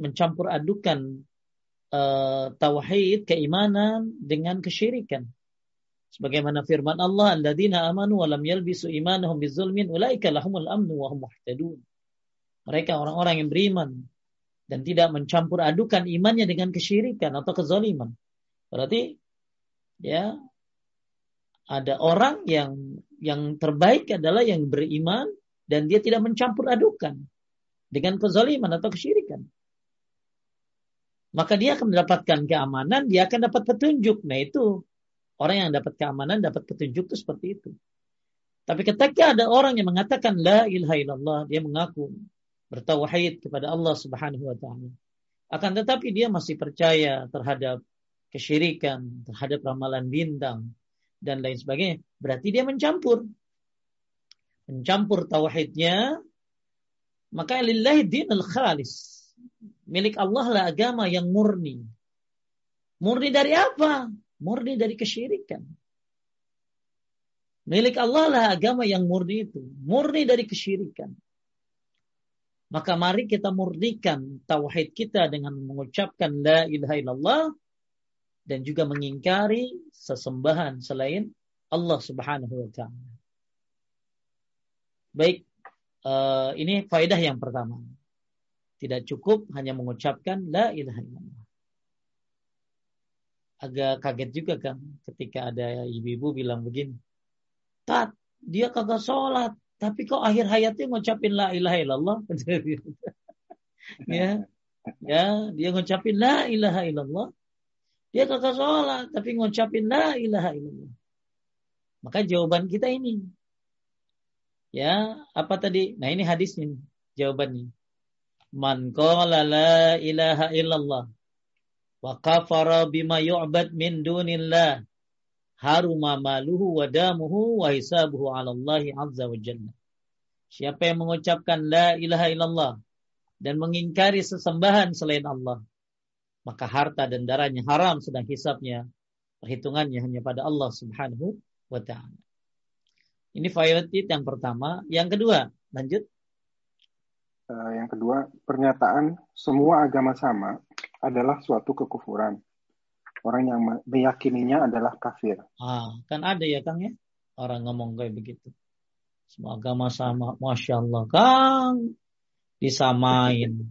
mencampur adukan uh, tauhid keimanan dengan kesyirikan. Sebagaimana firman Allah, "Alladzina amanu wa lam yalbisu imanahum bizulmin ulaika lahumul amnu wa hum muhtadun." Mereka orang-orang yang beriman dan tidak mencampur adukan imannya dengan kesyirikan atau kezaliman. Berarti ya ada orang yang yang terbaik adalah yang beriman dan dia tidak mencampur adukan dengan kezaliman atau kesyirikan. Maka dia akan mendapatkan keamanan, dia akan dapat petunjuk. Nah itu Orang yang dapat keamanan, dapat petunjuk itu seperti itu. Tapi ketika ada orang yang mengatakan la ilaha illallah, dia mengaku bertauhid kepada Allah Subhanahu wa taala. Akan tetapi dia masih percaya terhadap kesyirikan, terhadap ramalan bintang dan lain sebagainya. Berarti dia mencampur. Mencampur tauhidnya maka lillahi dinul khalis. Milik Allah lah agama yang murni. Murni dari apa? murni dari kesyirikan. Milik Allah lah agama yang murni itu, murni dari kesyirikan. Maka mari kita murnikan tauhid kita dengan mengucapkan la ilaha illallah dan juga mengingkari sesembahan selain Allah Subhanahu wa taala. Baik, uh, ini faedah yang pertama. Tidak cukup hanya mengucapkan la ilaha illallah agak kaget juga kan ketika ada ibu-ibu bilang begini. Tat, dia kagak sholat, tapi kok akhir hayatnya ngucapin la ilaha illallah. ya, ya, dia ngucapin la ilaha illallah. Dia kagak sholat, tapi ngucapin la ilaha illallah. Maka jawaban kita ini. Ya, apa tadi? Nah ini hadisnya jawabannya. Man qala la ilaha illallah wa kafara bima yu'bad min dunillah haruma maluhu wa damuhu wa hisabuhu 'ala Allah azza wa jalla. Siapa yang mengucapkan la ilaha illallah dan mengingkari sesembahan selain Allah, maka harta dan darahnya haram sedang hisapnya perhitungannya hanya pada Allah Subhanahu wa taala. Ini faedah yang pertama. Yang kedua, lanjut. Uh, yang kedua, pernyataan semua agama sama adalah suatu kekufuran. Orang yang meyakininya adalah kafir. Ah, kan ada ya Kang ya? Orang ngomong kayak begitu. Semua agama sama. Masya Allah. Kang, disamain.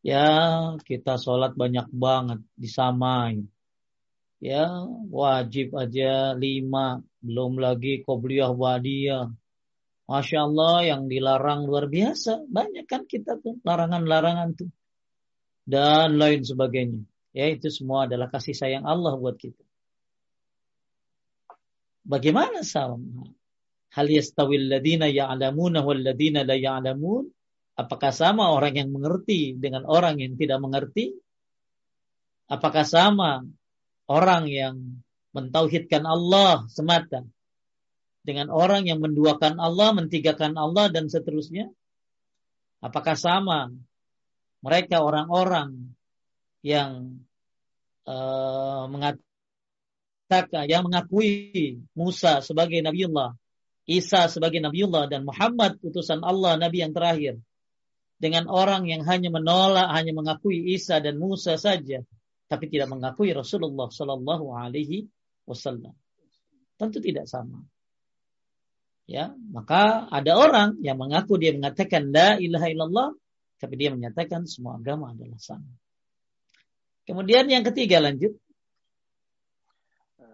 Ya, kita sholat banyak banget. Disamain. Ya, wajib aja lima. Belum lagi qobliyah wadiyah. Masya Allah yang dilarang luar biasa. Banyak kan kita tuh larangan-larangan tuh dan lain sebagainya. Ya, itu semua adalah kasih sayang Allah buat kita. Bagaimana sama? Hal yastawil ladina ya'lamuna wal ladina la ya'lamun? Apakah sama orang yang mengerti dengan orang yang tidak mengerti? Apakah sama orang yang mentauhidkan Allah semata dengan orang yang menduakan Allah, mentigakan Allah dan seterusnya? Apakah sama mereka orang-orang yang uh, mengatakan yang mengakui Musa sebagai nabiullah, Isa sebagai nabiullah dan Muhammad utusan Allah nabi yang terakhir. Dengan orang yang hanya menolak, hanya mengakui Isa dan Musa saja, tapi tidak mengakui Rasulullah Sallallahu Alaihi Wasallam. Tentu tidak sama. Ya, maka ada orang yang mengaku dia mengatakan la ilaha illallah, tapi dia menyatakan semua agama adalah sama. Kemudian yang ketiga lanjut.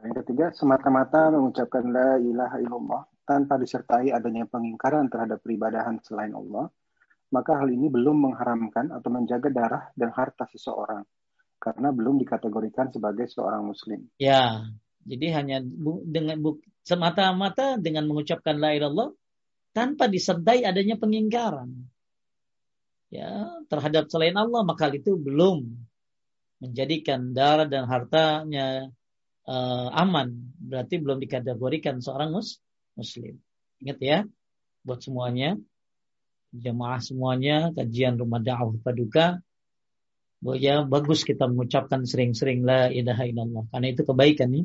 Yang ketiga semata-mata mengucapkan la ilaha illallah tanpa disertai adanya pengingkaran terhadap peribadahan selain Allah, maka hal ini belum mengharamkan atau menjaga darah dan harta seseorang karena belum dikategorikan sebagai seorang muslim. Ya, jadi hanya dengan semata-mata dengan mengucapkan la ilallah tanpa disertai adanya pengingkaran ya terhadap selain Allah maka itu belum menjadikan darah dan hartanya uh, aman. Berarti belum dikategorikan seorang mus muslim. Ingat ya buat semuanya jemaah semuanya kajian rumah dakwah paduka ya bagus kita mengucapkan sering-sering la ilaha illallah. Karena itu kebaikan nih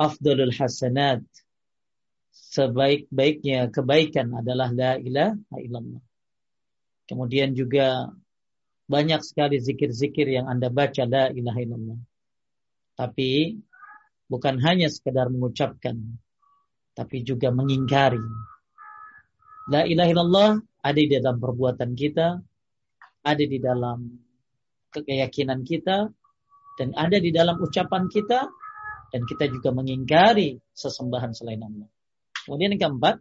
afdalul hasanat sebaik-baiknya kebaikan adalah la ilaha illallah Kemudian juga banyak sekali zikir-zikir yang Anda baca la ilaha illallah. Tapi bukan hanya sekedar mengucapkan, tapi juga mengingkari. La ilaha illallah ada di dalam perbuatan kita, ada di dalam keyakinan kita, dan ada di dalam ucapan kita, dan kita juga mengingkari sesembahan selain Allah. Kemudian yang keempat,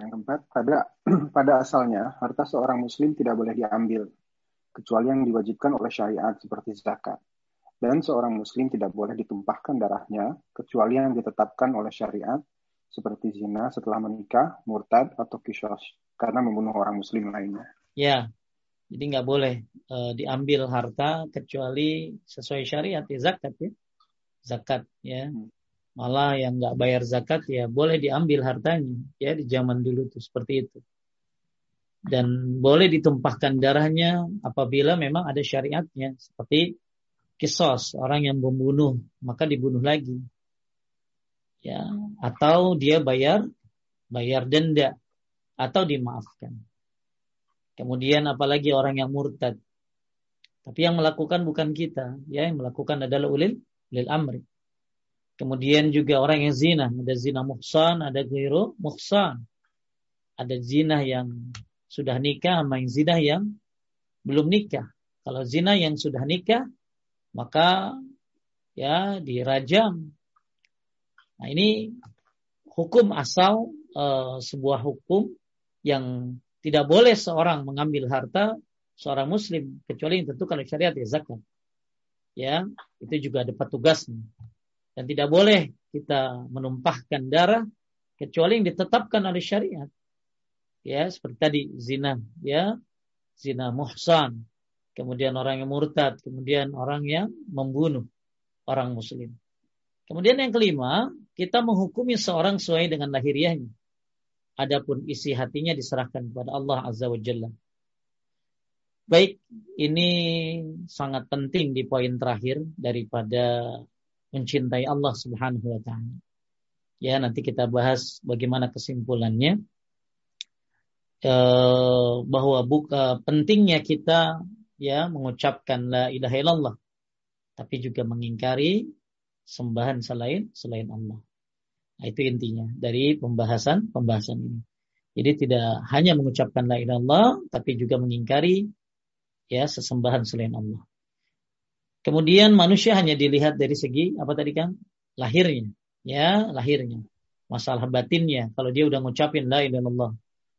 Yang keempat, pada pada asalnya harta seorang muslim tidak boleh diambil kecuali yang diwajibkan oleh syariat seperti zakat. Dan seorang muslim tidak boleh ditumpahkan darahnya kecuali yang ditetapkan oleh syariat seperti zina setelah menikah, murtad atau kisos karena membunuh orang muslim lainnya. Ya, jadi nggak boleh e, diambil harta kecuali sesuai syariat ya zakat ya, zakat ya. Hmm. Malah yang nggak bayar zakat ya boleh diambil hartanya ya di zaman dulu tuh seperti itu. Dan boleh ditumpahkan darahnya apabila memang ada syariatnya seperti kisos orang yang membunuh maka dibunuh lagi. Ya atau dia bayar bayar denda atau dimaafkan kemudian apalagi orang yang murtad tapi yang melakukan bukan kita ya yang melakukan adalah ulil ulil amri Kemudian juga orang yang zina, ada zina muhsan, ada ghairu muhsan. Ada zina yang sudah nikah sama yang zina yang belum nikah. Kalau zina yang sudah nikah, maka ya dirajam. Nah, ini hukum asal uh, sebuah hukum yang tidak boleh seorang mengambil harta seorang muslim kecuali yang kalau syariat ya zakat. Ya, itu juga ada petugasnya. Dan tidak boleh kita menumpahkan darah kecuali yang ditetapkan oleh syariat. Ya, seperti tadi zina, ya. Zina muhsan. Kemudian orang yang murtad, kemudian orang yang membunuh orang muslim. Kemudian yang kelima, kita menghukumi seorang sesuai dengan lahiriahnya. Adapun isi hatinya diserahkan kepada Allah Azza wa Jalla. Baik, ini sangat penting di poin terakhir daripada mencintai Allah Subhanahu wa taala. Ya, nanti kita bahas bagaimana kesimpulannya. E, bahwa buka pentingnya kita ya mengucapkan la ilaha illallah tapi juga mengingkari sembahan selain selain Allah. Nah, itu intinya dari pembahasan pembahasan ini. Jadi tidak hanya mengucapkan la ilaha illallah tapi juga mengingkari ya sesembahan selain Allah. Kemudian manusia hanya dilihat dari segi apa tadi kan? Lahirnya, ya, lahirnya. Masalah batinnya, kalau dia udah ngucapin la ilaha illallah.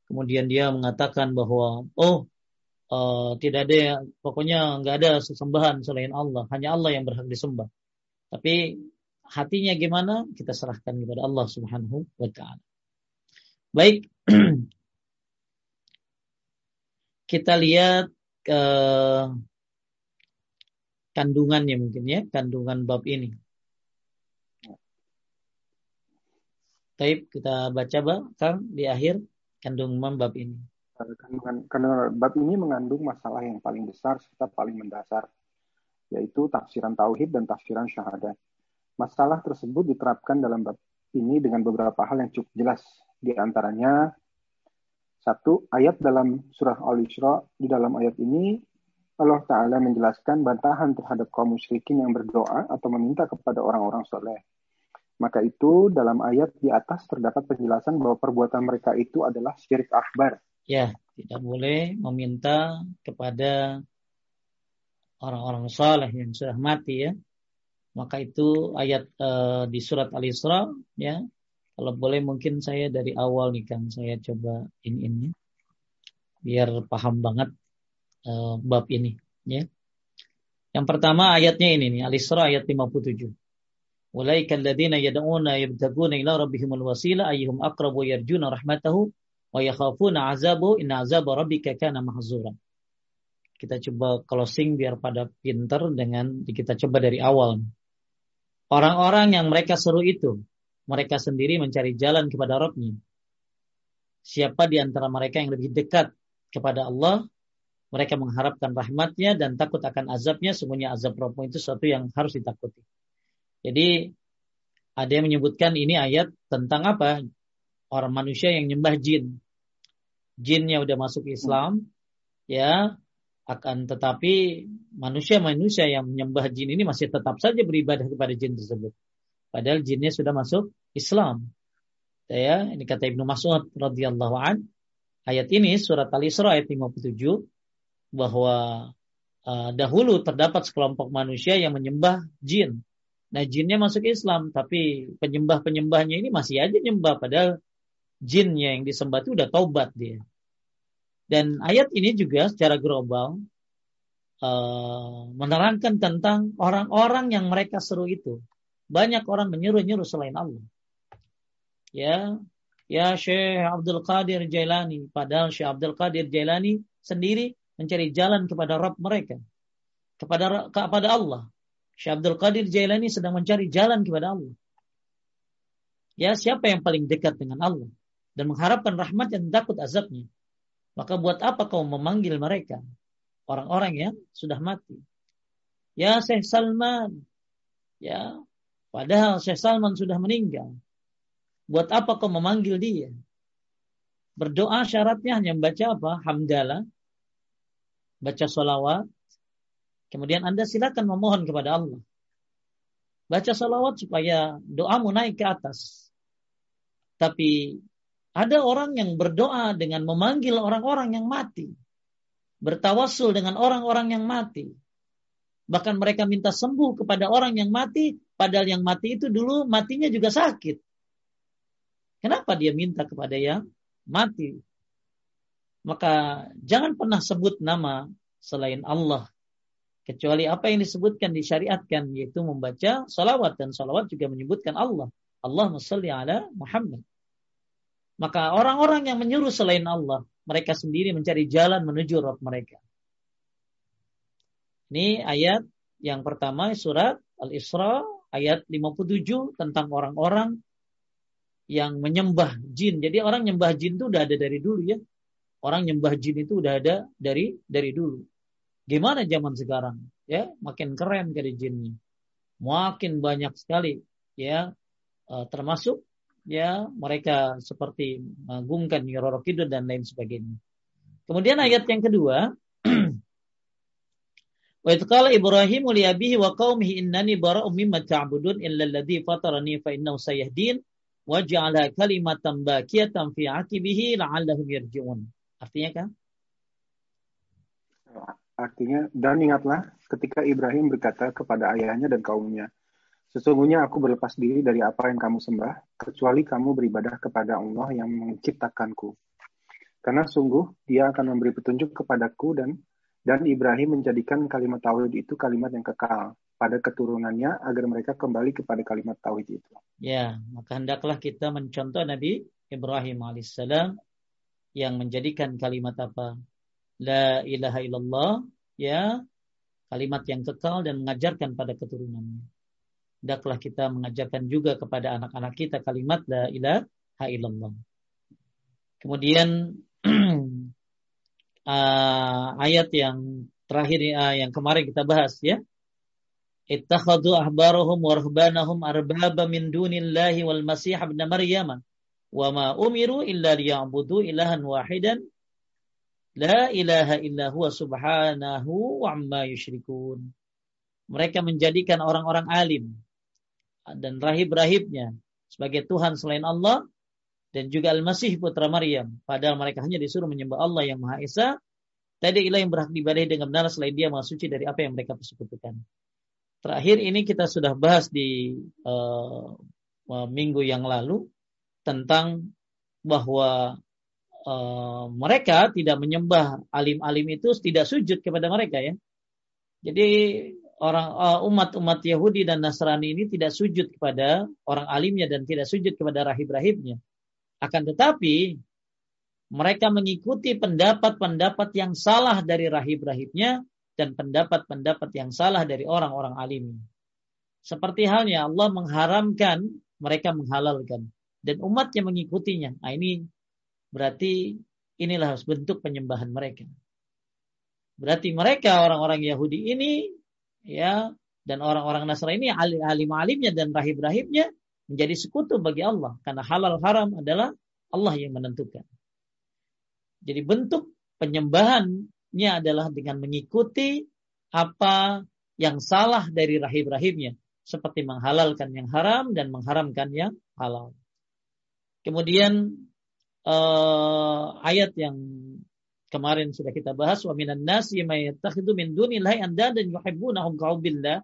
Kemudian dia mengatakan bahwa oh uh, tidak ada pokoknya nggak ada sesembahan selain Allah, hanya Allah yang berhak disembah. Tapi hatinya gimana? Kita serahkan kepada Allah Subhanahu wa taala. Baik. kita lihat uh, kandungannya mungkin ya, kandungan bab ini. Taib kita baca bang, Kang di akhir kandungan bab ini. Kandungan, kandungan bab ini mengandung masalah yang paling besar serta paling mendasar, yaitu tafsiran tauhid dan tafsiran syahadat. Masalah tersebut diterapkan dalam bab ini dengan beberapa hal yang cukup jelas. Di antaranya, satu, ayat dalam surah Al-Isra, di dalam ayat ini Allah Ta'ala menjelaskan bantahan terhadap kaum musyrikin yang berdoa atau meminta kepada orang-orang soleh. Maka itu dalam ayat di atas terdapat penjelasan bahwa perbuatan mereka itu adalah syirik akbar. Ya, tidak boleh meminta kepada orang-orang soleh yang sudah mati ya. Maka itu ayat uh, di surat Al-Isra ya. Kalau boleh mungkin saya dari awal nih kan saya coba ini ini biar paham banget uh, bab ini ya. Yang pertama ayatnya ini nih Al-Isra ayat 57. Ulaika alladziina yad'una yabtaguna ila rabbihimul wasila ayyuhum aqrabu yarjuna rahmatahu wa yakhafuna 'azabu inna 'azaba rabbika kana mahzura. Kita coba closing biar pada pinter dengan kita coba dari awal. Orang-orang yang mereka seru itu, mereka sendiri mencari jalan kepada Rabbnya. Siapa di antara mereka yang lebih dekat kepada Allah, mereka mengharapkan rahmatnya dan takut akan azabnya. Semuanya azab Rabbmu itu sesuatu yang harus ditakuti. Jadi ada yang menyebutkan ini ayat tentang apa? Orang manusia yang nyembah jin. Jinnya udah masuk Islam, Ya, akan tetapi manusia-manusia yang menyembah jin ini masih tetap saja beribadah kepada jin tersebut. Padahal jinnya sudah masuk Islam. Ya, ini kata Ibnu Mas'ud radhiyallahu an. Ayat ini surat Al-Isra ayat 57 bahwa uh, dahulu terdapat sekelompok manusia yang menyembah jin. Nah, jinnya masuk Islam, tapi penyembah-penyembahnya ini masih aja nyembah padahal jinnya yang disembah itu udah taubat dia. Dan ayat ini juga secara global uh, menerangkan tentang orang-orang yang mereka seru itu. Banyak orang menyuruh-nyuruh selain Allah. Ya ya Syekh Abdul Qadir Jailani. Padahal Syekh Abdul Qadir Jailani sendiri mencari jalan kepada Rabb mereka kepada kepada Allah. Syekh Abdul Qadir Jailani sedang mencari jalan kepada Allah. Ya siapa yang paling dekat dengan Allah dan mengharapkan rahmat dan takut azabnya maka buat apa kau memanggil mereka orang-orang yang sudah mati ya Syekh Salman ya padahal Syekh Salman sudah meninggal Buat apa kau memanggil dia? Berdoa syaratnya hanya membaca apa? Hamdalah. Baca solawat. Kemudian Anda silakan memohon kepada Allah. Baca solawat supaya doamu naik ke atas. Tapi ada orang yang berdoa dengan memanggil orang-orang yang mati. Bertawasul dengan orang-orang yang mati. Bahkan mereka minta sembuh kepada orang yang mati, padahal yang mati itu dulu matinya juga sakit. Kenapa dia minta kepada yang mati? Maka jangan pernah sebut nama selain Allah. Kecuali apa yang disebutkan disyariatkan yaitu membaca salawat dan salawat juga menyebutkan Allah. Allah salli ala Muhammad. Maka orang-orang yang menyuruh selain Allah, mereka sendiri mencari jalan menuju Rabb mereka. Ini ayat yang pertama surat Al-Isra ayat 57 tentang orang-orang yang menyembah jin. Jadi orang nyembah jin itu udah ada dari dulu ya. Orang nyembah jin itu udah ada dari dari dulu. Gimana zaman sekarang? Ya, makin keren kali jinnya. Makin banyak sekali ya uh, termasuk ya mereka seperti mengagungkan Roro Kidul dan lain sebagainya. Kemudian ayat yang kedua Wa qala Ibrahim li abihi wa qaumihi innani bara'u mimma ta'budun illa alladhi fatarani fa innahu sayahdin waj'ala kalimatan baqiyatan fi aqibihi la'allahum yarji'un. Artinya kan? Artinya dan ingatlah ketika Ibrahim berkata kepada ayahnya dan kaumnya, Sesungguhnya aku berlepas diri dari apa yang kamu sembah, kecuali kamu beribadah kepada Allah yang menciptakanku. Karena sungguh dia akan memberi petunjuk kepadaku dan dan Ibrahim menjadikan kalimat tauhid itu kalimat yang kekal pada keturunannya agar mereka kembali kepada kalimat tauhid itu. Ya, maka hendaklah kita mencontoh Nabi Ibrahim alaihissalam yang menjadikan kalimat apa? La ilaha illallah, ya, kalimat yang kekal dan mengajarkan pada keturunannya. Hendaklah kita mengajarkan juga kepada anak-anak kita kalimat la ilaha illallah. Kemudian uh, ayat yang terakhir uh, yang kemarin kita bahas ya. Ittakhadhu ahbarahum wa rahbanahum arbaba min dunillahi wal masih ibn maryam. Wa ma umiru illa liya'budu ilahan wahidan. La ilaha illa huwa subhanahu wa amma yusyrikun mereka menjadikan orang-orang alim dan rahib-rahibnya sebagai Tuhan selain Allah dan juga Al-Masih putra Maryam. Padahal mereka hanya disuruh menyembah Allah yang Maha Esa. Tidak ilah yang berhak dibadahi dengan benar selain dia maha suci dari apa yang mereka persekutukan. Terakhir ini kita sudah bahas di uh, minggu yang lalu tentang bahwa uh, mereka tidak menyembah alim-alim itu tidak sujud kepada mereka ya. Jadi orang uh, umat-umat Yahudi dan Nasrani ini tidak sujud kepada orang alimnya dan tidak sujud kepada rahib-rahibnya. Akan tetapi mereka mengikuti pendapat-pendapat yang salah dari rahib-rahibnya dan pendapat-pendapat yang salah dari orang-orang alim. Seperti halnya Allah mengharamkan, mereka menghalalkan. Dan umatnya mengikutinya. Nah ini berarti inilah bentuk penyembahan mereka. Berarti mereka orang-orang Yahudi ini ya dan orang-orang Nasrani ini alim-alimnya dan rahib-rahibnya menjadi sekutu bagi Allah karena halal haram adalah Allah yang menentukan. Jadi bentuk penyembahan Syaratnya adalah dengan mengikuti apa yang salah dari rahim-rahimnya. Seperti menghalalkan yang haram dan mengharamkan yang halal. Kemudian uh, ayat yang kemarin sudah kita bahas wa minan nasi may yattakhidhu min dunillahi andadan yuhibbunahum ka'ubillah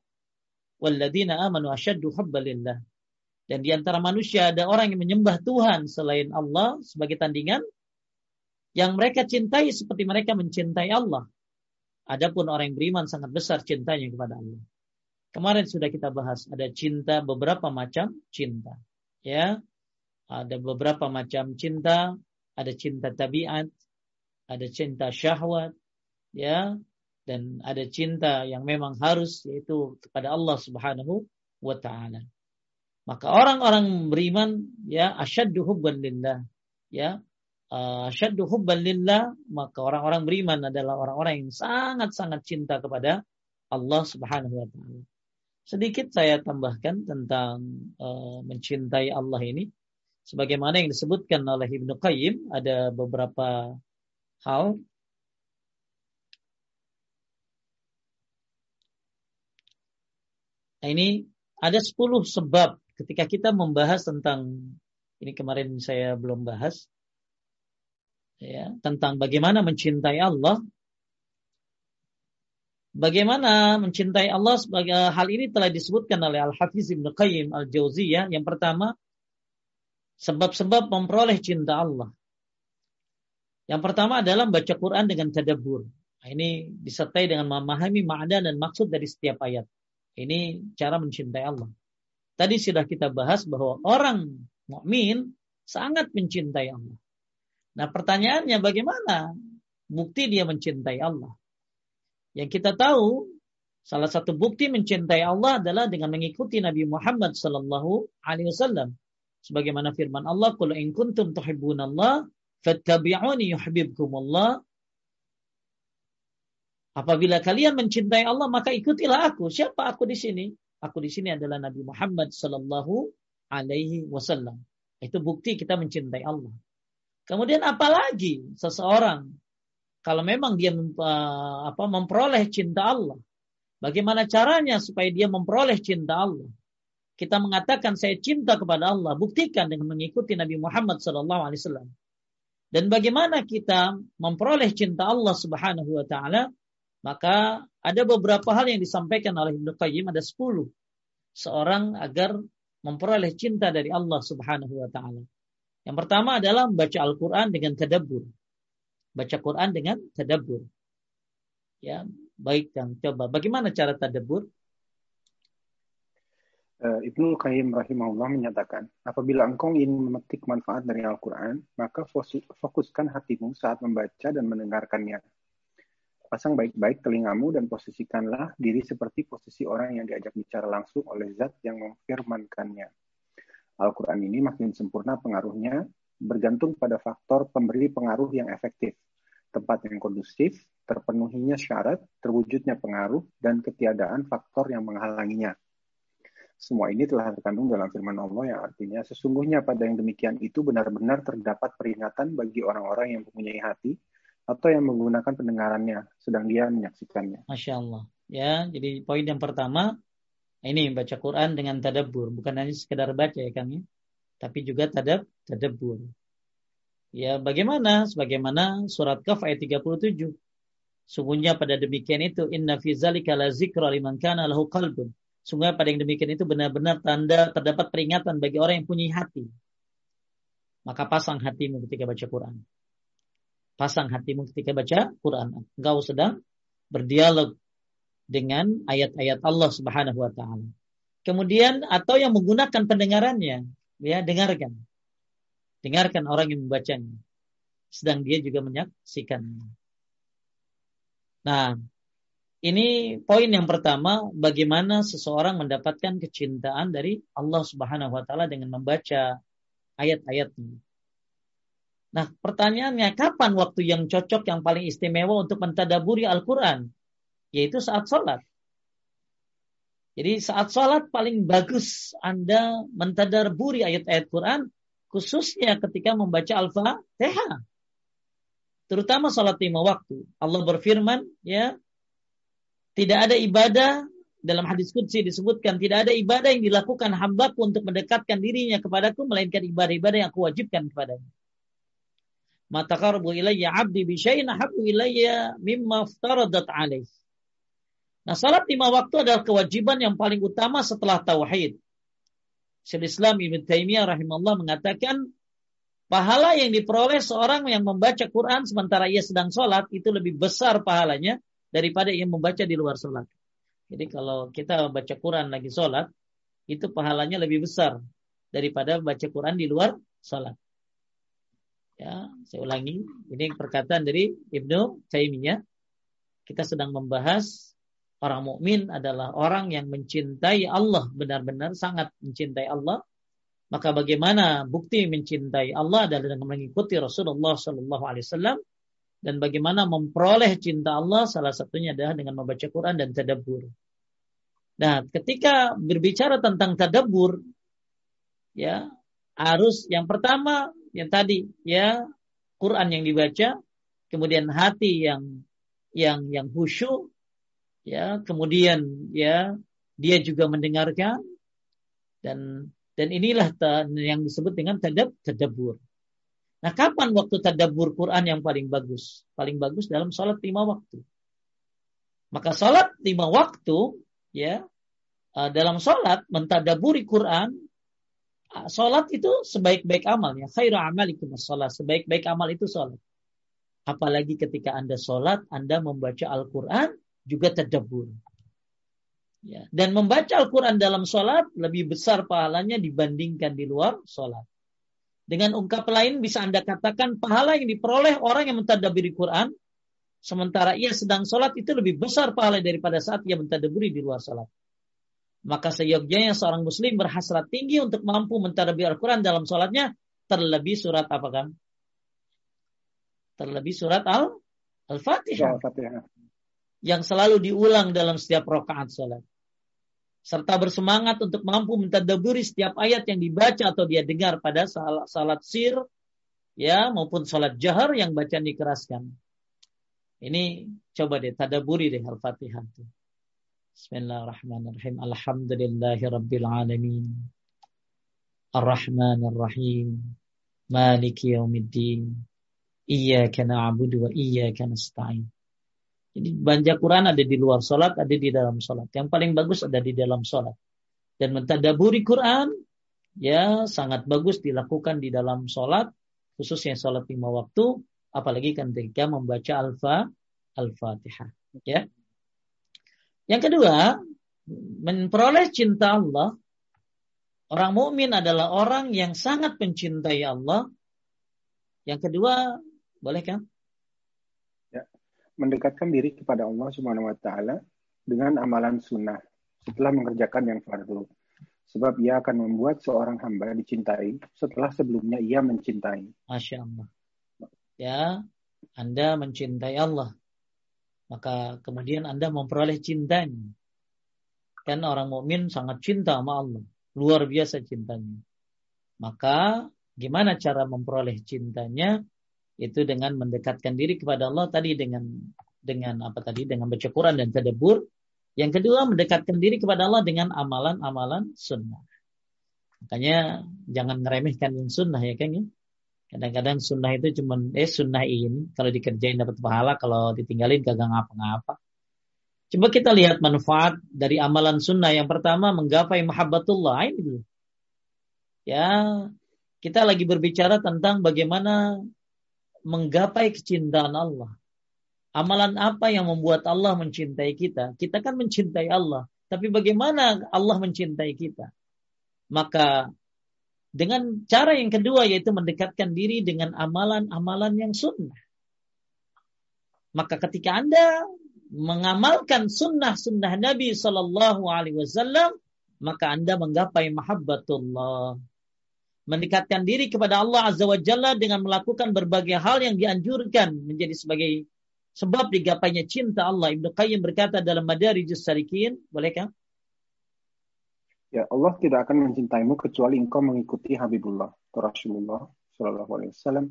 walladzina amanu ashaddu hubbalillah. Dan di antara manusia ada orang yang menyembah Tuhan selain Allah sebagai tandingan yang mereka cintai seperti mereka mencintai Allah. Adapun orang yang beriman sangat besar cintanya kepada Allah. Kemarin sudah kita bahas ada cinta beberapa macam cinta. Ya. Ada beberapa macam cinta, ada cinta tabiat, ada cinta syahwat, ya, dan ada cinta yang memang harus yaitu kepada Allah Subhanahu wa taala. Maka orang-orang beriman ya asyaddu hubban lillah, ya, uh, syaddu hubban lillah, maka orang-orang beriman adalah orang-orang yang sangat-sangat cinta kepada Allah Subhanahu wa taala. Sedikit saya tambahkan tentang uh, mencintai Allah ini. Sebagaimana yang disebutkan oleh Ibnu Qayyim, ada beberapa hal Nah, ini ada 10 sebab ketika kita membahas tentang ini kemarin saya belum bahas ya, tentang bagaimana mencintai Allah. Bagaimana mencintai Allah sebagai hal ini telah disebutkan oleh Al-Hafiz Ibnu Qayyim Al-Jauziyah. Yang pertama, sebab-sebab memperoleh cinta Allah. Yang pertama adalah baca Quran dengan tadabbur. Nah, ini disertai dengan memahami makna dan maksud dari setiap ayat. Ini cara mencintai Allah. Tadi sudah kita bahas bahwa orang mukmin sangat mencintai Allah. Nah pertanyaannya bagaimana bukti dia mencintai Allah? Yang kita tahu salah satu bukti mencintai Allah adalah dengan mengikuti Nabi Muhammad Sallallahu Alaihi Wasallam. Sebagaimana firman Allah, "Qul in kuntum Allah, fattabi'uni Allah." Apabila kalian mencintai Allah, maka ikutilah aku. Siapa aku di sini? Aku di sini adalah Nabi Muhammad Sallallahu Alaihi Wasallam. Itu bukti kita mencintai Allah. Kemudian apalagi seseorang kalau memang dia uh, apa memperoleh cinta Allah, bagaimana caranya supaya dia memperoleh cinta Allah? Kita mengatakan saya cinta kepada Allah, buktikan dengan mengikuti Nabi Muhammad SAW. Dan bagaimana kita memperoleh cinta Allah Subhanahu wa taala? Maka ada beberapa hal yang disampaikan oleh Ibnu Qayyim ada 10. Seorang agar memperoleh cinta dari Allah Subhanahu wa taala. Yang pertama adalah membaca Al-Quran dengan tadabbur. Baca Quran dengan tadabbur. Ya, baik Kang. Coba bagaimana cara tadabbur? Uh, Ibnu Qayyim rahimahullah menyatakan, apabila engkau ingin memetik manfaat dari Al-Quran, maka fokuskan hatimu saat membaca dan mendengarkannya. Pasang baik-baik telingamu dan posisikanlah diri seperti posisi orang yang diajak bicara langsung oleh zat yang memfirmankannya. Al-Quran ini makin sempurna pengaruhnya bergantung pada faktor pemberi pengaruh yang efektif, tempat yang kondusif, terpenuhinya syarat, terwujudnya pengaruh, dan ketiadaan faktor yang menghalanginya. Semua ini telah terkandung dalam firman Allah yang artinya sesungguhnya pada yang demikian itu benar-benar terdapat peringatan bagi orang-orang yang mempunyai hati atau yang menggunakan pendengarannya sedang dia menyaksikannya. Masya Allah. Ya, jadi poin yang pertama ini baca Quran dengan tadabbur, bukan hanya sekedar baca ya Kang ya, tapi juga tadab tadabbur. Ya, bagaimana? Sebagaimana surat Kaf ayat 37. Sungguhnya pada demikian itu inna fi zalika la zikra liman kana lahu qalbun. Sungguhnya pada yang demikian itu benar-benar tanda terdapat peringatan bagi orang yang punya hati. Maka pasang hatimu ketika baca Quran. Pasang hatimu ketika baca Quran. Engkau sedang berdialog dengan ayat-ayat Allah Subhanahu wa taala. Kemudian atau yang menggunakan pendengarannya, ya dengarkan. Dengarkan orang yang membacanya. Sedang dia juga menyaksikan. Nah, ini poin yang pertama, bagaimana seseorang mendapatkan kecintaan dari Allah Subhanahu wa taala dengan membaca ayat-ayatnya. Nah, pertanyaannya kapan waktu yang cocok yang paling istimewa untuk mentadaburi Al-Qur'an? yaitu saat sholat. Jadi saat sholat paling bagus Anda mentadarburi ayat-ayat Quran, khususnya ketika membaca Al-Fatihah. terutama salat lima waktu. Allah berfirman, ya, tidak ada ibadah dalam hadis qudsi disebutkan tidak ada ibadah yang dilakukan hambaku untuk mendekatkan dirinya kepadaku melainkan ibadah-ibadah yang aku wajibkan kepadanya. Mata karbu ilayya abdi bi syai'in habbu ilayya mimma ftaradat alaih. Nah, salat lima waktu adalah kewajiban yang paling utama setelah tauhid. Syekh Islam Ibn Taimiyah rahimahullah mengatakan pahala yang diperoleh seorang yang membaca Quran sementara ia sedang sholat itu lebih besar pahalanya daripada ia membaca di luar sholat. Jadi kalau kita baca Quran lagi sholat, itu pahalanya lebih besar daripada baca Quran di luar sholat. Ya, saya ulangi, ini perkataan dari Ibnu Taimiyah. Kita sedang membahas orang mukmin adalah orang yang mencintai Allah benar-benar sangat mencintai Allah. Maka bagaimana bukti mencintai Allah adalah dengan mengikuti Rasulullah Shallallahu Alaihi Wasallam dan bagaimana memperoleh cinta Allah salah satunya adalah dengan membaca Quran dan tadabbur. Nah, ketika berbicara tentang tadabbur ya, harus yang pertama yang tadi ya Quran yang dibaca, kemudian hati yang yang yang khusyuk ya, kemudian ya dia juga mendengarkan dan dan inilah yang disebut dengan tadab tadabbur. Nah, kapan waktu tadabbur Quran yang paling bagus? Paling bagus dalam sholat lima waktu. Maka sholat lima waktu, ya, eh, dalam sholat mentadaburi Quran, eh, sholat itu sebaik-baik amalnya. Khairu amalikum sholat. Sebaik-baik amal itu sholat. Apalagi ketika Anda sholat, Anda membaca Al-Quran, juga tadabbur. Ya. Dan membaca Al-Quran dalam sholat lebih besar pahalanya dibandingkan di luar sholat. Dengan ungkap lain bisa Anda katakan pahala yang diperoleh orang yang mentadaburi Quran sementara ia sedang sholat itu lebih besar pahala daripada saat ia mentadaburi di luar sholat. Maka seyogyanya seorang muslim berhasrat tinggi untuk mampu mentadaburi Al-Quran dalam sholatnya terlebih surat apa kan? Terlebih surat Al Al-Fatihah. Al yang selalu diulang dalam setiap rakaat sholat serta bersemangat untuk mampu mentadaburi setiap ayat yang dibaca atau dia dengar pada salat, salat sir ya maupun salat jahar yang bacaan dikeraskan. Ini coba deh tadaburi deh Al-Fatihah itu. Bismillahirrahmanirrahim. Alhamdulillahi rabbil alamin. Ar-Rahmanir Rahim. Maliki yaumiddin. Iyyaka na'budu wa iyyaka nasta'in. Jadi baca Quran ada di luar sholat, ada di dalam sholat. Yang paling bagus ada di dalam sholat. Dan mentadaburi Quran, ya sangat bagus dilakukan di dalam sholat, khususnya sholat lima waktu, apalagi ketika membaca alfa al-fatihah. Ya. Yang kedua, memperoleh cinta Allah. Orang mukmin adalah orang yang sangat mencintai Allah. Yang kedua, boleh kan? Mendekatkan diri kepada Allah Subhanahu wa taala dengan amalan sunnah setelah mengerjakan yang fardu. Sebab ia akan membuat seorang hamba dicintai setelah sebelumnya ia mencintai. Masya Allah. Ya, Anda mencintai Allah. Maka kemudian Anda memperoleh cintanya. Kan orang mukmin sangat cinta sama Allah. Luar biasa cintanya. Maka gimana cara memperoleh cintanya? Itu dengan mendekatkan diri kepada Allah tadi dengan dengan apa tadi dengan baca Quran dan tadabbur. Yang kedua mendekatkan diri kepada Allah dengan amalan-amalan sunnah. Makanya jangan ngeremehkan yang sunnah ya kan ya. Kadang-kadang sunnah itu cuma eh sunnah ini kalau dikerjain dapat pahala kalau ditinggalin kagak ngapa-ngapa. Coba kita lihat manfaat dari amalan sunnah. Yang pertama menggapai mahabbatullah ini dulu. Ya, kita lagi berbicara tentang bagaimana menggapai kecintaan Allah. Amalan apa yang membuat Allah mencintai kita? Kita kan mencintai Allah. Tapi bagaimana Allah mencintai kita? Maka dengan cara yang kedua yaitu mendekatkan diri dengan amalan-amalan yang sunnah. Maka ketika Anda mengamalkan sunnah-sunnah Nabi Shallallahu Alaihi Wasallam, maka Anda menggapai mahabbatullah mendekatkan diri kepada Allah Azza wa Jalla dengan melakukan berbagai hal yang dianjurkan menjadi sebagai sebab digapainya cinta Allah. Ibnu Qayyim berkata dalam Madarijus Salikin, bolehkah? Ya, Allah tidak akan mencintaimu kecuali engkau mengikuti Habibullah, Rasulullah Shallallahu Alaihi Wasallam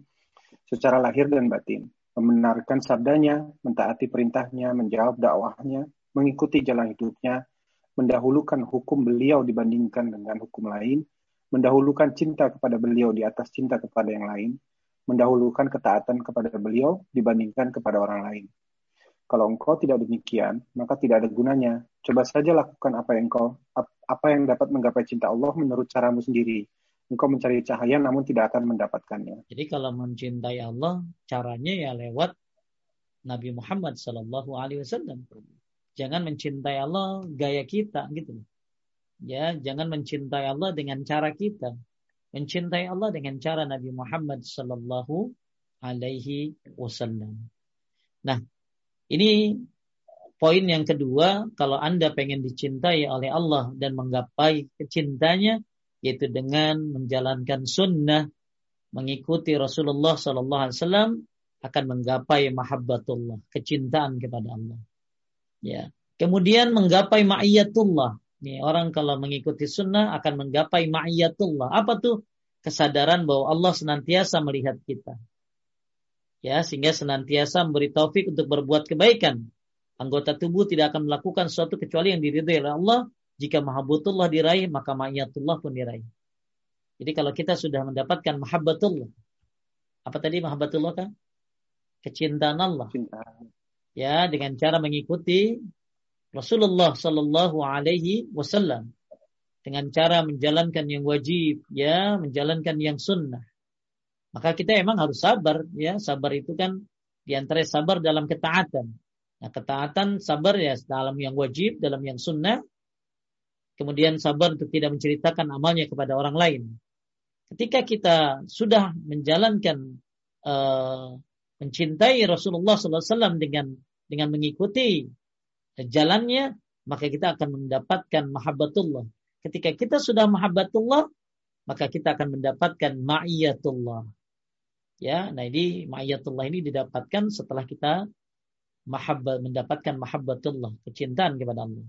secara lahir dan batin. membenarkan sabdanya, mentaati perintahnya, menjawab dakwahnya, mengikuti jalan hidupnya, mendahulukan hukum beliau dibandingkan dengan hukum lain, mendahulukan cinta kepada beliau di atas cinta kepada yang lain, mendahulukan ketaatan kepada beliau dibandingkan kepada orang lain. Kalau engkau tidak demikian, maka tidak ada gunanya. Coba saja lakukan apa yang engkau apa yang dapat menggapai cinta Allah menurut caramu sendiri. Engkau mencari cahaya namun tidak akan mendapatkannya. Jadi kalau mencintai Allah, caranya ya lewat Nabi Muhammad Sallallahu Alaihi Wasallam. Jangan mencintai Allah gaya kita gitu. Ya, jangan mencintai Allah dengan cara kita. Mencintai Allah dengan cara Nabi Muhammad Sallallahu Alaihi Wasallam. Nah, ini poin yang kedua, kalau Anda pengen dicintai oleh Allah dan menggapai kecintanya, yaitu dengan menjalankan sunnah, mengikuti Rasulullah Sallallahu Alaihi Wasallam akan menggapai mahabbatullah, kecintaan kepada Allah. Ya. Kemudian menggapai ma'iyatullah. Nih, orang kalau mengikuti sunnah akan menggapai ma'iyatullah. Apa tuh? Kesadaran bahwa Allah senantiasa melihat kita ya sehingga senantiasa memberi taufik untuk berbuat kebaikan. Anggota tubuh tidak akan melakukan sesuatu kecuali yang diridhai oleh Allah. Jika mahabbatullah diraih, maka ma'iyatullah pun diraih. Jadi kalau kita sudah mendapatkan mahabbatullah, apa tadi mahabbatullah kan? Kecintaan Allah. Cinta. Ya, dengan cara mengikuti Rasulullah Sallallahu Alaihi Wasallam dengan cara menjalankan yang wajib, ya, menjalankan yang sunnah. Maka kita emang harus sabar, ya. Sabar itu kan di antara sabar dalam ketaatan. Nah, ketaatan sabar ya dalam yang wajib, dalam yang sunnah. Kemudian sabar untuk tidak menceritakan amalnya kepada orang lain. Ketika kita sudah menjalankan uh, mencintai Rasulullah SAW dengan dengan mengikuti jalannya, maka kita akan mendapatkan mahabbatullah. Ketika kita sudah mahabbatullah, maka kita akan mendapatkan ma'iyatullah. Ya, nah ini ma'iyatullah ini didapatkan setelah kita mahabbat mendapatkan mahabbatullah, kecintaan kepada Allah.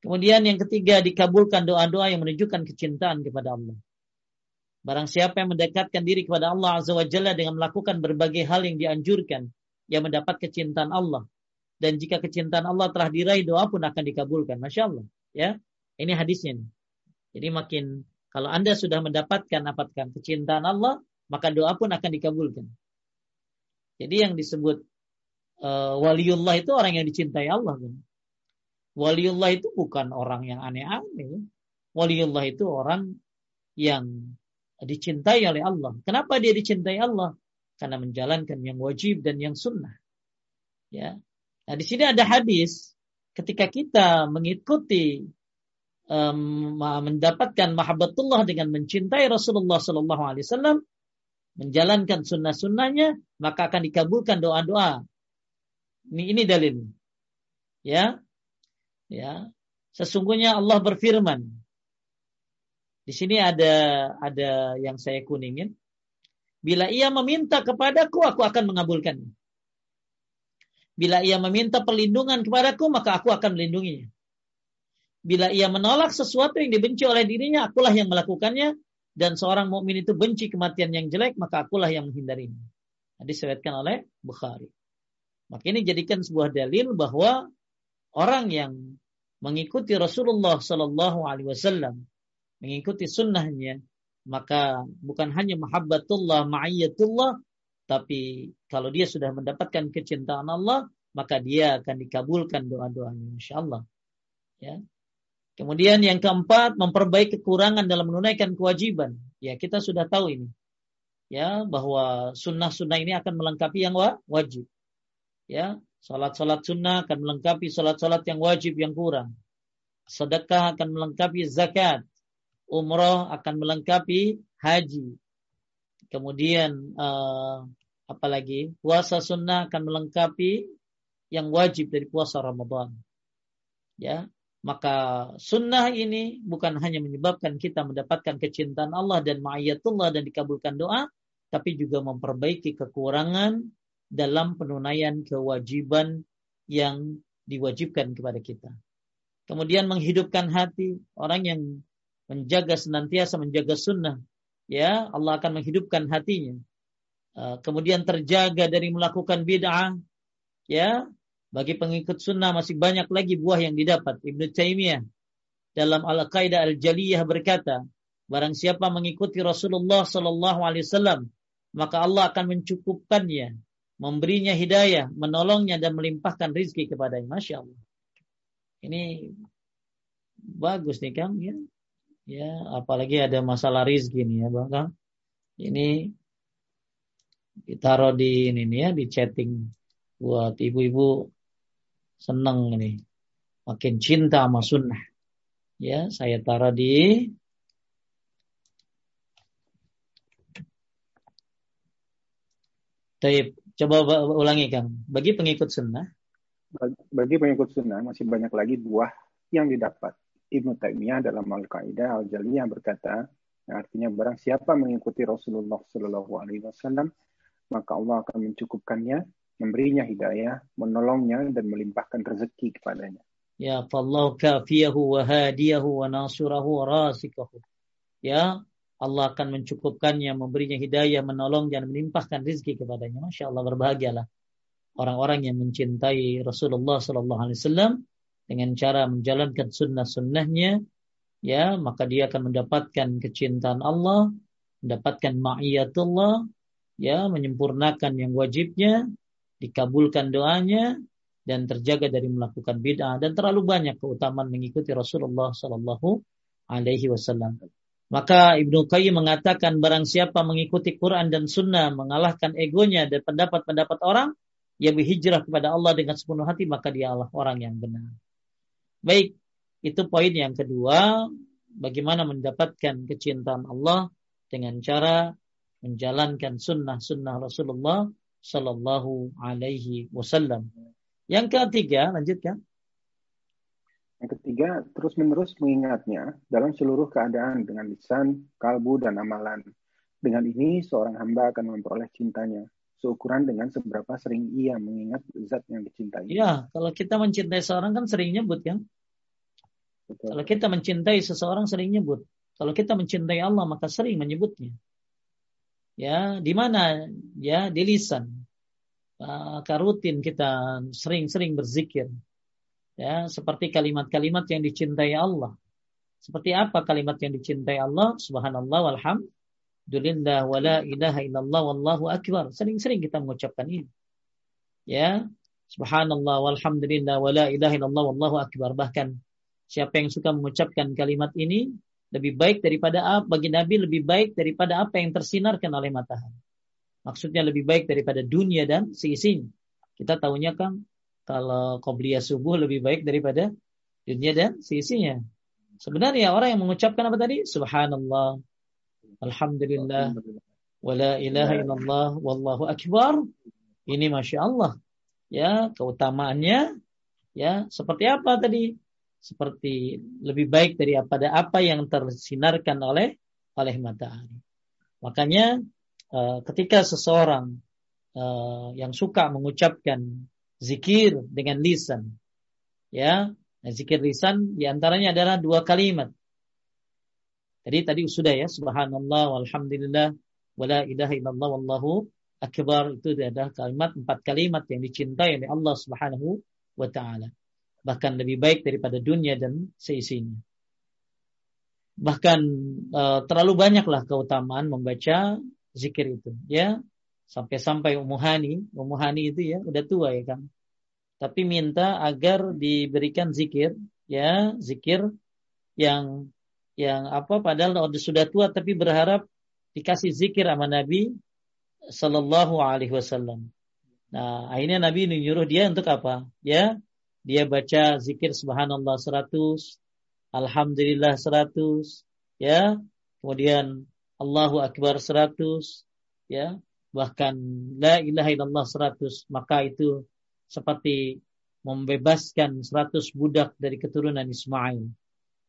Kemudian yang ketiga dikabulkan doa-doa yang menunjukkan kecintaan kepada Allah. Barang siapa yang mendekatkan diri kepada Allah Azza wa Jalla dengan melakukan berbagai hal yang dianjurkan, yang mendapat kecintaan Allah. Dan jika kecintaan Allah telah diraih, doa pun akan dikabulkan. Masya Allah. Ya, ini hadisnya. Jadi makin kalau anda sudah mendapatkan dapatkan kecintaan Allah, maka doa pun akan dikabulkan. Jadi yang disebut uh, waliullah itu orang yang dicintai Allah. Kan? Waliullah itu bukan orang yang aneh-aneh. Waliullah itu orang yang dicintai oleh Allah. Kenapa dia dicintai Allah? Karena menjalankan yang wajib dan yang sunnah. Ya. Nah di sini ada hadis ketika kita mengikuti um, mendapatkan mahabbatullah dengan mencintai Rasulullah Sallallahu Alaihi Wasallam menjalankan sunnah-sunnahnya, maka akan dikabulkan doa-doa. Ini, ini dalil. Ya, ya. Sesungguhnya Allah berfirman. Di sini ada ada yang saya kuningin. Bila ia meminta kepadaku, aku akan mengabulkannya. Bila ia meminta perlindungan kepadaku, maka aku akan melindunginya. Bila ia menolak sesuatu yang dibenci oleh dirinya, akulah yang melakukannya dan seorang mukmin itu benci kematian yang jelek, maka akulah yang menghindarinya. Disebutkan oleh Bukhari. Maka ini jadikan sebuah dalil bahwa orang yang mengikuti Rasulullah Sallallahu Alaihi Wasallam, mengikuti sunnahnya, maka bukan hanya mahabbatullah, ma'iyatullah, tapi kalau dia sudah mendapatkan kecintaan Allah, maka dia akan dikabulkan doa-doanya, insya Allah. Ya, Kemudian yang keempat, memperbaiki kekurangan dalam menunaikan kewajiban. Ya, kita sudah tahu ini. Ya, bahwa sunnah-sunnah ini akan melengkapi yang wajib. Ya, salat-salat sunnah akan melengkapi salat-salat yang wajib yang kurang. Sedekah akan melengkapi zakat. Umroh akan melengkapi haji. Kemudian uh, apalagi puasa sunnah akan melengkapi yang wajib dari puasa Ramadan. Ya, maka sunnah ini bukan hanya menyebabkan kita mendapatkan kecintaan Allah dan ma'ayatullah dan dikabulkan doa, tapi juga memperbaiki kekurangan dalam penunaian kewajiban yang diwajibkan kepada kita. Kemudian menghidupkan hati orang yang menjaga senantiasa menjaga sunnah, ya Allah akan menghidupkan hatinya. uh, kemudian terjaga dari melakukan bid'ah, ya, bagi pengikut sunnah masih banyak lagi buah yang didapat. Ibnu Taimiyah dalam Al-Qaidah Al-Jaliyah berkata, barang siapa mengikuti Rasulullah sallallahu alaihi wasallam, maka Allah akan mencukupkannya, memberinya hidayah, menolongnya dan melimpahkan rizki kepadanya. Masya Allah. Ini bagus nih Kang ya. Ya, apalagi ada masalah rizki nih ya Bang Kang. Ini ditaruh di ini nih ya di chatting buat ibu-ibu seneng nih. Makin cinta sama sunnah. Ya, saya taruh di Taib, coba ulangi Kang. Bagi pengikut sunnah. Bagi pengikut sunnah masih banyak lagi buah yang didapat. Ibnu Taimiyah dalam Al-Qaidah Al-Jaliyah berkata, artinya barang siapa mengikuti Rasulullah Shallallahu Alaihi Wasallam, maka Allah akan mencukupkannya, memberinya hidayah, menolongnya dan melimpahkan rezeki kepadanya. Ya, fallahu kafiyahu wa hadiyahu wa nasurahu wa rasikahu. Ya, Allah akan mencukupkannya, memberinya hidayah, menolong dan melimpahkan rezeki kepadanya. Masya Allah berbahagialah orang-orang yang mencintai Rasulullah Sallallahu Alaihi Wasallam dengan cara menjalankan sunnah-sunnahnya, ya maka dia akan mendapatkan kecintaan Allah, mendapatkan ma'iyatullah, ya menyempurnakan yang wajibnya, dikabulkan doanya, dan terjaga dari melakukan bid'ah dan terlalu banyak keutamaan mengikuti Rasulullah Sallallahu Alaihi Wasallam. Maka Ibnu Qayyim mengatakan barang siapa mengikuti Quran dan Sunnah mengalahkan egonya dan pendapat-pendapat orang, ia berhijrah kepada Allah dengan sepenuh hati maka dia Allah orang yang benar. Baik, itu poin yang kedua, bagaimana mendapatkan kecintaan Allah dengan cara menjalankan sunnah-sunnah Rasulullah Sallallahu Alaihi Wasallam. Yang ketiga, lanjutkan. Yang ketiga, terus-menerus mengingatnya dalam seluruh keadaan dengan lisan, kalbu, dan amalan. Dengan ini, seorang hamba akan memperoleh cintanya, seukuran dengan seberapa sering ia mengingat zat yang dicintai. Ya, kalau kita mencintai seorang kan sering nyebut kan? Betul. Kalau kita mencintai seseorang sering nyebut. Kalau kita mencintai Allah maka sering menyebutnya. Ya, di mana? Ya, di lisan. Maka rutin kita sering-sering berzikir. Ya, seperti kalimat-kalimat yang dicintai Allah. Seperti apa kalimat yang dicintai Allah? Subhanallah walhamdulillah wala ilaha illallah wallahu akbar. Sering-sering kita mengucapkan ini. Ya, subhanallah walhamdulillah wala ilaha illallah wallahu akbar. Bahkan Siapa yang suka mengucapkan kalimat ini lebih baik daripada apa bagi Nabi lebih baik daripada apa yang tersinarkan oleh matahari. Maksudnya lebih baik daripada dunia dan seisinya. Kita tahunya kan kalau qobliyah subuh lebih baik daripada dunia dan seisinya. Sebenarnya orang yang mengucapkan apa tadi? Subhanallah, Alhamdulillah, wala ilaha illallah, wallahu akbar. Ini masya Allah. Ya, keutamaannya ya seperti apa tadi? Seperti lebih baik daripada apa yang tersinarkan oleh oleh matahari. Makanya uh, ketika seseorang uh, yang suka mengucapkan zikir dengan lisan, ya, nah, zikir lisan di antaranya adalah dua kalimat. Jadi tadi sudah ya, subhanallah, walhamdulillah, wala ilaha illallah, wallahu akbar. Itu adalah kalimat, empat kalimat yang dicintai oleh Allah subhanahu wa ta'ala bahkan lebih baik daripada dunia dan seisinya. Bahkan e, terlalu banyaklah keutamaan membaca zikir itu, ya. Sampai-sampai Umuhani, Umuhani itu ya udah tua ya kan. Tapi minta agar diberikan zikir, ya, zikir yang yang apa padahal sudah tua tapi berharap dikasih zikir sama Nabi Sallallahu Alaihi Wasallam. Nah, akhirnya Nabi menyuruh dia untuk apa? Ya, dia baca zikir subhanallah 100, alhamdulillah 100, ya. Kemudian Allahu akbar 100, ya. Bahkan la ilaha illallah 100, maka itu seperti membebaskan 100 budak dari keturunan Ismail.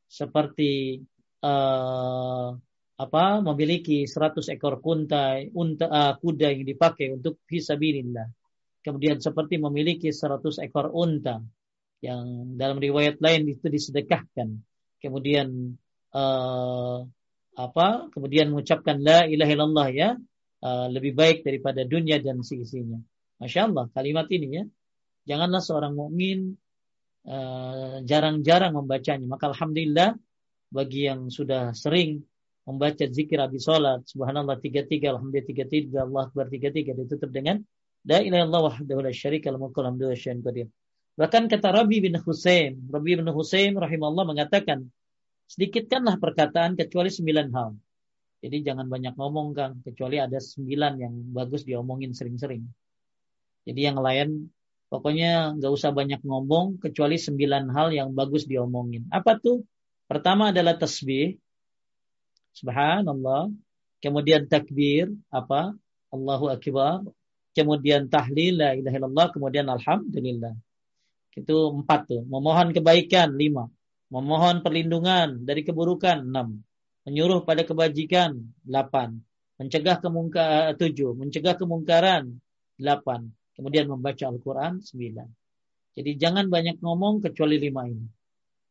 Seperti uh, apa memiliki 100 ekor kuntai unta uh, kuda yang dipakai untuk fisabilillah. Kemudian seperti memiliki 100 ekor unta yang dalam riwayat lain itu disedekahkan. Kemudian uh, apa? Kemudian mengucapkan la ilaha illallah ya uh, lebih baik daripada dunia dan seisinya. Masya Allah kalimat ini ya. Janganlah seorang mukmin uh, jarang-jarang membacanya. Maka alhamdulillah bagi yang sudah sering membaca zikir habis sholat, subhanallah tiga tiga, alhamdulillah tiga tiga, Allah akbar tiga tiga ditutup dengan la ilaha illallah wahdahu la syarika lahu mulku qadir. Bahkan kata Rabi bin Husain, Rabi bin Husain rahimahullah mengatakan, sedikitkanlah perkataan kecuali sembilan hal. Jadi jangan banyak ngomong Kang, kecuali ada sembilan yang bagus diomongin sering-sering. Jadi yang lain pokoknya nggak usah banyak ngomong kecuali sembilan hal yang bagus diomongin. Apa tuh? Pertama adalah tasbih. Subhanallah. Kemudian takbir, apa? Allahu Akbar. Kemudian tahlil, la ilaha illallah. Kemudian alhamdulillah. Itu empat tuh. Memohon kebaikan, lima. Memohon perlindungan dari keburukan, enam. Menyuruh pada kebajikan, delapan. Mencegah kemungkaran, tujuh. Mencegah kemungkaran, delapan. Kemudian membaca Al-Quran, sembilan. Jadi jangan banyak ngomong kecuali lima ini.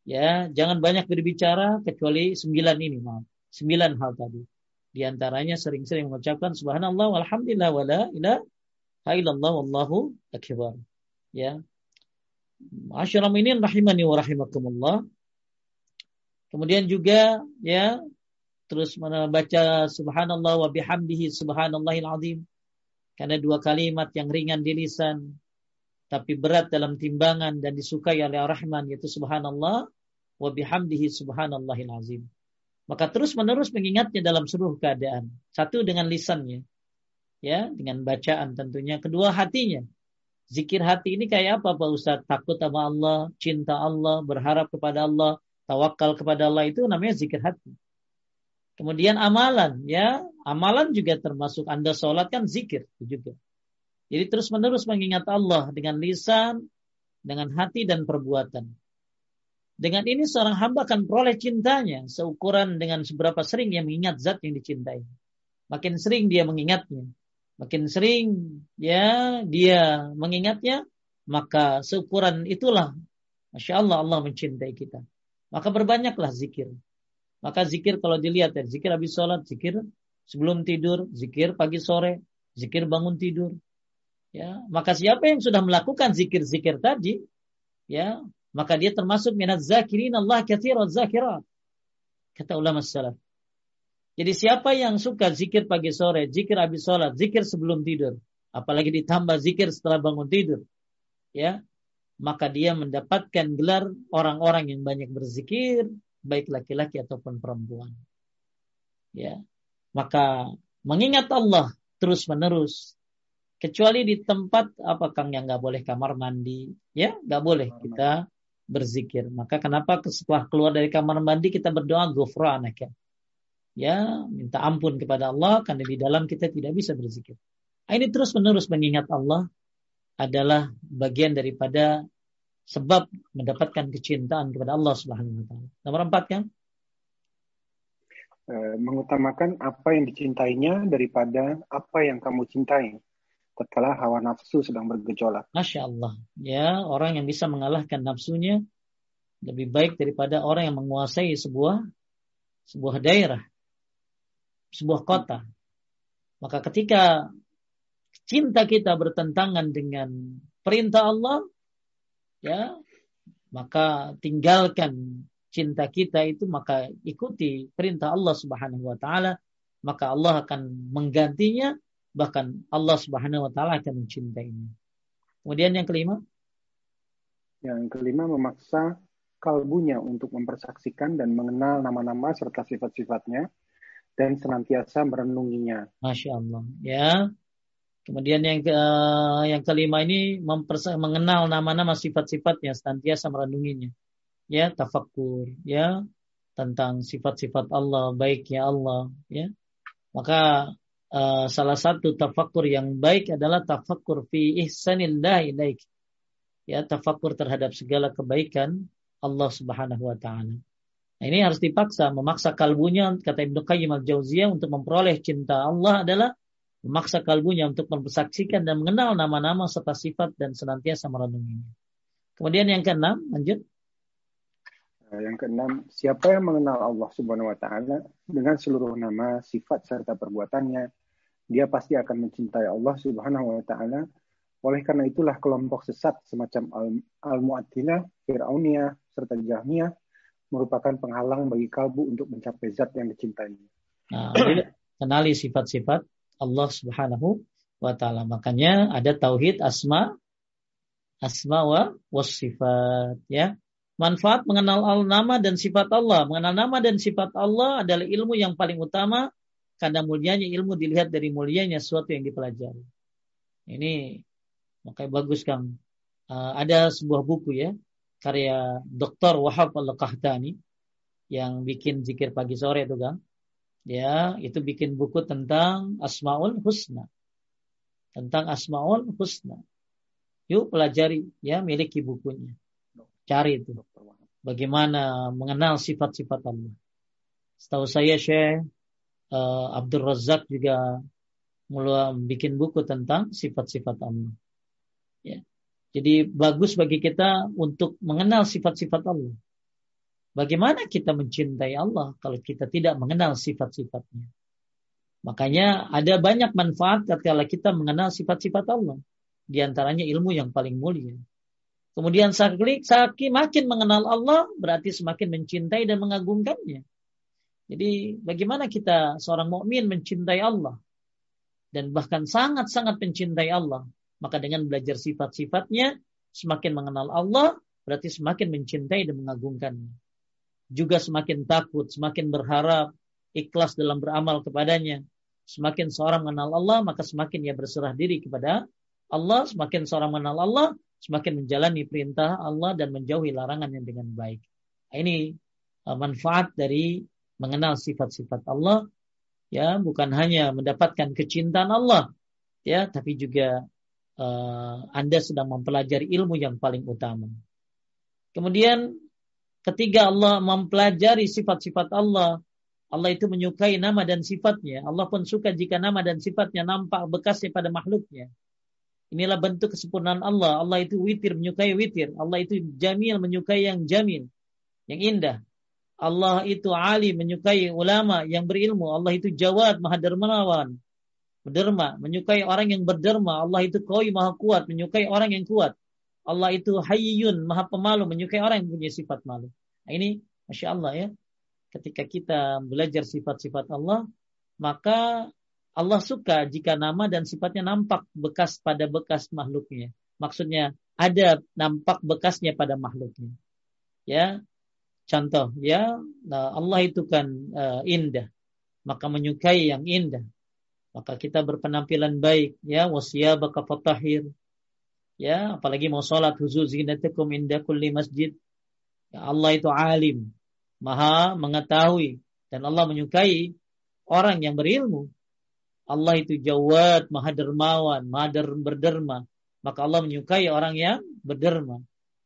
Ya, jangan banyak berbicara kecuali sembilan ini, maaf. Sembilan hal tadi. Di antaranya sering-sering mengucapkan subhanallah walhamdulillah wala ilaha illallah wallahu akbar. Ya, Asyiral ini rahimani wa rahimakumullah. Kemudian juga ya terus membaca subhanallah wa bihamdihi subhanallahil azim. Karena dua kalimat yang ringan di lisan tapi berat dalam timbangan dan disukai oleh Ar-Rahman yaitu subhanallah wa bihamdihi subhanallahil azim. Maka terus-menerus mengingatnya dalam seluruh keadaan. Satu dengan lisannya, ya, dengan bacaan tentunya. Kedua hatinya, Zikir hati ini kayak apa Pak Ustaz? Takut sama Allah, cinta Allah, berharap kepada Allah, tawakal kepada Allah itu namanya zikir hati. Kemudian amalan, ya amalan juga termasuk Anda sholat kan zikir juga. Jadi terus menerus mengingat Allah dengan lisan, dengan hati dan perbuatan. Dengan ini seorang hamba akan peroleh cintanya seukuran dengan seberapa sering dia mengingat zat yang dicintai. Makin sering dia mengingatnya, makin sering ya dia mengingatnya, maka seukuran itulah Masya Allah Allah mencintai kita. Maka berbanyaklah zikir. Maka zikir kalau dilihat ya, zikir habis sholat, zikir sebelum tidur, zikir pagi sore, zikir bangun tidur. Ya, maka siapa yang sudah melakukan zikir-zikir tadi, ya, maka dia termasuk minat zakirin Allah kathirat zakirat. Kata ulama salaf. Jadi siapa yang suka zikir pagi sore, zikir habis sholat, zikir sebelum tidur, apalagi ditambah zikir setelah bangun tidur, ya, maka dia mendapatkan gelar orang-orang yang banyak berzikir, baik laki-laki ataupun perempuan. Ya, maka mengingat Allah terus menerus, kecuali di tempat apa kang yang nggak boleh kamar mandi, ya nggak boleh kita berzikir. Maka kenapa setelah keluar dari kamar mandi kita berdoa gufranak ya ya minta ampun kepada Allah karena di dalam kita tidak bisa berzikir. Nah, ini terus menerus mengingat Allah adalah bagian daripada sebab mendapatkan kecintaan kepada Allah Subhanahu wa taala. Nomor empat kan? Mengutamakan apa yang dicintainya daripada apa yang kamu cintai. Tatkala hawa nafsu sedang bergejolak. Masya Allah. Ya, orang yang bisa mengalahkan nafsunya lebih baik daripada orang yang menguasai sebuah sebuah daerah sebuah kota. Maka ketika cinta kita bertentangan dengan perintah Allah, ya, maka tinggalkan cinta kita itu maka ikuti perintah Allah Subhanahu wa taala, maka Allah akan menggantinya bahkan Allah Subhanahu wa taala akan mencintainya. Kemudian yang kelima? Yang kelima memaksa kalbunya untuk mempersaksikan dan mengenal nama-nama serta sifat-sifatnya dan senantiasa merenunginya. Masya Allah. Ya. Kemudian yang ke, yang kelima ini mengenal nama-nama sifat-sifatnya, senantiasa merenunginya. Ya, tafakkur, ya, tentang sifat-sifat Allah, baiknya Allah, ya. Maka uh, salah satu tafakkur yang baik adalah tafakkur fi ihsanillah ilaik. Ya, tafakkur terhadap segala kebaikan Allah Subhanahu wa taala. Nah, ini harus dipaksa, memaksa kalbunya kata Ibnu Qayyim al-Jauziyah untuk memperoleh cinta Allah adalah memaksa kalbunya untuk mempersaksikan dan mengenal nama-nama serta sifat dan senantiasa merenunginya. Kemudian yang keenam, lanjut. Eh, yang keenam, siapa yang mengenal Allah Subhanahu wa taala dengan seluruh nama, sifat serta perbuatannya dia pasti akan mencintai Allah Subhanahu wa taala. Oleh karena itulah kelompok sesat semacam Al-Mu'attilah, Fir'auniyah, serta Jahmiyah merupakan penghalang bagi kalbu untuk mencapai zat yang dicintainya. Nah, kenali sifat-sifat Allah Subhanahu wa taala. Makanya ada tauhid asma asma wa wasifat ya. Manfaat mengenal nama dan sifat Allah. Mengenal nama dan sifat Allah adalah ilmu yang paling utama karena mulianya ilmu dilihat dari mulianya sesuatu yang dipelajari. Ini makanya bagus Kang. Uh, ada sebuah buku ya karya Dr. Wahab Al-Qahtani yang bikin zikir pagi sore itu Kang. Ya, itu bikin buku tentang Asmaul Husna. Tentang Asmaul Husna. Yuk pelajari ya, miliki bukunya. Cari itu. Bagaimana mengenal sifat-sifat Allah. Setahu saya Syekh uh, Abdul Razak juga mulai bikin buku tentang sifat-sifat Allah. Ya. Jadi bagus bagi kita untuk mengenal sifat-sifat Allah. Bagaimana kita mencintai Allah kalau kita tidak mengenal sifat-sifatnya? Makanya ada banyak manfaat ketika kita mengenal sifat-sifat Allah. Di antaranya ilmu yang paling mulia. Kemudian saki makin mengenal Allah berarti semakin mencintai dan mengagungkannya. Jadi bagaimana kita seorang mukmin mencintai Allah dan bahkan sangat-sangat mencintai Allah. Maka dengan belajar sifat-sifatnya semakin mengenal Allah berarti semakin mencintai dan mengagungkannya. Juga semakin takut, semakin berharap, ikhlas dalam beramal kepadanya. Semakin seorang mengenal Allah maka semakin ia berserah diri kepada Allah, semakin seorang mengenal Allah semakin menjalani perintah Allah dan menjauhi larangannya dengan baik. Ini uh, manfaat dari mengenal sifat-sifat Allah ya bukan hanya mendapatkan kecintaan Allah ya tapi juga uh, Anda sedang mempelajari ilmu yang paling utama. Kemudian ketika Allah mempelajari sifat-sifat Allah, Allah itu menyukai nama dan sifatnya. Allah pun suka jika nama dan sifatnya nampak bekasnya pada makhluknya. Inilah bentuk kesempurnaan Allah. Allah itu witir, menyukai witir. Allah itu jamil, menyukai yang jamil, yang indah. Allah itu alim, menyukai ulama yang berilmu. Allah itu jawad, maha dermawan, berderma, menyukai orang yang berderma. Allah itu koi, maha kuat, menyukai orang yang kuat. Allah itu hayyun, maha pemalu, menyukai orang yang punya sifat malu. Nah, ini Masya Allah ya. Ketika kita belajar sifat-sifat Allah, maka Allah suka jika nama dan sifatnya nampak bekas pada bekas makhluknya. Maksudnya ada nampak bekasnya pada makhluknya. Ya, contoh ya nah, Allah itu kan uh, indah, maka menyukai yang indah. Maka kita berpenampilan baik ya baka fatahir. Ya, apalagi mau sholat huzuz zinatakum inda kulli masjid. Ya, Allah itu alim, maha mengetahui dan Allah menyukai orang yang berilmu Allah itu jawad, maha dermawan, maha berderma. Maka Allah menyukai orang yang berderma.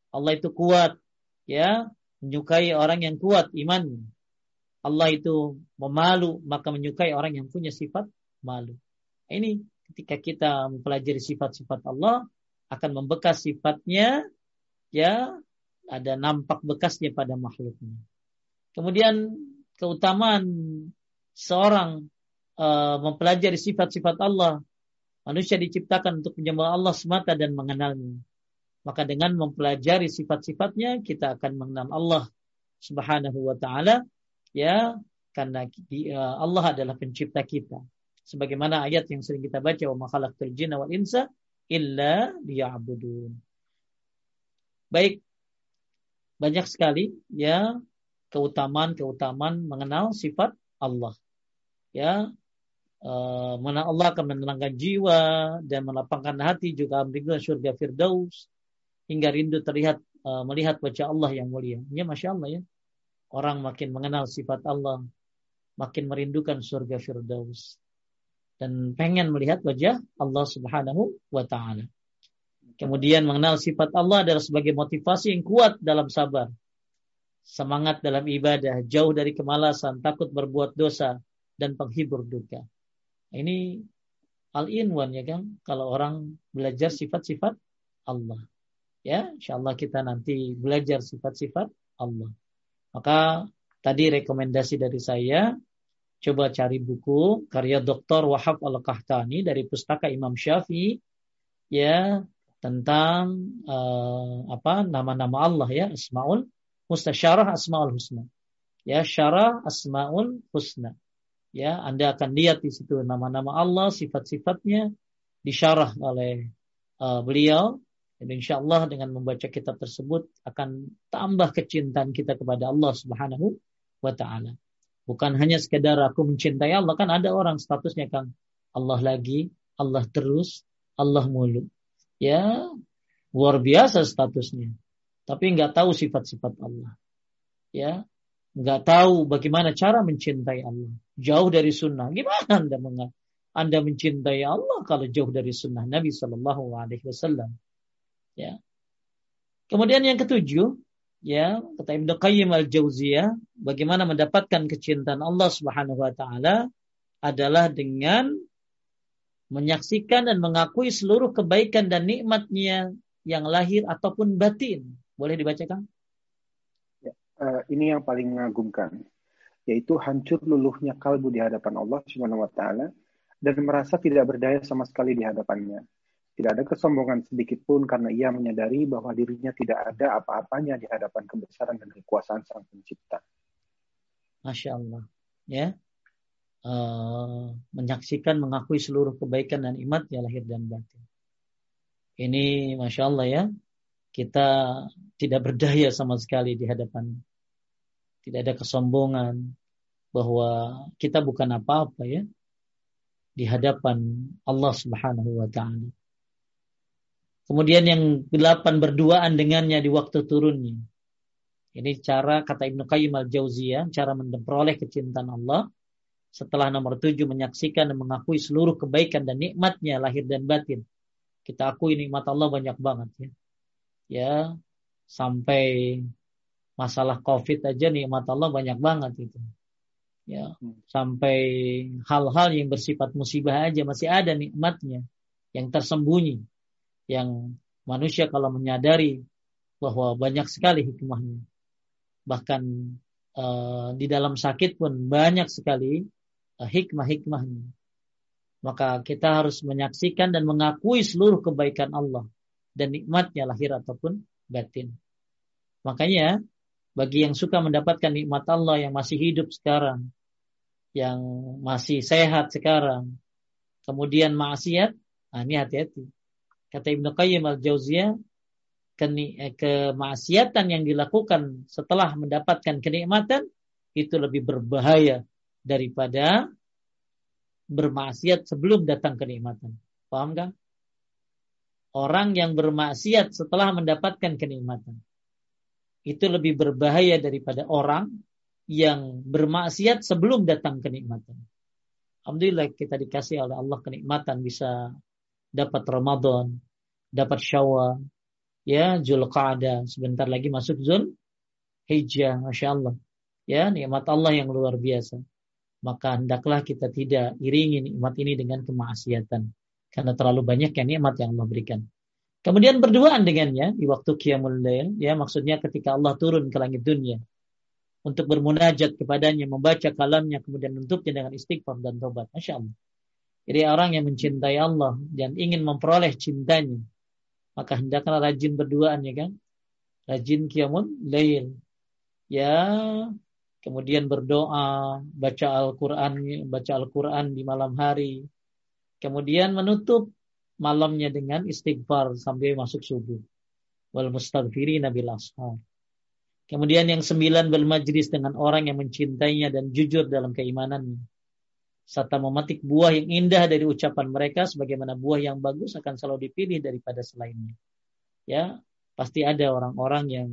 Allah itu kuat, ya, menyukai orang yang kuat imannya. Allah itu memalu, maka menyukai orang yang punya sifat malu. Ini ketika kita mempelajari sifat-sifat Allah akan membekas sifatnya, ya, ada nampak bekasnya pada makhluknya. Kemudian keutamaan seorang uh, mempelajari sifat-sifat Allah. Manusia diciptakan untuk menyembah Allah semata dan mengenalnya. Maka dengan mempelajari sifat-sifatnya kita akan mengenal Allah Subhanahu wa taala ya karena uh, Allah adalah pencipta kita. Sebagaimana ayat yang sering kita baca wa makhalaqtul jinna wal insa illa liya'budun. Baik banyak sekali ya keutamaan-keutamaan mengenal sifat Allah. Ya, Uh, mana Allah akan menenangkan jiwa dan melapangkan hati juga memberikan surga firdaus hingga rindu terlihat uh, melihat wajah Allah yang mulia. Ya masya Allah ya. Orang makin mengenal sifat Allah, makin merindukan surga firdaus dan pengen melihat wajah Allah Subhanahu wa taala. Kemudian mengenal sifat Allah adalah sebagai motivasi yang kuat dalam sabar. Semangat dalam ibadah, jauh dari kemalasan, takut berbuat dosa, dan penghibur duka. Ini al-inwan ya kan kalau orang belajar sifat-sifat Allah. Ya, insyaallah kita nanti belajar sifat-sifat Allah. Maka tadi rekomendasi dari saya Coba cari buku karya Dr. Wahab Al-Qahtani dari pustaka Imam Syafi'i ya tentang uh, apa nama-nama Allah ya Asmaul Mustasyarah Asmaul Husna. Ya syarah Asmaul Husna. Ya, Anda akan lihat di situ nama-nama Allah, sifat-sifatnya disyarah oleh uh, beliau dan insya Allah dengan membaca kitab tersebut akan tambah kecintaan kita kepada Allah Subhanahu wa taala. Bukan hanya sekedar aku mencintai Allah kan ada orang statusnya Kang Allah lagi, Allah terus, Allah mulu. Ya, luar biasa statusnya. Tapi nggak tahu sifat-sifat Allah. Ya, nggak tahu bagaimana cara mencintai Allah. Jauh dari sunnah. Gimana Anda mengat? Anda mencintai Allah kalau jauh dari sunnah Nabi Shallallahu Alaihi Wasallam. Ya. Kemudian yang ketujuh, ya, kata Ibnu Qayyim al-Jauziyah, bagaimana mendapatkan kecintaan Allah Subhanahu wa taala adalah dengan menyaksikan dan mengakui seluruh kebaikan dan nikmatnya yang lahir ataupun batin. Boleh dibacakan? Ya, uh, ini yang paling mengagumkan, yaitu hancur luluhnya kalbu di hadapan Allah Subhanahu wa taala dan merasa tidak berdaya sama sekali di hadapannya. Tidak ada kesombongan sedikit pun karena ia menyadari bahwa dirinya tidak ada apa-apanya di hadapan kebesaran dan kekuasaan Sang Pencipta. Masya Allah. Ya, uh, menyaksikan, mengakui seluruh kebaikan dan imat ya lahir dan batin. Ini masya Allah ya, kita tidak berdaya sama sekali di hadapan, tidak ada kesombongan bahwa kita bukan apa-apa ya di hadapan Allah Subhanahu wa taala. Kemudian yang delapan berduaan dengannya di waktu turunnya. Ini cara kata Ibnu Qayyim al-Jauziyah, cara memperoleh kecintaan Allah. Setelah nomor tujuh menyaksikan dan mengakui seluruh kebaikan dan nikmatnya lahir dan batin. Kita akui nikmat Allah banyak banget ya. Ya, sampai masalah Covid aja nikmat Allah banyak banget itu. Ya, sampai hal-hal yang bersifat musibah aja masih ada nikmatnya yang tersembunyi yang manusia kalau menyadari bahwa banyak sekali hikmahnya. Bahkan uh, di dalam sakit pun banyak sekali uh, hikmah-hikmahnya. Maka kita harus menyaksikan dan mengakui seluruh kebaikan Allah dan nikmatnya lahir ataupun batin. Makanya bagi yang suka mendapatkan nikmat Allah yang masih hidup sekarang, yang masih sehat sekarang, kemudian maksiat, nah ini hati-hati. Kata Ibnu Qayyim al-Jauziyah, eh, kemaksiatan yang dilakukan setelah mendapatkan kenikmatan itu lebih berbahaya daripada bermaksiat sebelum datang kenikmatan. Paham kan? Orang yang bermaksiat setelah mendapatkan kenikmatan itu lebih berbahaya daripada orang yang bermaksiat sebelum datang kenikmatan. Alhamdulillah kita dikasih oleh Allah kenikmatan bisa dapat Ramadan, dapat Syawal, ya Zulqa'dah, sebentar lagi masuk Zul Hijjah, Masya Allah. Ya, nikmat Allah yang luar biasa. Maka hendaklah kita tidak iringi nikmat ini dengan kemaksiatan. Karena terlalu banyak yang nikmat yang Allah berikan. Kemudian berduaan dengannya di waktu Qiyamul Lail, ya maksudnya ketika Allah turun ke langit dunia untuk bermunajat kepadanya, membaca kalamnya, kemudian menutupnya dengan istighfar dan tobat. Masya Allah. Jadi orang yang mencintai Allah dan ingin memperoleh cintanya, maka hendaklah rajin berduaan ya kan. Rajin kiamun lail. Ya, kemudian berdoa, baca Al-Qur'an, baca Al-Qur'an di malam hari. Kemudian menutup malamnya dengan istighfar sampai masuk subuh. Wal mustaghfirina bil ashar. Kemudian yang sembilan bermajlis dengan orang yang mencintainya dan jujur dalam keimanannya serta memetik buah yang indah dari ucapan mereka sebagaimana buah yang bagus akan selalu dipilih daripada selainnya. Ya, pasti ada orang-orang yang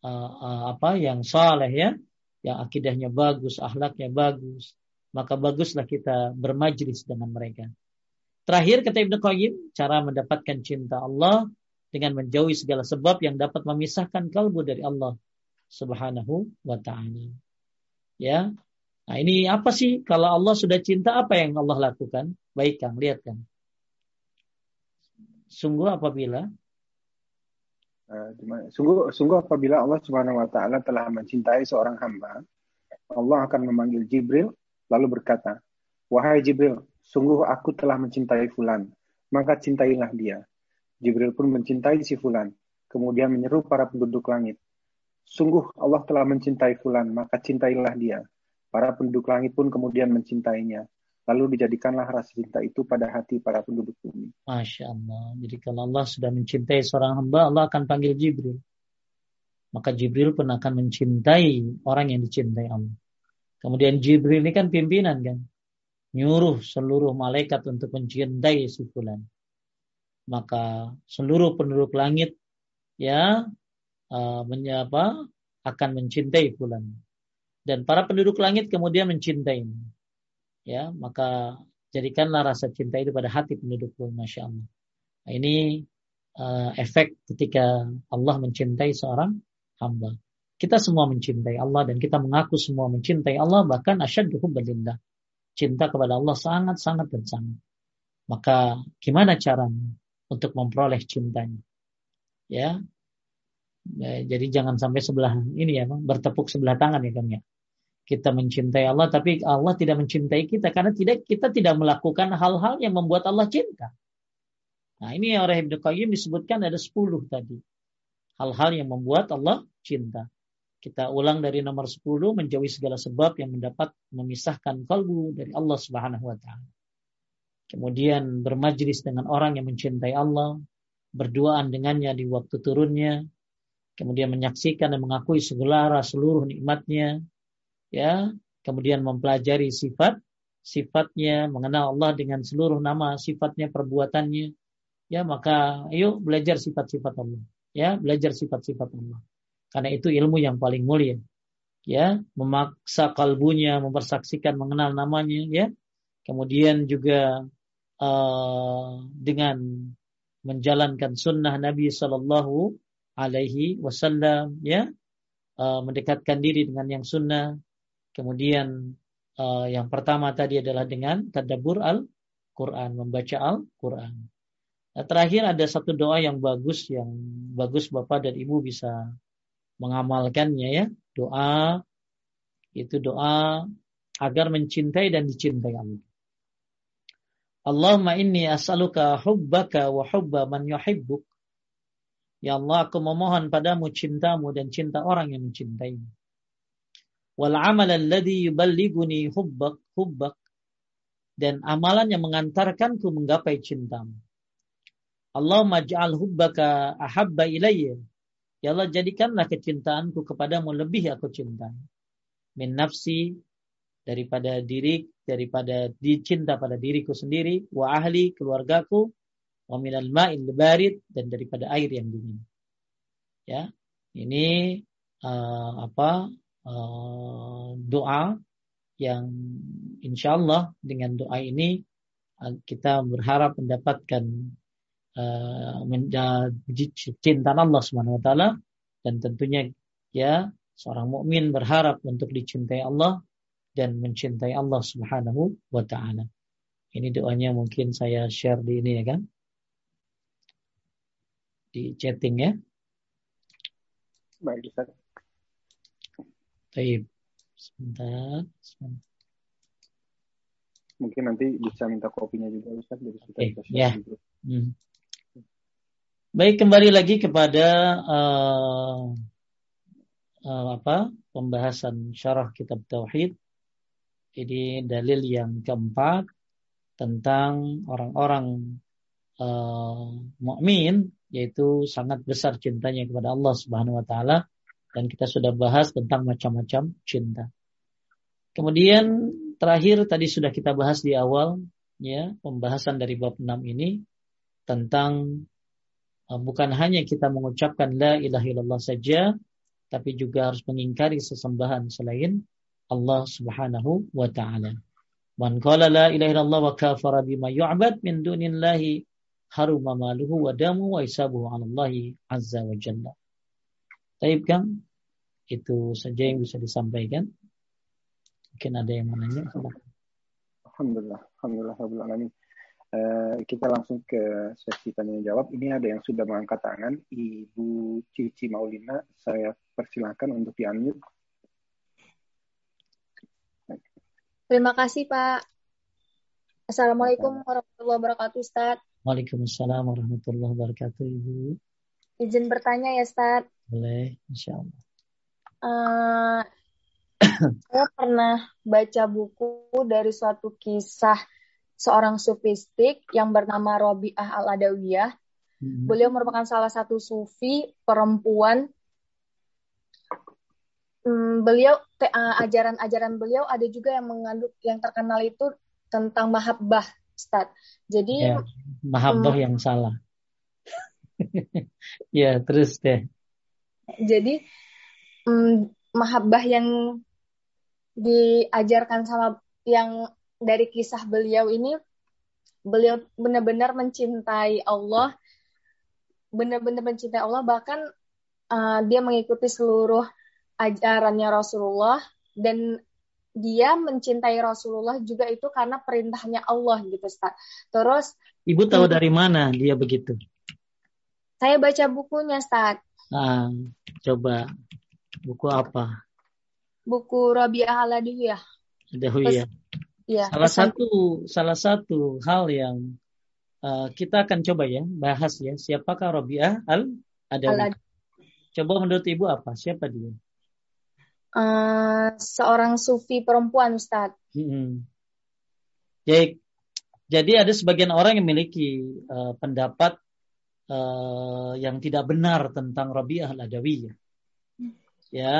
uh, uh, apa yang saleh ya, yang akidahnya bagus, akhlaknya bagus, maka baguslah kita bermajlis dengan mereka. Terakhir kata Ibnu Qayyim, cara mendapatkan cinta Allah dengan menjauhi segala sebab yang dapat memisahkan kalbu dari Allah Subhanahu wa taala. Ya, Nah ini apa sih kalau Allah sudah cinta apa yang Allah lakukan? Baik Kang, lihat Kang. Sungguh apabila uh, sungguh sungguh apabila Allah Subhanahu wa taala telah mencintai seorang hamba, Allah akan memanggil Jibril lalu berkata, Wahai Jibril, sungguh aku telah mencintai Fulan, maka cintailah dia. Jibril pun mencintai si Fulan, kemudian menyeru para penduduk langit. Sungguh Allah telah mencintai Fulan, maka cintailah dia. Para penduduk langit pun kemudian mencintainya. Lalu dijadikanlah rasa cinta itu pada hati para penduduk bumi. Masya Allah. Jadi kalau Allah sudah mencintai seorang hamba, Allah akan panggil Jibril. Maka Jibril pun akan mencintai orang yang dicintai Allah. Kemudian Jibril ini kan pimpinan kan. Nyuruh seluruh malaikat untuk mencintai si fulan. Maka seluruh penduduk langit ya uh, menyapa akan mencintai fulan. Dan para penduduk langit kemudian mencintai. Ya maka jadikanlah rasa cinta itu pada hati penduduk masya Allah. Nah, ini uh, efek ketika Allah mencintai seorang hamba. Kita semua mencintai Allah dan kita mengaku semua mencintai Allah bahkan asyaddu hubbalillah cinta kepada Allah sangat sangat dan sangat. Maka gimana caranya untuk memperoleh cintanya? Ya jadi jangan sampai sebelah ini ya bertepuk sebelah tangan ya kan ya kita mencintai Allah tapi Allah tidak mencintai kita karena tidak kita tidak melakukan hal-hal yang membuat Allah cinta. Nah, ini oleh Ibnu Qayyim disebutkan ada 10 tadi. Hal-hal yang membuat Allah cinta. Kita ulang dari nomor 10 menjauhi segala sebab yang mendapat memisahkan kalbu dari Allah Subhanahu wa taala. Kemudian bermajlis dengan orang yang mencintai Allah, berduaan dengannya di waktu turunnya, kemudian menyaksikan dan mengakui segala seluruh nikmatnya, ya kemudian mempelajari sifat sifatnya mengenal Allah dengan seluruh nama sifatnya perbuatannya. Ya maka ayo belajar sifat-sifat Allah. Ya belajar sifat-sifat Allah. Karena itu ilmu yang paling mulia. Ya memaksa kalbunya mempersaksikan mengenal namanya ya. Kemudian juga uh, dengan menjalankan sunnah Nabi Shallallahu Alaihi Wasallam ya uh, mendekatkan diri dengan yang sunnah Kemudian uh, yang pertama tadi adalah dengan tadabbur al-Quran, membaca al-Quran. Nah, terakhir ada satu doa yang bagus, yang bagus Bapak dan Ibu bisa mengamalkannya ya. Doa itu doa agar mencintai dan dicintai Allah. Allahumma inni as'aluka hubbaka wa hubba man yuhibbuk. Ya Allah, aku memohon padamu cintamu dan cinta orang yang mencintaimu wal amal alladhi yuballighuni hubbak hubbak dan amalan yang mengantarkanku menggapai cintamu. Allahumma ja'al hubbaka ahabba ilayya. Ya Allah jadikanlah kecintaanku kepadamu lebih aku cintai. Min nafsi daripada diri daripada dicinta pada diriku sendiri wa ahli keluargaku wa minal ma'il barid dan daripada air yang dingin. Ya. Ini uh, apa Eh, doa yang insya Allah dengan doa ini uh, kita berharap mendapatkan uh, cinta Allah Subhanahu wa taala dan tentunya ya seorang mukmin berharap untuk dicintai Allah dan mencintai Allah Subhanahu wa taala. Ini doanya mungkin saya share di ini ya kan. Di chatting ya. Baik, Ustaz. Baik. Sebentar. Sebentar. Mungkin nanti bisa minta kopinya juga Ustaz dari kita okay. kita ya. Hmm. Baik, kembali lagi kepada uh, uh, apa? pembahasan syarah kitab tauhid. Ini dalil yang keempat tentang orang-orang uh, mukmin yaitu sangat besar cintanya kepada Allah Subhanahu wa taala dan kita sudah bahas tentang macam-macam cinta. Kemudian terakhir tadi sudah kita bahas di awal ya pembahasan dari bab 6 ini tentang uh, bukan hanya kita mengucapkan la ilaha illallah saja tapi juga harus mengingkari sesembahan selain Allah Subhanahu wa taala. Man qala la ilaha illallah wa kafara bima yu'bad min dunillahi haruma maluhu wa damu wa isabuhu 'ala Allah azza wa jalla. Taib kan? Itu saja yang bisa disampaikan. Mungkin ada yang menanya. Alhamdulillah, alhamdulillah, alhamdulillah. Uh, kita langsung ke sesi tanya jawab. Ini ada yang sudah mengangkat tangan, Ibu Cici Maulina. Saya persilahkan untuk di unmute. Terima kasih Pak. Assalamualaikum warahmatullahi wabarakatuh Ustaz. Waalaikumsalam warahmatullahi wabarakatuh Ibu. Izin bertanya ya Ustaz. Boleh, insya Allah. Uh, saya pernah baca buku dari suatu kisah seorang sufistik yang bernama Robiah al-Adawiyah. Hmm. Beliau merupakan salah satu sufi perempuan. Hmm, beliau uh, ajaran-ajaran beliau ada juga yang mengandung yang terkenal itu tentang mahabbah, Ustaz. Jadi ya, mahabbah hmm, yang salah. ya, terus deh. Jadi hmm, mahabbah yang diajarkan sama yang dari kisah beliau ini beliau benar-benar mencintai Allah benar-benar mencintai Allah bahkan uh, dia mengikuti seluruh ajarannya Rasulullah dan dia mencintai Rasulullah juga itu karena perintahnya Allah gitu Ustaz. Terus Ibu tahu dari mana dia begitu? Saya baca bukunya Ustaz. Nah, coba buku apa? Buku Rabi'ah Al-Adawiyah. Adawiyah. Ya, salah pesan. satu salah satu hal yang uh, kita akan coba ya bahas ya siapakah Rabi'ah. Al coba menurut Ibu apa? Siapa dia? uh, seorang sufi perempuan Ustadz. Hmm. Jadi, jadi ada sebagian orang yang memiliki uh, pendapat uh, yang tidak benar tentang Rabi'ah al-Adawiyah. Ya,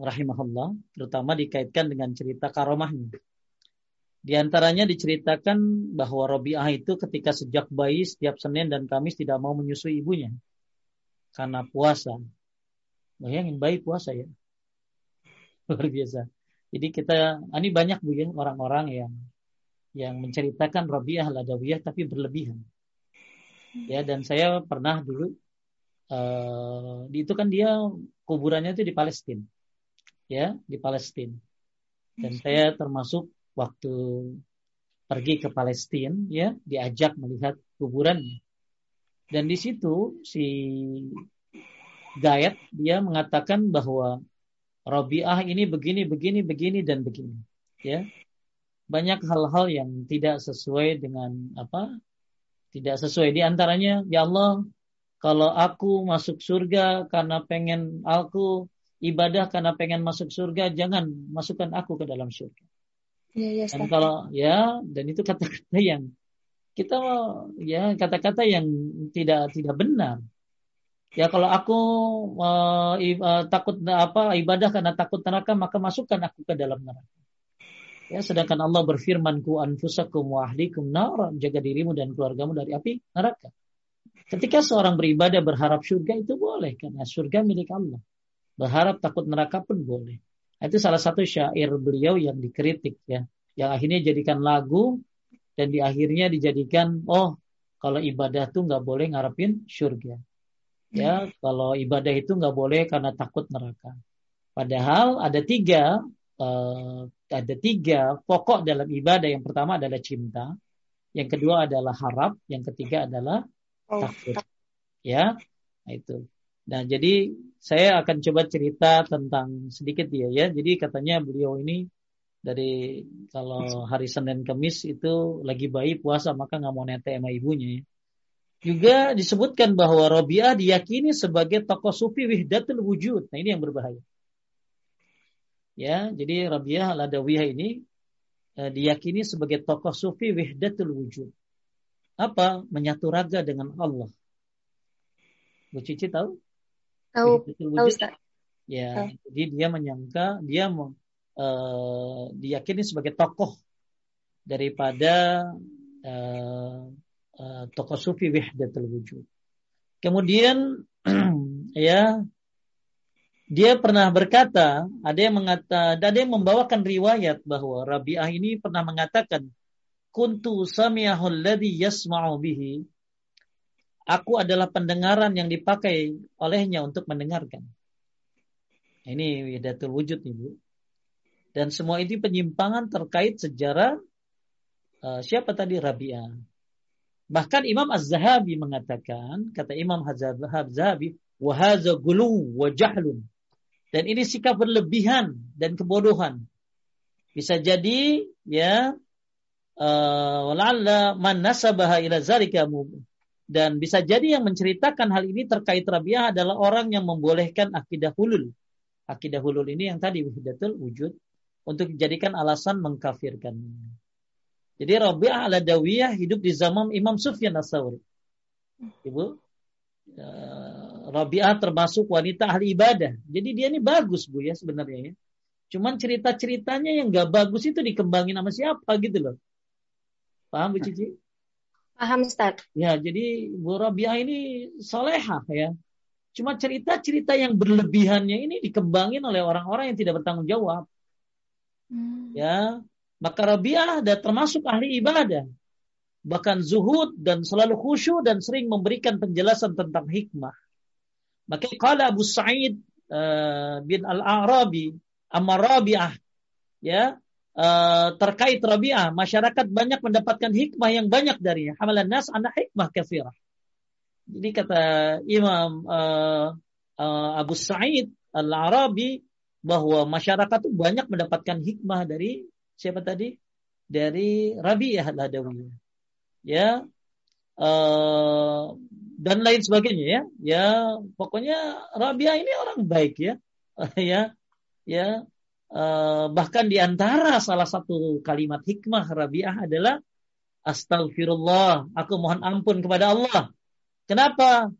rahimahullah, terutama dikaitkan dengan cerita karomahnya. Di antaranya diceritakan bahwa Rabi'ah itu ketika sejak bayi setiap Senin dan Kamis tidak mau menyusui ibunya karena puasa. Bayangin bayi puasa ya luar biasa. Jadi kita ini banyak bu ya orang-orang yang yang menceritakan Rabi'ah Ladawiyah tapi berlebihan. Ya dan saya pernah dulu uh, itu kan dia kuburannya itu di Palestina. Ya, di Palestina. Dan saya termasuk waktu pergi ke Palestina ya, diajak melihat kuburan. Dan di situ si Gayat dia mengatakan bahwa Rabi'ah ini begini, begini, begini dan begini. Ya, banyak hal-hal yang tidak sesuai dengan apa? Tidak sesuai. Di antaranya, ya Allah, kalau aku masuk surga karena pengen aku ibadah karena pengen masuk surga, jangan masukkan aku ke dalam surga. Ya, ya, dan kalau ya, dan itu kata-kata yang kita ya kata-kata yang tidak tidak benar. Ya kalau aku uh, uh, takut apa ibadah karena takut neraka maka masukkan aku ke dalam neraka. Ya sedangkan Allah berfirman ku anfusakum wa ahlikum nar jaga dirimu dan keluargamu dari api neraka. Ketika seorang beribadah berharap surga itu boleh karena surga milik Allah. Berharap takut neraka pun boleh. Itu salah satu syair beliau yang dikritik ya, yang akhirnya jadikan lagu dan di akhirnya dijadikan oh kalau ibadah tuh nggak boleh ngarepin surga. Ya, kalau ibadah itu nggak boleh karena takut neraka. Padahal ada tiga, uh, ada tiga pokok dalam ibadah. Yang pertama adalah cinta, yang kedua adalah harap, yang ketiga adalah oh. takut. Ya, nah itu. Nah, jadi saya akan coba cerita tentang sedikit dia ya. Jadi katanya beliau ini dari kalau hari Senin Kamis itu lagi bayi puasa maka nggak mau nete sama ibunya ya. Juga disebutkan bahwa Robiah diyakini sebagai tokoh sufi wihdatul wujud. Nah ini yang berbahaya. Ya, jadi Robiah al-Adawiyah ini eh, diyakini sebagai tokoh sufi wihdatul wujud. Apa? Menyatu raga dengan Allah. Bu Cici tahu? Tahu. Tahu Ustaz. Ya, tahu. jadi dia menyangka dia uh, diyakini sebagai tokoh daripada uh, uh, tokoh sufi wahdatul wujud. Kemudian ya dia pernah berkata, ada yang mengata, ada yang membawakan riwayat bahwa Rabi'ah ini pernah mengatakan, "Kuntu samiyahul ladzi yasma'u bihi." Aku adalah pendengaran yang dipakai olehnya untuk mendengarkan. Ini wahdatul wujud Ibu. Dan semua ini penyimpangan terkait sejarah uh, siapa tadi Rabi'ah. Bahkan Imam Az-Zahabi mengatakan, kata Imam Az-Zahabi, wahaza gulu wa jahlun. Dan ini sikap berlebihan dan kebodohan. Bisa jadi ya uh, wala'alla man nasabaha ila zalika dan bisa jadi yang menceritakan hal ini terkait Rabi'ah adalah orang yang membolehkan akidah hulul. Akidah hulul ini yang tadi wahdatul wujud untuk dijadikan alasan mengkafirkan. Jadi Rabi'ah al-Adawiyah hidup di zaman Imam Sufyan as-Sawri. Ibu, Rabi'ah termasuk wanita ahli ibadah. Jadi dia ini bagus Bu ya sebenarnya ya. Cuman cerita-ceritanya yang gak bagus itu dikembangin sama siapa gitu loh. Paham Bu Cici? Paham Ustaz. Ya, jadi Bu Rabiah ini solehah ya. Cuma cerita-cerita yang berlebihannya ini dikembangin oleh orang-orang yang tidak bertanggung jawab. Hmm. Ya, maka Rabiah ada termasuk ahli ibadah. Bahkan zuhud dan selalu khusyuk dan sering memberikan penjelasan tentang hikmah. Maka kala Abu Sa'id uh, bin Al-Arabi Amar Rabiah ya Eh, terkait Rabi'ah, masyarakat banyak mendapatkan hikmah yang banyak darinya. Hamalan nas anak hikmah kafirah. Jadi kata Imam uh, uh, Abu Sa'id Al-Arabi bahwa masyarakat itu banyak mendapatkan hikmah dari siapa tadi? Dari Rabi'ah Al-Adawiyah. Ya. Uh, dan lain sebagainya ya. Ya, pokoknya Rabi'ah ini orang baik ya. ya. Ya, Eh, bahkan di antara salah satu kalimat hikmah Rabi'ah adalah Astaghfirullah, aku mohon ampun kepada Allah. Kenapa?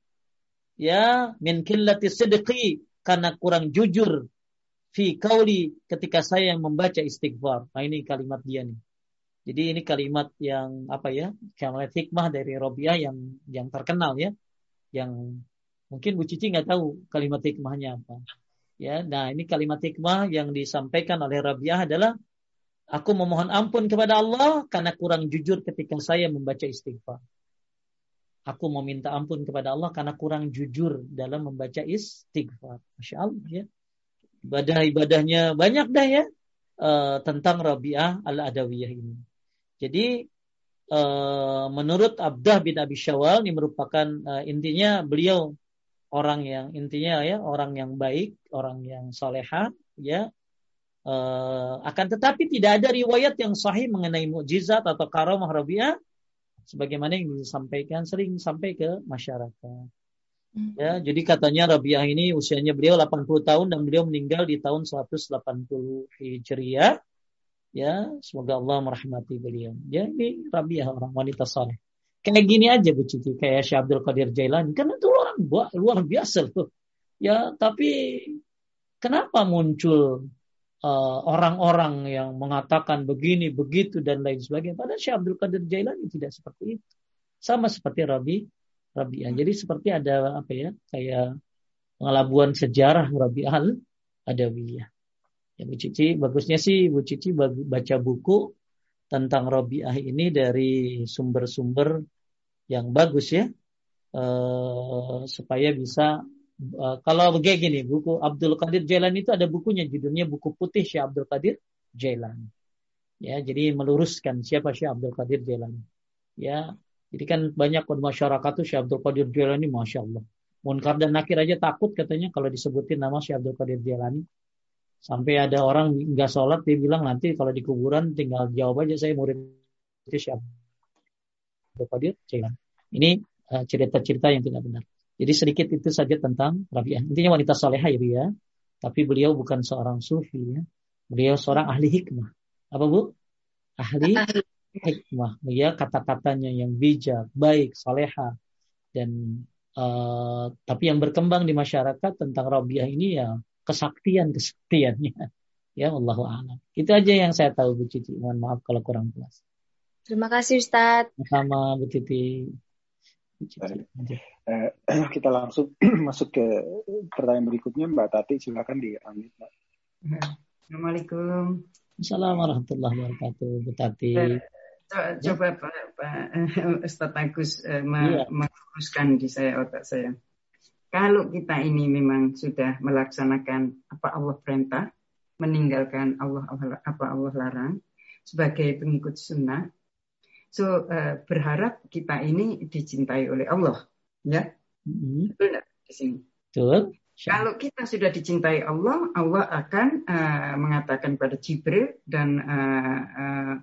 Ya, min killati sidqi karena kurang jujur fi kauli ketika saya yang membaca istighfar. Nah ini kalimat dia nih. Jadi ini kalimat yang apa ya? Kalimat hikmah dari Rabi'ah yang yang terkenal ya. Yang mungkin Bu Cici nggak tahu kalimat hikmahnya apa. Ya, nah ini kalimat hikmah yang disampaikan oleh Rabi'ah adalah aku memohon ampun kepada Allah karena kurang jujur ketika saya membaca istighfar. Aku meminta ampun kepada Allah karena kurang jujur dalam membaca istighfar. Masya Allah ya. Ibadah-ibadahnya banyak dah ya uh, tentang Rabi'ah al-Adawiyah ini. Jadi uh, menurut Abdah bin Abi Syawal ini merupakan uh, intinya beliau orang yang intinya ya orang yang baik, orang yang soleha, ya. Uh, akan tetapi tidak ada riwayat yang sahih mengenai mukjizat atau karamah Rabi'ah sebagaimana yang disampaikan sering sampai ke masyarakat. Hmm. Ya, jadi katanya Rabi'ah ini usianya beliau 80 tahun dan beliau meninggal di tahun 180 Hijriah. Ya, semoga Allah merahmati beliau. Ya, ini Rabi'ah orang wanita saleh. Kayak gini aja Bu Cici, kayak Syekh Abdul Qadir Jailani. Karena itu orang luar biasa loh. Ya, tapi kenapa muncul uh, orang-orang uh, yang mengatakan begini, begitu dan lain sebagainya. Padahal Syekh Abdul Qadir Jailani tidak seperti itu. Sama seperti Rabi Rabi'ah. Jadi seperti ada apa ya, kayak pengelabuan sejarah Rabi Al Adawiyah. Ya Bu Cici, bagusnya sih Bu Cici baca buku tentang Robiah ini dari sumber-sumber yang bagus ya. Uh, supaya bisa uh, kalau begini gini buku Abdul Qadir Jailani itu ada bukunya judulnya buku putih Syekh Abdul Qadir Jailani. Ya jadi meluruskan siapa Syekh Abdul Qadir Jailani. Ya jadi kan banyak masyarakat tuh Syekh Abdul Qadir Jailani masya Allah. Munkar dan Nakir aja takut katanya kalau disebutin nama Syekh Abdul Qadir Jailani Sampai ada orang nggak sholat, dia bilang nanti kalau di kuburan tinggal jawab aja saya murid itu siapa. Cailan. Ini uh, cerita-cerita yang tidak benar. Jadi sedikit itu saja tentang Rabi'ah. Intinya wanita soleha ya, ya. Tapi beliau bukan seorang sufi ya. Beliau seorang ahli hikmah. Apa Bu? Ahli hikmah. Ya, kata-katanya yang bijak, baik, soleha. Dan uh, tapi yang berkembang di masyarakat tentang Rabi'ah ini ya kesaktian kesaktiannya. Ya Allah a'lam. Itu aja yang saya tahu Bu Cici. Mohon maaf kalau kurang jelas. Terima kasih Ustaz. Sama Bu Cici. Uh, kita langsung masuk ke pertanyaan berikutnya Mbak Tati silakan di unmute Mbak. Assalamualaikum. Assalamualaikum warahmatullahi wabarakatuh Bu Tati. Coba Pak, Pak Ustaz Agus uh, iya. meluruskan di saya otak saya. Kalau kita ini memang sudah melaksanakan apa Allah perintah, meninggalkan Allah apa Allah larang sebagai pengikut sunnah, so uh, berharap kita ini dicintai oleh Allah, ya? Mm-hmm. Betul di sini? Betul. Kalau kita sudah dicintai Allah, Allah akan uh, mengatakan pada Jibril dan uh, uh,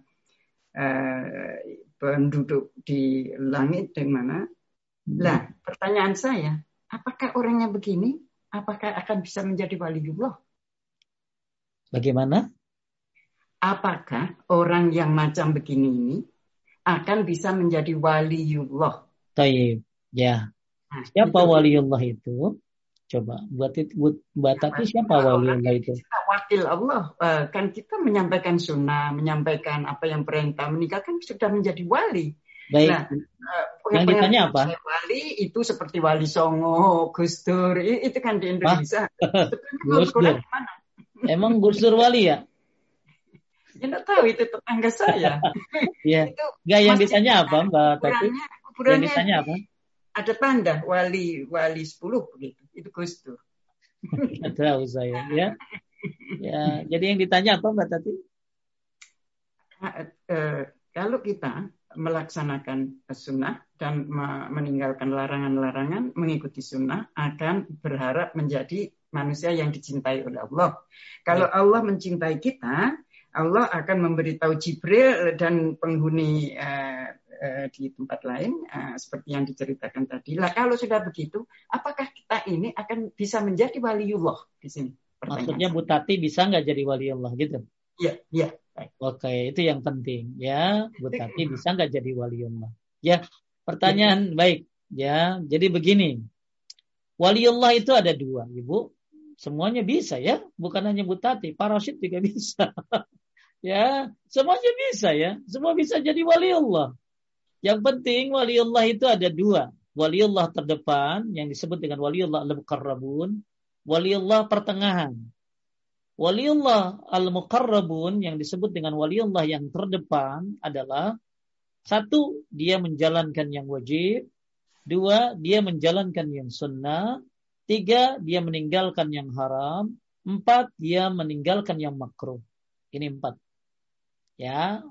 uh, penduduk di langit di mana. Hmm. Lah, pertanyaan saya, apakah orangnya begini, apakah akan bisa menjadi waliullah? Bagaimana? Apakah orang yang macam begini ini akan bisa menjadi waliullah? Taib, ya. Nah, Siapa itu. waliullah itu? Coba buat itu buat, buat tapi siapa waliullah itu? Kita wakil Allah. Uh, kan kita menyampaikan sunnah, menyampaikan apa yang perintah meninggalkan sudah menjadi wali. Baik. Nah, uh, yang ditanya apa? Wali itu seperti wali Songo, Gus Dur, itu kan di Indonesia. Gus Dur. Emang Gus Dur wali ya? Ya enggak tahu itu tetangga saya. Iya. Enggak yang ditanya apa, Mbak Tati? Yang ditanya apa? Ada tanda wali wali 10 begitu itu Gus Dur. tahu saya ya. Ya, jadi yang ditanya apa Mbak Tati? Uh, kalau kita melaksanakan sunnah dan meninggalkan larangan-larangan, mengikuti sunnah akan berharap menjadi manusia yang dicintai oleh Allah. Kalau Allah mencintai kita, Allah akan memberitahu Jibril dan penghuni uh, Eh, di tempat lain uh, seperti yang diceritakan tadi. Lah kalau sudah begitu, apakah kita ini akan bisa menjadi waliullah di sini? Maksudnya Bu Tati bisa nggak jadi waliullah gitu? Iya, iya. Oke, itu yang penting ya. Bu Tati bisa nggak jadi waliullah? Ya, pertanyaan ya. baik. Ya, jadi begini. Waliullah itu ada dua, Ibu. Semuanya bisa ya, bukan hanya Bu Tati, Parasit juga bisa. ya, semuanya bisa ya. Semua bisa jadi waliullah. Yang penting waliullah itu ada dua. Waliullah terdepan yang disebut dengan waliullah al-muqarrabun. Waliullah pertengahan. Waliullah al-muqarrabun yang disebut dengan waliullah yang terdepan adalah satu, dia menjalankan yang wajib. Dua, dia menjalankan yang sunnah. Tiga, dia meninggalkan yang haram. Empat, dia meninggalkan yang makruh. Ini empat. Ya,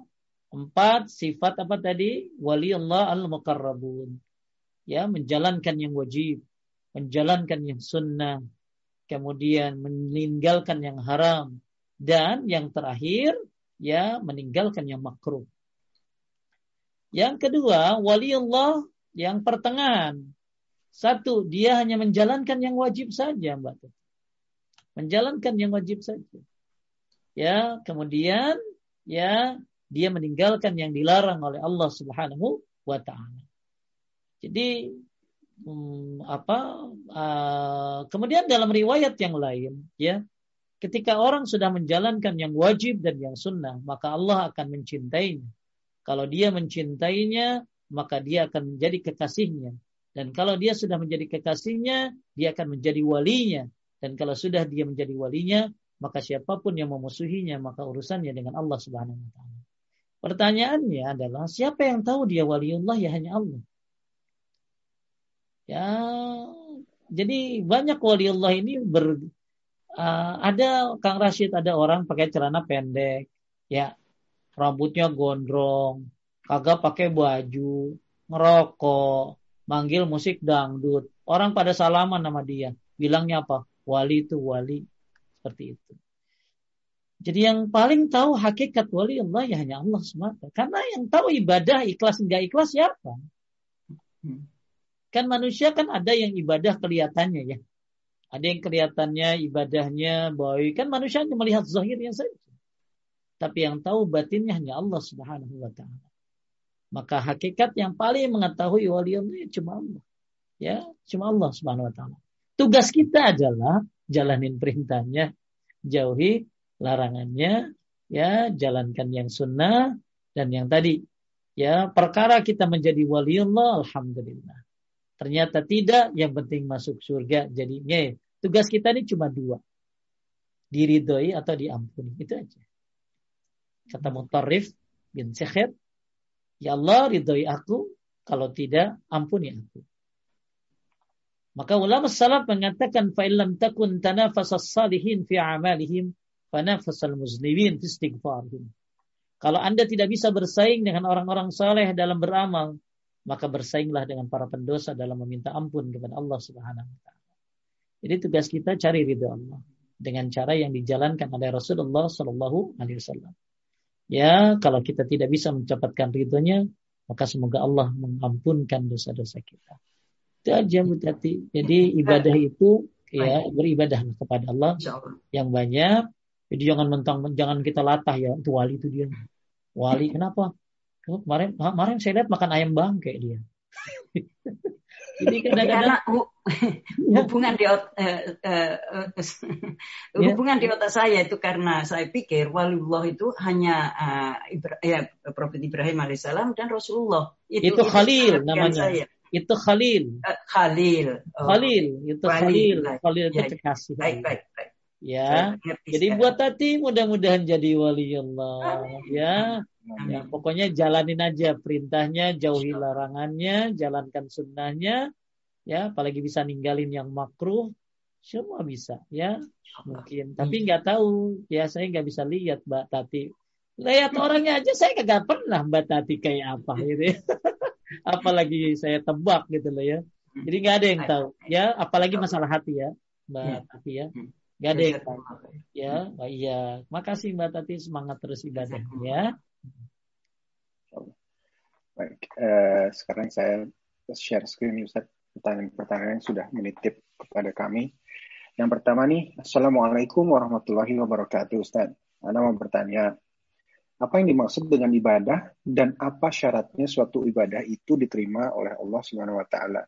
Empat sifat apa tadi? Wali Allah al-muqarrabun. Ya, menjalankan yang wajib, menjalankan yang sunnah, kemudian meninggalkan yang haram dan yang terakhir ya meninggalkan yang makruh. Yang kedua, wali Allah yang pertengahan. Satu, dia hanya menjalankan yang wajib saja, Mbak. Menjalankan yang wajib saja. Ya, kemudian ya dia meninggalkan yang dilarang oleh Allah Subhanahu wa taala. Jadi hmm, apa uh, kemudian dalam riwayat yang lain ya ketika orang sudah menjalankan yang wajib dan yang sunnah maka Allah akan mencintainya. Kalau dia mencintainya maka dia akan menjadi kekasihnya dan kalau dia sudah menjadi kekasihnya dia akan menjadi walinya dan kalau sudah dia menjadi walinya maka siapa pun yang memusuhinya maka urusannya dengan Allah Subhanahu wa taala. Pertanyaannya adalah siapa yang tahu dia waliullah ya hanya Allah. Ya, jadi banyak waliullah ini ber uh, ada Kang Rashid ada orang pakai celana pendek, ya rambutnya gondrong, kagak pakai baju, ngerokok, manggil musik dangdut. Orang pada salaman nama dia, bilangnya apa? Wali itu wali, seperti itu. Jadi yang paling tahu hakikat wali Allah ya hanya Allah semata. Karena yang tahu ibadah ikhlas enggak ikhlas siapa? Kan manusia kan ada yang ibadah kelihatannya ya. Ada yang kelihatannya ibadahnya baik. Kan manusia hanya melihat zahirnya saja. Tapi yang tahu batinnya hanya Allah Subhanahu wa taala. Maka hakikat yang paling mengetahui wali Allah ya cuma Allah. Ya, cuma Allah Subhanahu wa taala. Tugas kita adalah jalanin perintahnya, jauhi larangannya, ya jalankan yang sunnah dan yang tadi ya perkara kita menjadi wali Allah alhamdulillah. Ternyata tidak, yang penting masuk surga. Jadinya tugas kita ini cuma dua. Diridhoi atau diampuni. Itu aja. Kata Mutarrif bin Sekhet, Ya Allah ridhoi aku, kalau tidak ampuni aku. Maka ulama salaf mengatakan fa'ilam takun tanafasas salihin fi amalihim fanafasal muslimin istighfarhum. Kalau Anda tidak bisa bersaing dengan orang-orang saleh dalam beramal, maka bersainglah dengan para pendosa dalam meminta ampun kepada Allah Subhanahu wa taala. Jadi tugas kita cari ridho Allah dengan cara yang dijalankan oleh Rasulullah Shallallahu Alaihi Wasallam. Ya, kalau kita tidak bisa mencatatkan ridhonya, maka semoga Allah mengampunkan dosa-dosa kita. Itu aja Bu Tati. Jadi ibadah itu ya beribadah kepada Allah yang banyak. Jadi jangan mentang jangan kita latah ya itu wali itu dia. Wali kenapa? Oh, kemarin kemarin saya lihat makan ayam bangke dia. Jadi kadang-kadang ya. hubungan di otak, uh, uh, uh, hubungan di otak saya itu karena saya pikir waliullah itu hanya uh, Ibra, ya Prophet Ibrahim alaihissalam dan Rasulullah. Itu, itu Khalil namanya. Saya. Itu Khalil. Uh, Khalil. Oh. Khalil. Itu Khalil. Khalil, Khalil itu ya, kekasih. Baik, baik, baik. Ya, jadi buat tadi mudah-mudahan jadi wali Allah. Ya, Ya, pokoknya jalanin aja perintahnya, jauhi larangannya, jalankan sunnahnya, ya, apalagi bisa ninggalin yang makruh, semua bisa, ya, mungkin. Tapi nggak tahu, ya, saya nggak bisa lihat Mbak Tati. Lihat orangnya aja saya nggak pernah Mbak Tati kayak apa, gitu. Ya. apalagi saya tebak gitu loh ya. Jadi nggak ada yang tahu, ya, apalagi masalah hati ya, Mbak ya. Tati ya. Gak ada yang. Ya, iya. Makasih Mbak Tati semangat terus ibadah ya. Baik, uh, sekarang saya share screen Ustaz pertanyaan-pertanyaan yang sudah menitip kepada kami. Yang pertama nih, Assalamualaikum warahmatullahi wabarakatuh Ustaz. Anda mau bertanya, apa yang dimaksud dengan ibadah dan apa syaratnya suatu ibadah itu diterima oleh Allah Subhanahu wa taala?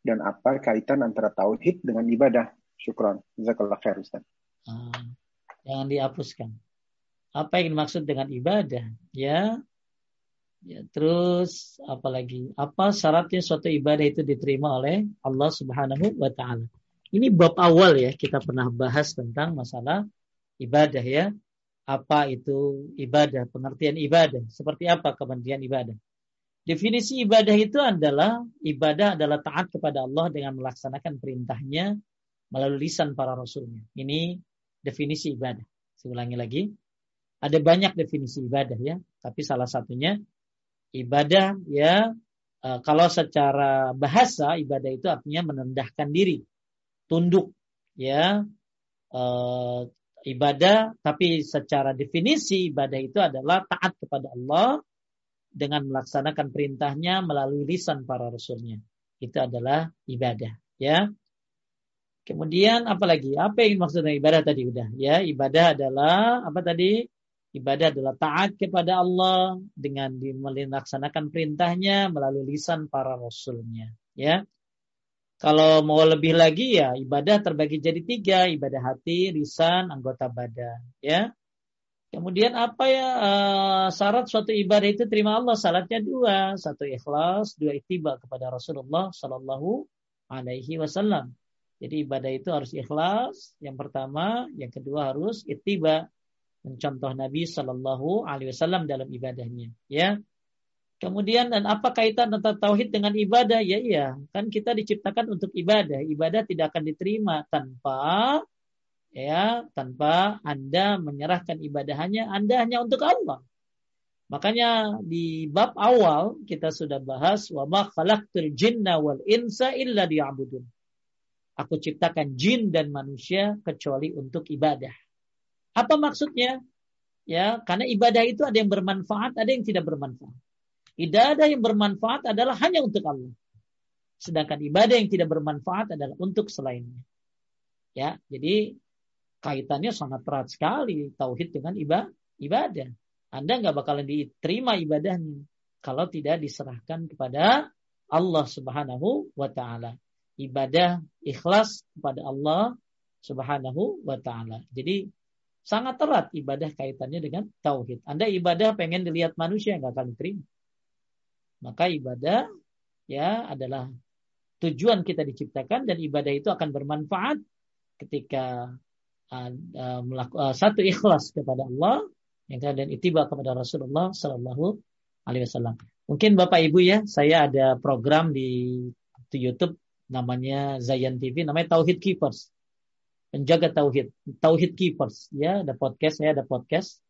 Dan apa kaitan antara tauhid dengan ibadah? Syukran. Jazakallah khair Ustaz. Jangan dihapuskan. Apa yang dimaksud dengan ibadah? Ya, Ya, terus apalagi apa syaratnya suatu ibadah itu diterima oleh Allah Subhanahu wa taala. Ini bab awal ya kita pernah bahas tentang masalah ibadah ya. Apa itu ibadah, pengertian ibadah, seperti apa kepentingan ibadah. Definisi ibadah itu adalah ibadah adalah taat kepada Allah dengan melaksanakan perintahnya melalui lisan para rasulnya. Ini definisi ibadah. Saya ulangi lagi. Ada banyak definisi ibadah ya, tapi salah satunya ibadah ya uh, kalau secara bahasa ibadah itu artinya menendahkan diri, tunduk ya uh, ibadah tapi secara definisi ibadah itu adalah taat kepada Allah dengan melaksanakan perintahnya melalui lisan para rasulnya. Itu adalah ibadah ya. Kemudian apalagi? Apa yang maksudnya ibadah tadi udah ya? Ibadah adalah apa tadi? Ibadah adalah taat kepada Allah dengan melaksanakan perintahnya melalui lisan para rasulnya. Ya, kalau mau lebih lagi ya ibadah terbagi jadi tiga, ibadah hati, lisan, anggota badan. Ya, Kemudian apa ya uh, syarat suatu ibadah itu terima Allah? Syaratnya dua, satu ikhlas, dua itiba kepada Rasulullah Shallallahu Alaihi Wasallam. Jadi ibadah itu harus ikhlas. Yang pertama, yang kedua harus itiba mencontoh Nabi Shallallahu Alaihi Wasallam dalam ibadahnya. Ya. Kemudian dan apa kaitan antara tauhid dengan ibadah? Ya iya, kan kita diciptakan untuk ibadah. Ibadah tidak akan diterima tanpa ya tanpa Anda menyerahkan ibadahnya Anda hanya untuk Allah. Makanya di bab awal kita sudah bahas wa ma khalaqtul jinna wal insa illa liya'budun. Aku ciptakan jin dan manusia kecuali untuk ibadah. Apa maksudnya? Ya, karena ibadah itu ada yang bermanfaat, ada yang tidak bermanfaat. Ibadah yang bermanfaat adalah hanya untuk Allah. Sedangkan ibadah yang tidak bermanfaat adalah untuk selainnya. Ya, jadi kaitannya sangat erat sekali tauhid dengan ibadah. Anda nggak bakalan diterima ibadahnya kalau tidak diserahkan kepada Allah Subhanahu wa taala. Ibadah ikhlas kepada Allah Subhanahu wa taala. Jadi Sangat erat ibadah kaitannya dengan tauhid. Anda ibadah pengen dilihat manusia nggak akan diterima. Maka ibadah ya adalah tujuan kita diciptakan dan ibadah itu akan bermanfaat ketika uh, satu ikhlas kepada Allah yang kemudian itiba kepada Rasulullah Sallallahu Alaihi Wasallam. Mungkin Bapak Ibu ya, saya ada program di YouTube namanya Zayan TV, namanya Tauhid Keepers penjaga tauhid, tauhid keepers ya, ada podcast saya ada podcast.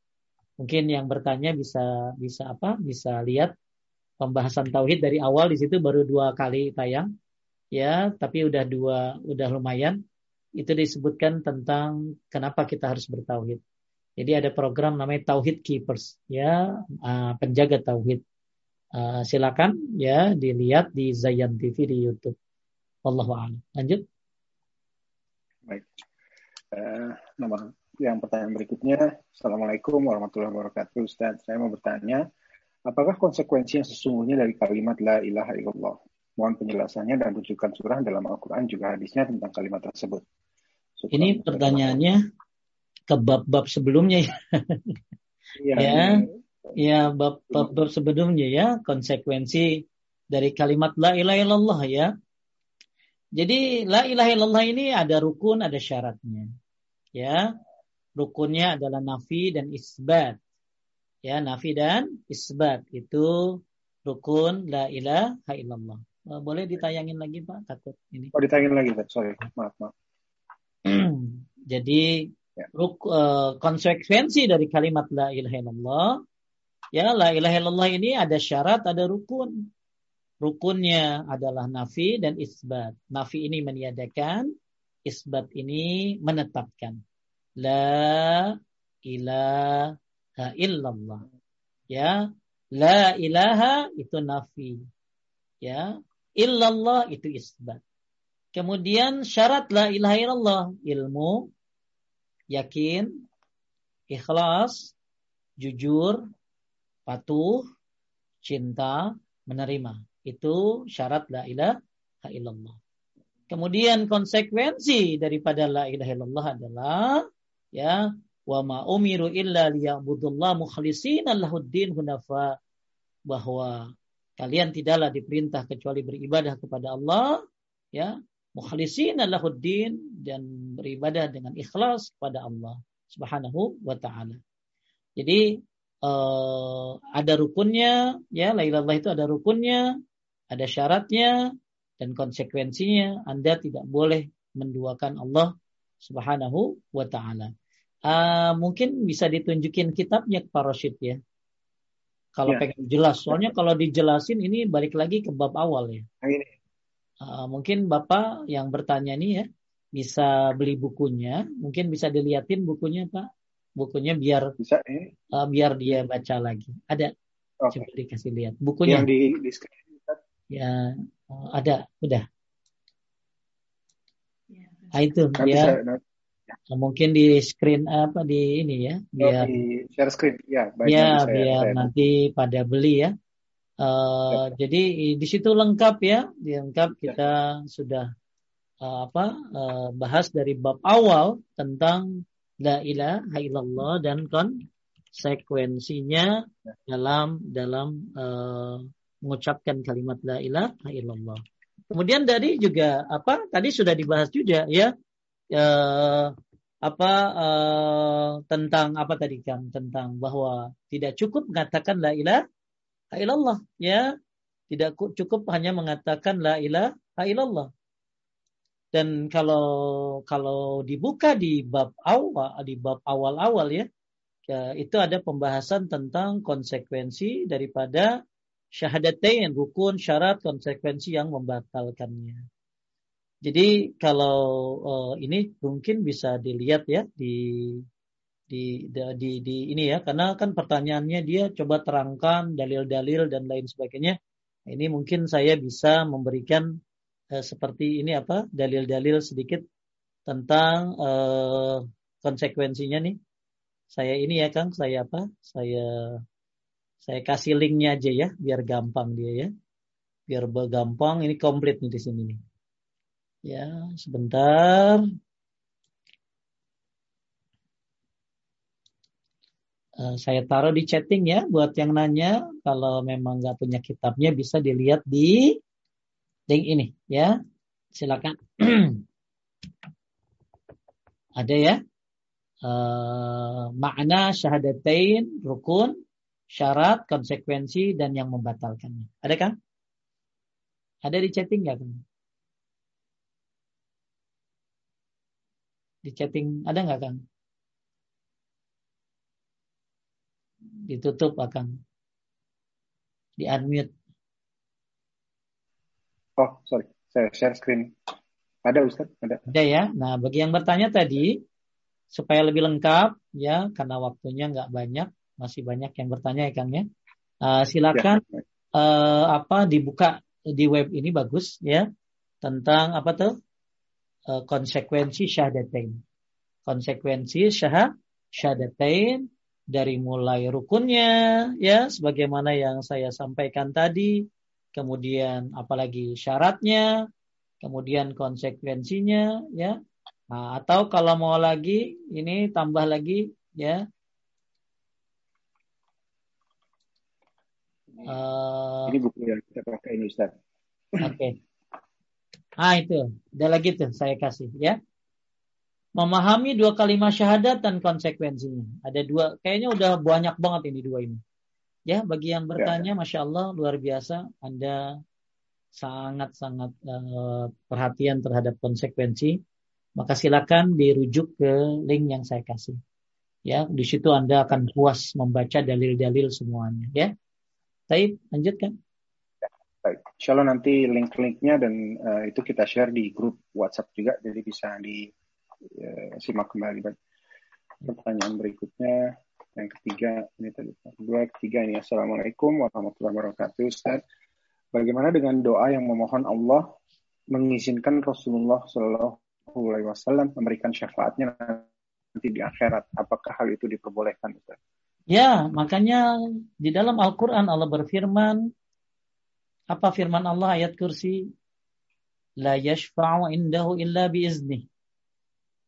Mungkin yang bertanya bisa bisa apa? Bisa lihat pembahasan tauhid dari awal di situ baru dua kali tayang ya, tapi udah dua udah lumayan. itu disebutkan tentang kenapa kita harus bertauhid. Jadi ada program namanya Tauhid Keepers, ya uh, penjaga tauhid. Uh, silakan ya dilihat di Zayan TV di YouTube. Wallahu a'lam. Lanjut. Baik. Uh, nomor yang pertanyaan berikutnya, Assalamualaikum warahmatullahi wabarakatuh. Ustaz, saya mau bertanya, apakah konsekuensi yang sesungguhnya dari kalimat La ilaha illallah? Mohon penjelasannya dan rujukan surah dalam Al-Quran juga hadisnya tentang kalimat tersebut. Syukur. Ini pertanyaannya ke bab-bab sebelumnya ya. Iya. ya, ya bab-bab sebelumnya ya, konsekuensi dari kalimat la ilaha illallah ya. Jadi la ilaha illallah ini ada rukun, ada syaratnya. Ya. Rukunnya adalah nafi dan isbat. Ya, nafi dan isbat itu rukun la ilaha illallah. Eh, boleh ditayangin lagi Pak? Takut ini. Oh ditayangin lagi Pak, sorry. Maaf, maaf. Jadi ya. ruk, uh, konsekuensi dari kalimat la ilaha illallah ya la ilaha illallah ini ada syarat, ada rukun. Rukunnya adalah nafi dan isbat. Nafi ini meniadakan, isbat ini menetapkan. La ilaha illallah. Ya, la ilaha itu nafi. Ya, illallah itu isbat. Kemudian syarat la ilaha illallah ilmu, yakin, ikhlas, jujur, patuh, cinta, menerima. Itu syarat la ilaha illallah. Kemudian konsekuensi daripada la ilaha illallah adalah ya wa ma umiru illa liya'budullah mukhlishina lahuddin hunafa bahwa kalian tidaklah diperintah kecuali beribadah kepada Allah ya mukhlisin lahuddin dan beribadah dengan ikhlas kepada Allah Subhanahu wa taala. Jadi uh, ada rukunnya ya la itu ada rukunnya, ada syaratnya dan konsekuensinya Anda tidak boleh menduakan Allah Subhanahu wa taala. Uh, mungkin bisa ditunjukin kitabnya Pak Rashid ya. Kalau ya. pengen jelas, soalnya kalau dijelasin ini balik lagi ke bab awal ya. Ini Uh, mungkin Bapak yang bertanya nih ya bisa beli bukunya, mungkin bisa diliatin bukunya Pak. Bukunya biar bisa ini. Uh, biar dia baca lagi. Ada. Okay. Coba dikasih lihat bukunya. Yang di, di screen. Ya, uh, ada, udah. Ah, itu kan ya. Bisa, mungkin di screen apa di ini ya, oh, biar oh, di share screen ya. Ya, biar saya. nanti pada beli ya. Uh, jadi di situ lengkap ya, lengkap kita sudah uh, apa uh, bahas dari bab awal tentang la ilaha illallah dan konsekuensinya dalam dalam uh, mengucapkan kalimat la ilaha illallah. Kemudian dari juga apa tadi sudah dibahas juga ya uh, apa uh, tentang apa tadi kan tentang bahwa tidak cukup mengatakan la ilaha illallah ya. Tidak cukup hanya mengatakan la ilaha illallah. Dan kalau kalau dibuka di bab awal di bab awal-awal ya, ya itu ada pembahasan tentang konsekuensi daripada syahadatain rukun syarat konsekuensi yang membatalkannya. Jadi kalau uh, ini mungkin bisa dilihat ya di di, di di ini ya. Karena kan pertanyaannya dia coba terangkan dalil-dalil dan lain sebagainya. Ini mungkin saya bisa memberikan eh, seperti ini apa dalil-dalil sedikit tentang eh, konsekuensinya nih. Saya ini ya Kang saya apa? Saya saya kasih linknya aja ya biar gampang dia ya biar gampang ini komplit nih di sini nih ya sebentar Eh, saya taruh di chatting ya buat yang nanya. Kalau memang nggak punya kitabnya bisa dilihat di link ini ya. Silakan. Ada ya. Uh, makna syahadatain, rukun, syarat, konsekuensi, dan yang membatalkannya. Ada kan? Ada di chatting nggak kan? Di chatting ada nggak kan? ditutup akan di unmute. Oh, sorry. Saya share screen. Ada Ustaz, ada. Ada ya. Nah, bagi yang bertanya tadi supaya lebih lengkap ya karena waktunya nggak banyak, masih banyak yang bertanya ya Kang ya. Uh, silakan ya. Uh, apa dibuka di web ini bagus ya tentang apa tuh uh, konsekuensi syahadatain. Konsekuensi syah syahadatain dari mulai rukunnya ya sebagaimana yang saya sampaikan tadi, kemudian apalagi syaratnya, kemudian konsekuensinya ya nah, atau kalau mau lagi ini tambah lagi ya uh, ini buku yang kita pakai ini Ustaz oke okay. ah itu ada lagi tuh saya kasih ya memahami dua kalimat syahadat dan konsekuensinya ada dua kayaknya udah banyak banget ini dua ini ya bagi yang bertanya ya. masya Allah luar biasa anda sangat-sangat uh, perhatian terhadap konsekuensi, maka silakan dirujuk ke link yang saya kasih. Ya, di situ Anda akan puas membaca dalil-dalil semuanya, ya. Baik, lanjutkan. Baik, insya Allah nanti link-linknya dan uh, itu kita share di grup WhatsApp juga, jadi bisa disimak eh, uh, kembali. Baik. Pertanyaan berikutnya, yang ketiga, ini tadi, kedua, ketiga ini. Assalamualaikum warahmatullahi wabarakatuh, Ustaz. Bagaimana dengan doa yang memohon Allah mengizinkan Rasulullah Shallallahu Alaihi Wasallam memberikan syafaatnya nanti di akhirat? Apakah hal itu diperbolehkan? Ustaz? Ya, makanya di dalam Al-Quran Allah berfirman, apa firman Allah ayat kursi? La yashfa'u indahu illa biizni.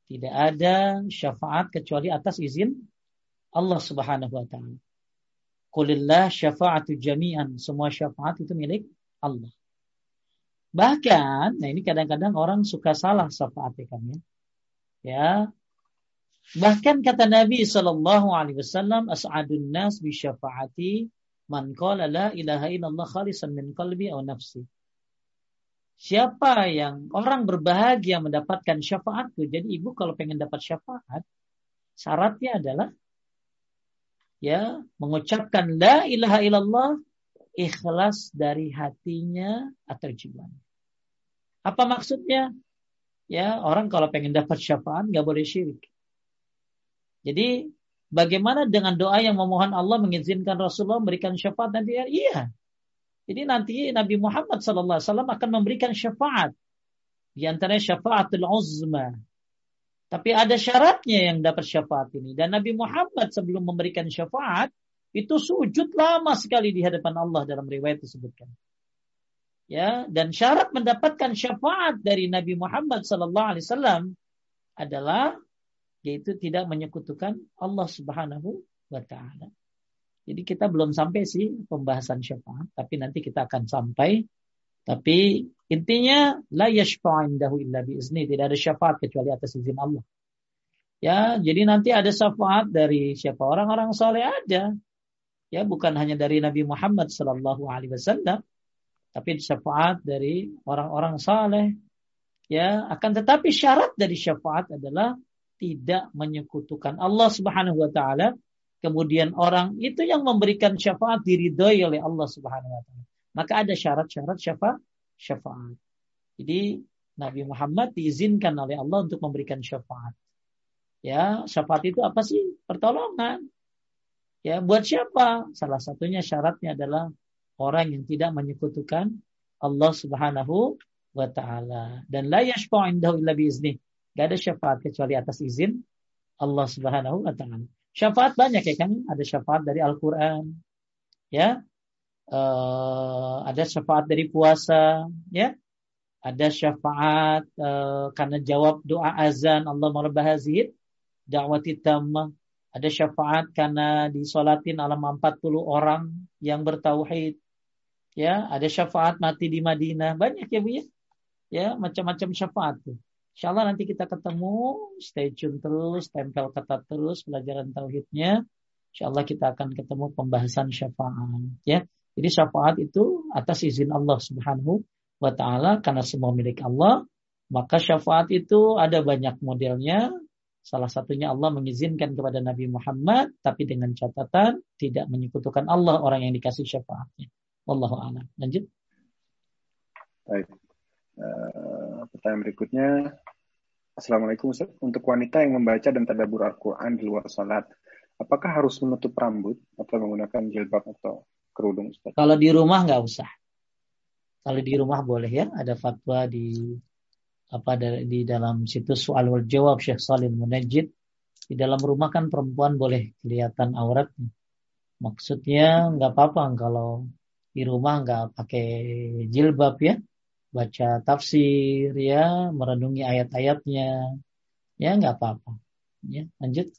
Tidak ada syafaat kecuali atas izin Allah Subhanahu wa taala. Qulillah syafa'atu jami'an. Semua syafaat itu milik Allah. Bahkan, nah ini kadang-kadang orang suka salah syafaat ya. Bahkan kata Nabi Shallallahu Alaihi Wasallam, as'adun nas bi syafaati man qala la ilaha illallah khalisan min qalbi aw nafsi. Siapa yang orang berbahagia mendapatkan syafaatku. Jadi ibu kalau pengen dapat syafaat, syaratnya adalah ya mengucapkan la ilaha illallah ikhlas dari hatinya atau jiwanya. Apa maksudnya? Ya, orang kalau pengen dapat syafaat nggak boleh syirik. Jadi bagaimana dengan doa yang memohon Allah mengizinkan Rasulullah memberikan syafaat nanti? Ya, iya. Jadi nanti Nabi Muhammad SAW akan memberikan syafaat. Di antara syafaatul uzma. Tapi ada syaratnya yang dapat syafaat ini. Dan Nabi Muhammad sebelum memberikan syafaat, itu sujud lama sekali di hadapan Allah dalam riwayat disebutkan. Ya, dan syarat mendapatkan syafaat dari Nabi Muhammad sallallahu alaihi wasallam adalah yaitu tidak menyekutukan Allah Subhanahu wa taala. Jadi kita belum sampai sih pembahasan syafaat, tapi nanti kita akan sampai. Tapi Intinya la yashfa'indahu illa biizni. Tidak ada syafaat kecuali atas izin Allah. Ya, jadi nanti ada syafaat dari siapa orang-orang soleh aja. Ya, bukan hanya dari Nabi Muhammad Sallallahu Alaihi Wasallam, tapi syafaat dari orang-orang saleh. Ya, akan tetapi syarat dari syafaat adalah tidak menyekutukan Allah Subhanahu Wa Taala. Kemudian orang itu yang memberikan syafaat diridhoi oleh Allah Subhanahu Wa Taala. Maka ada syarat-syarat syafaat syafaat. Jadi Nabi Muhammad diizinkan oleh Allah untuk memberikan syafaat. Ya, syafaat itu apa sih? Pertolongan. Ya, buat siapa? Salah satunya syaratnya adalah orang yang tidak menyekutukan Allah Subhanahu wa taala. Dan la yashfa'u indahu illa biizni. Gak ada syafaat kecuali atas izin Allah Subhanahu wa taala. Syafaat banyak ya kan? Ada syafaat dari Al-Qur'an. Ya, uh, ada syafaat dari puasa, ya. Ada syafaat uh, karena jawab doa azan Allah marabbah hazid da'wati tammah. Ada syafaat karena disolatin alam 40 orang yang bertauhid. Ya, ada syafaat mati di Madinah. Banyak ya Bu ya. Ya, macam-macam syafaat tuh. Insya Allah nanti kita ketemu, stay tune terus, tempel kata terus pelajaran tauhidnya. Insya Allah kita akan ketemu pembahasan syafaat. Ya, jadi syafaat itu atas izin Allah Subhanahu wa taala karena semua milik Allah, maka syafaat itu ada banyak modelnya. Salah satunya Allah mengizinkan kepada Nabi Muhammad tapi dengan catatan tidak menyekutukan Allah orang yang dikasih syafaatnya. Wallahu a'lam. Lanjut. Baik. Uh, pertanyaan berikutnya. Assalamualaikum Ustaz. Untuk wanita yang membaca dan tadabur Al-Quran di luar salat, apakah harus menutup rambut atau menggunakan jilbab atau kerudung Ustaz? Kalau di rumah nggak usah. Kalau di rumah boleh ya, ada fatwa di apa di dalam situs soal wal jawab Syekh Salim Munajjid di dalam rumah kan perempuan boleh kelihatan auratnya. Maksudnya nggak apa-apa kalau di rumah nggak pakai jilbab ya, baca tafsir ya, merenungi ayat-ayatnya, ya nggak apa-apa. Ya, lanjut.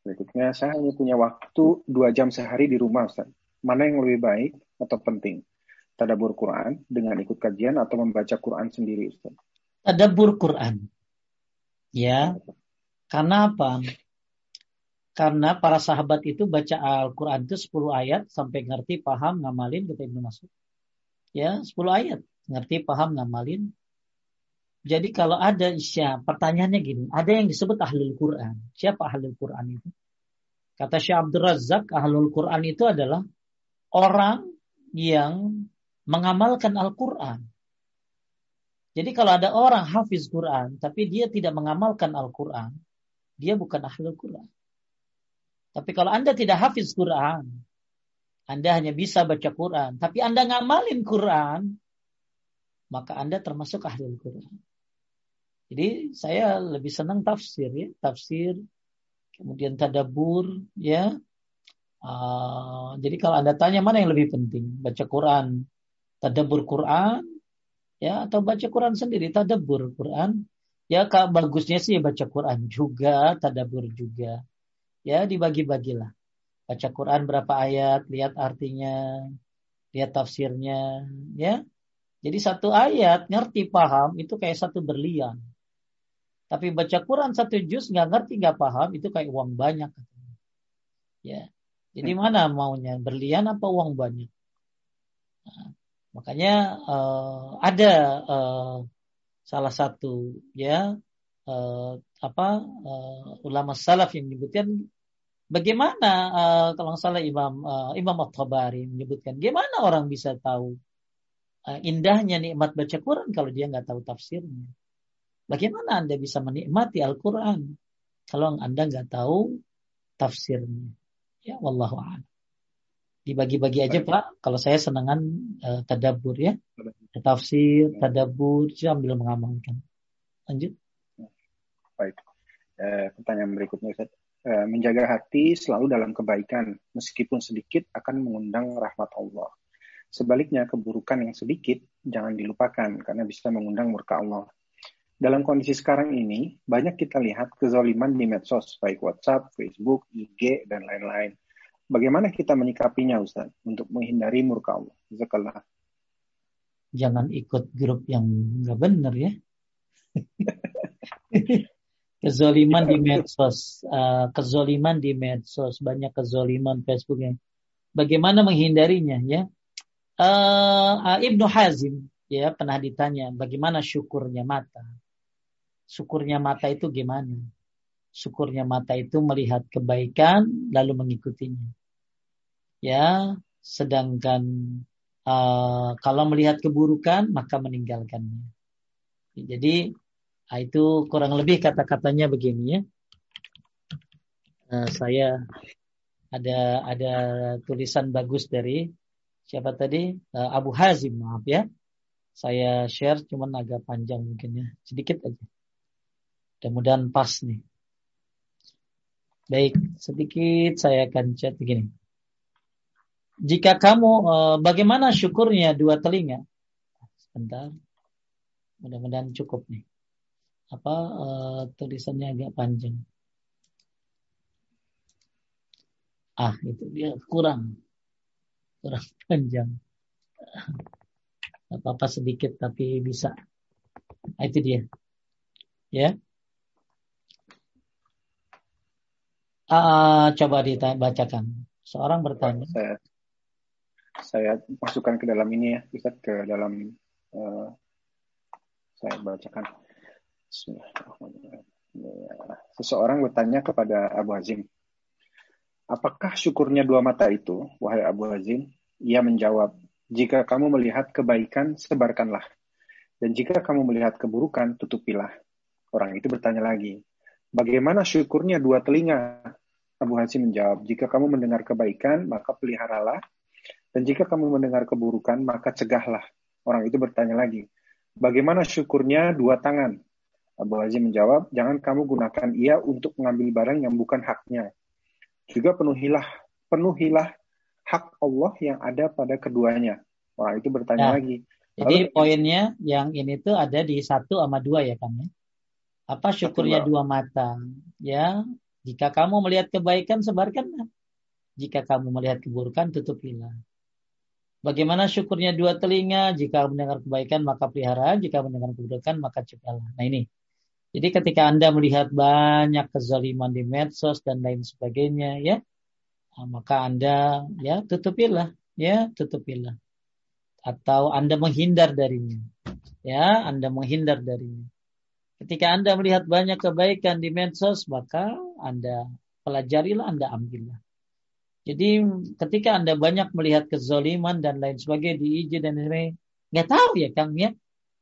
Berikutnya, saya hanya punya waktu dua jam sehari di rumah, Ustaz. Mana yang lebih baik atau penting? Tadabur Quran dengan ikut kajian atau membaca Quran sendiri, Ustaz? Tadabur Quran. Ya. Karena apa? Karena para sahabat itu baca Al-Quran itu 10 ayat sampai ngerti, paham, ngamalin, kata Ibnu Mas'ud. Ya, 10 ayat. Ngerti, paham, ngamalin. Jadi kalau ada isya, pertanyaannya gini, ada yang disebut ahlul Quran. Siapa ahlul Quran itu? Kata Syekh Abdul Razak, ahlul Quran itu adalah orang yang mengamalkan Al-Quran. Jadi kalau ada orang hafiz Quran, tapi dia tidak mengamalkan Al-Quran, dia bukan ahlul Quran. Tapi kalau Anda tidak hafiz Quran, Anda hanya bisa baca Quran, tapi Anda ngamalin Quran, maka Anda termasuk ahlul Quran. Jadi saya lebih senang tafsir ya, tafsir, kemudian tadabur ya, Uh, jadi kalau Anda tanya mana yang lebih penting, baca Quran, tadabur Quran, ya atau baca Quran sendiri, tadabur Quran, ya kak bagusnya sih baca Quran juga, tadabur juga, ya dibagi-bagilah. Baca Quran berapa ayat, lihat artinya, lihat tafsirnya, ya. Jadi satu ayat ngerti paham itu kayak satu berlian. Tapi baca Quran satu juz nggak ngerti nggak paham itu kayak uang banyak. Ya, jadi mana maunya berlian apa uang banyak? Nah, makanya uh, ada uh, salah satu ya uh, apa uh, ulama salaf yang menyebutkan bagaimana uh, kalau salah Imam uh, Imam At-Tabari menyebutkan bagaimana orang bisa tahu uh, indahnya nikmat baca Quran kalau dia nggak tahu tafsirnya. Bagaimana Anda bisa menikmati Al-Quran kalau Anda nggak tahu tafsirnya? Ya, wallahu a'lam. Dibagi-bagi aja Baik. Pak. Kalau saya senangan uh, tadabur ya. Tafsir, tadabur, sambil mengamalkan. Lanjut. Baik. Eh, pertanyaan berikutnya Ustaz. Eh, menjaga hati selalu dalam kebaikan, meskipun sedikit akan mengundang rahmat Allah. Sebaliknya, keburukan yang sedikit jangan dilupakan karena bisa mengundang murka Allah. Dalam kondisi sekarang ini, banyak kita lihat kezaliman di medsos, baik WhatsApp, Facebook, IG, dan lain-lain. Bagaimana kita menyikapinya, Ustaz, untuk menghindari murka Allah? Zakallah. Jangan ikut grup yang nggak benar ya. kezoliman di medsos, uh, kezoliman di medsos, banyak kezoliman Facebook yang bagaimana menghindarinya ya. Uh, Ibnu Hazim ya pernah ditanya bagaimana syukurnya mata syukurnya mata itu gimana? Syukurnya mata itu melihat kebaikan lalu mengikutinya. Ya, sedangkan uh, kalau melihat keburukan maka meninggalkannya. Jadi ah, itu kurang lebih kata-katanya begini ya. Uh, saya ada ada tulisan bagus dari siapa tadi uh, Abu Hazim maaf ya. Saya share cuman agak panjang mungkin ya, sedikit aja. Mudah-mudahan pas nih. Baik, sedikit saya akan chat begini. Jika kamu, eh, bagaimana syukurnya dua telinga? Sebentar. Mudah-mudahan cukup nih. Apa uh, tulisannya agak panjang. Ah, itu dia kurang. Kurang panjang. Apa-apa sedikit tapi bisa. Nah, itu dia. Ya. Uh, coba dibacakan. Seorang bertanya. Saya, saya masukkan ke dalam ini ya, bisa ke dalam uh, saya bacakan. Seseorang bertanya kepada Abu Hazim, apakah syukurnya dua mata itu, wahai Abu Hazim? Ia menjawab, jika kamu melihat kebaikan, sebarkanlah. Dan jika kamu melihat keburukan, tutupilah. Orang itu bertanya lagi, bagaimana syukurnya dua telinga? Abu Hasim menjawab, jika kamu mendengar kebaikan, maka peliharalah. Dan jika kamu mendengar keburukan, maka cegahlah. Orang itu bertanya lagi, bagaimana syukurnya dua tangan? Abu Hazim menjawab, jangan kamu gunakan ia untuk mengambil barang yang bukan haknya. Juga penuhilah, penuhilah hak Allah yang ada pada keduanya. Orang itu bertanya ya. lagi. Jadi Lalu, poinnya yang ini tuh ada di satu sama dua ya kan ya? Apa syukurnya dua mata? Ya, jika kamu melihat kebaikan, sebarkanlah. Jika kamu melihat keburukan, tutupilah. Bagaimana syukurnya dua telinga? Jika mendengar kebaikan, maka pelihara. Jika mendengar keburukan, maka cegahlah. Nah ini. Jadi ketika Anda melihat banyak kezaliman di medsos dan lain sebagainya, ya, nah, maka Anda ya tutupilah, ya tutupilah. Atau Anda menghindar darinya. Ya, Anda menghindar darinya. Ketika Anda melihat banyak kebaikan di medsos, maka Anda pelajarilah, Anda ambillah. Jadi ketika Anda banyak melihat kezoliman dan lain sebagainya di IG dan lain nggak tahu ya Kang ya.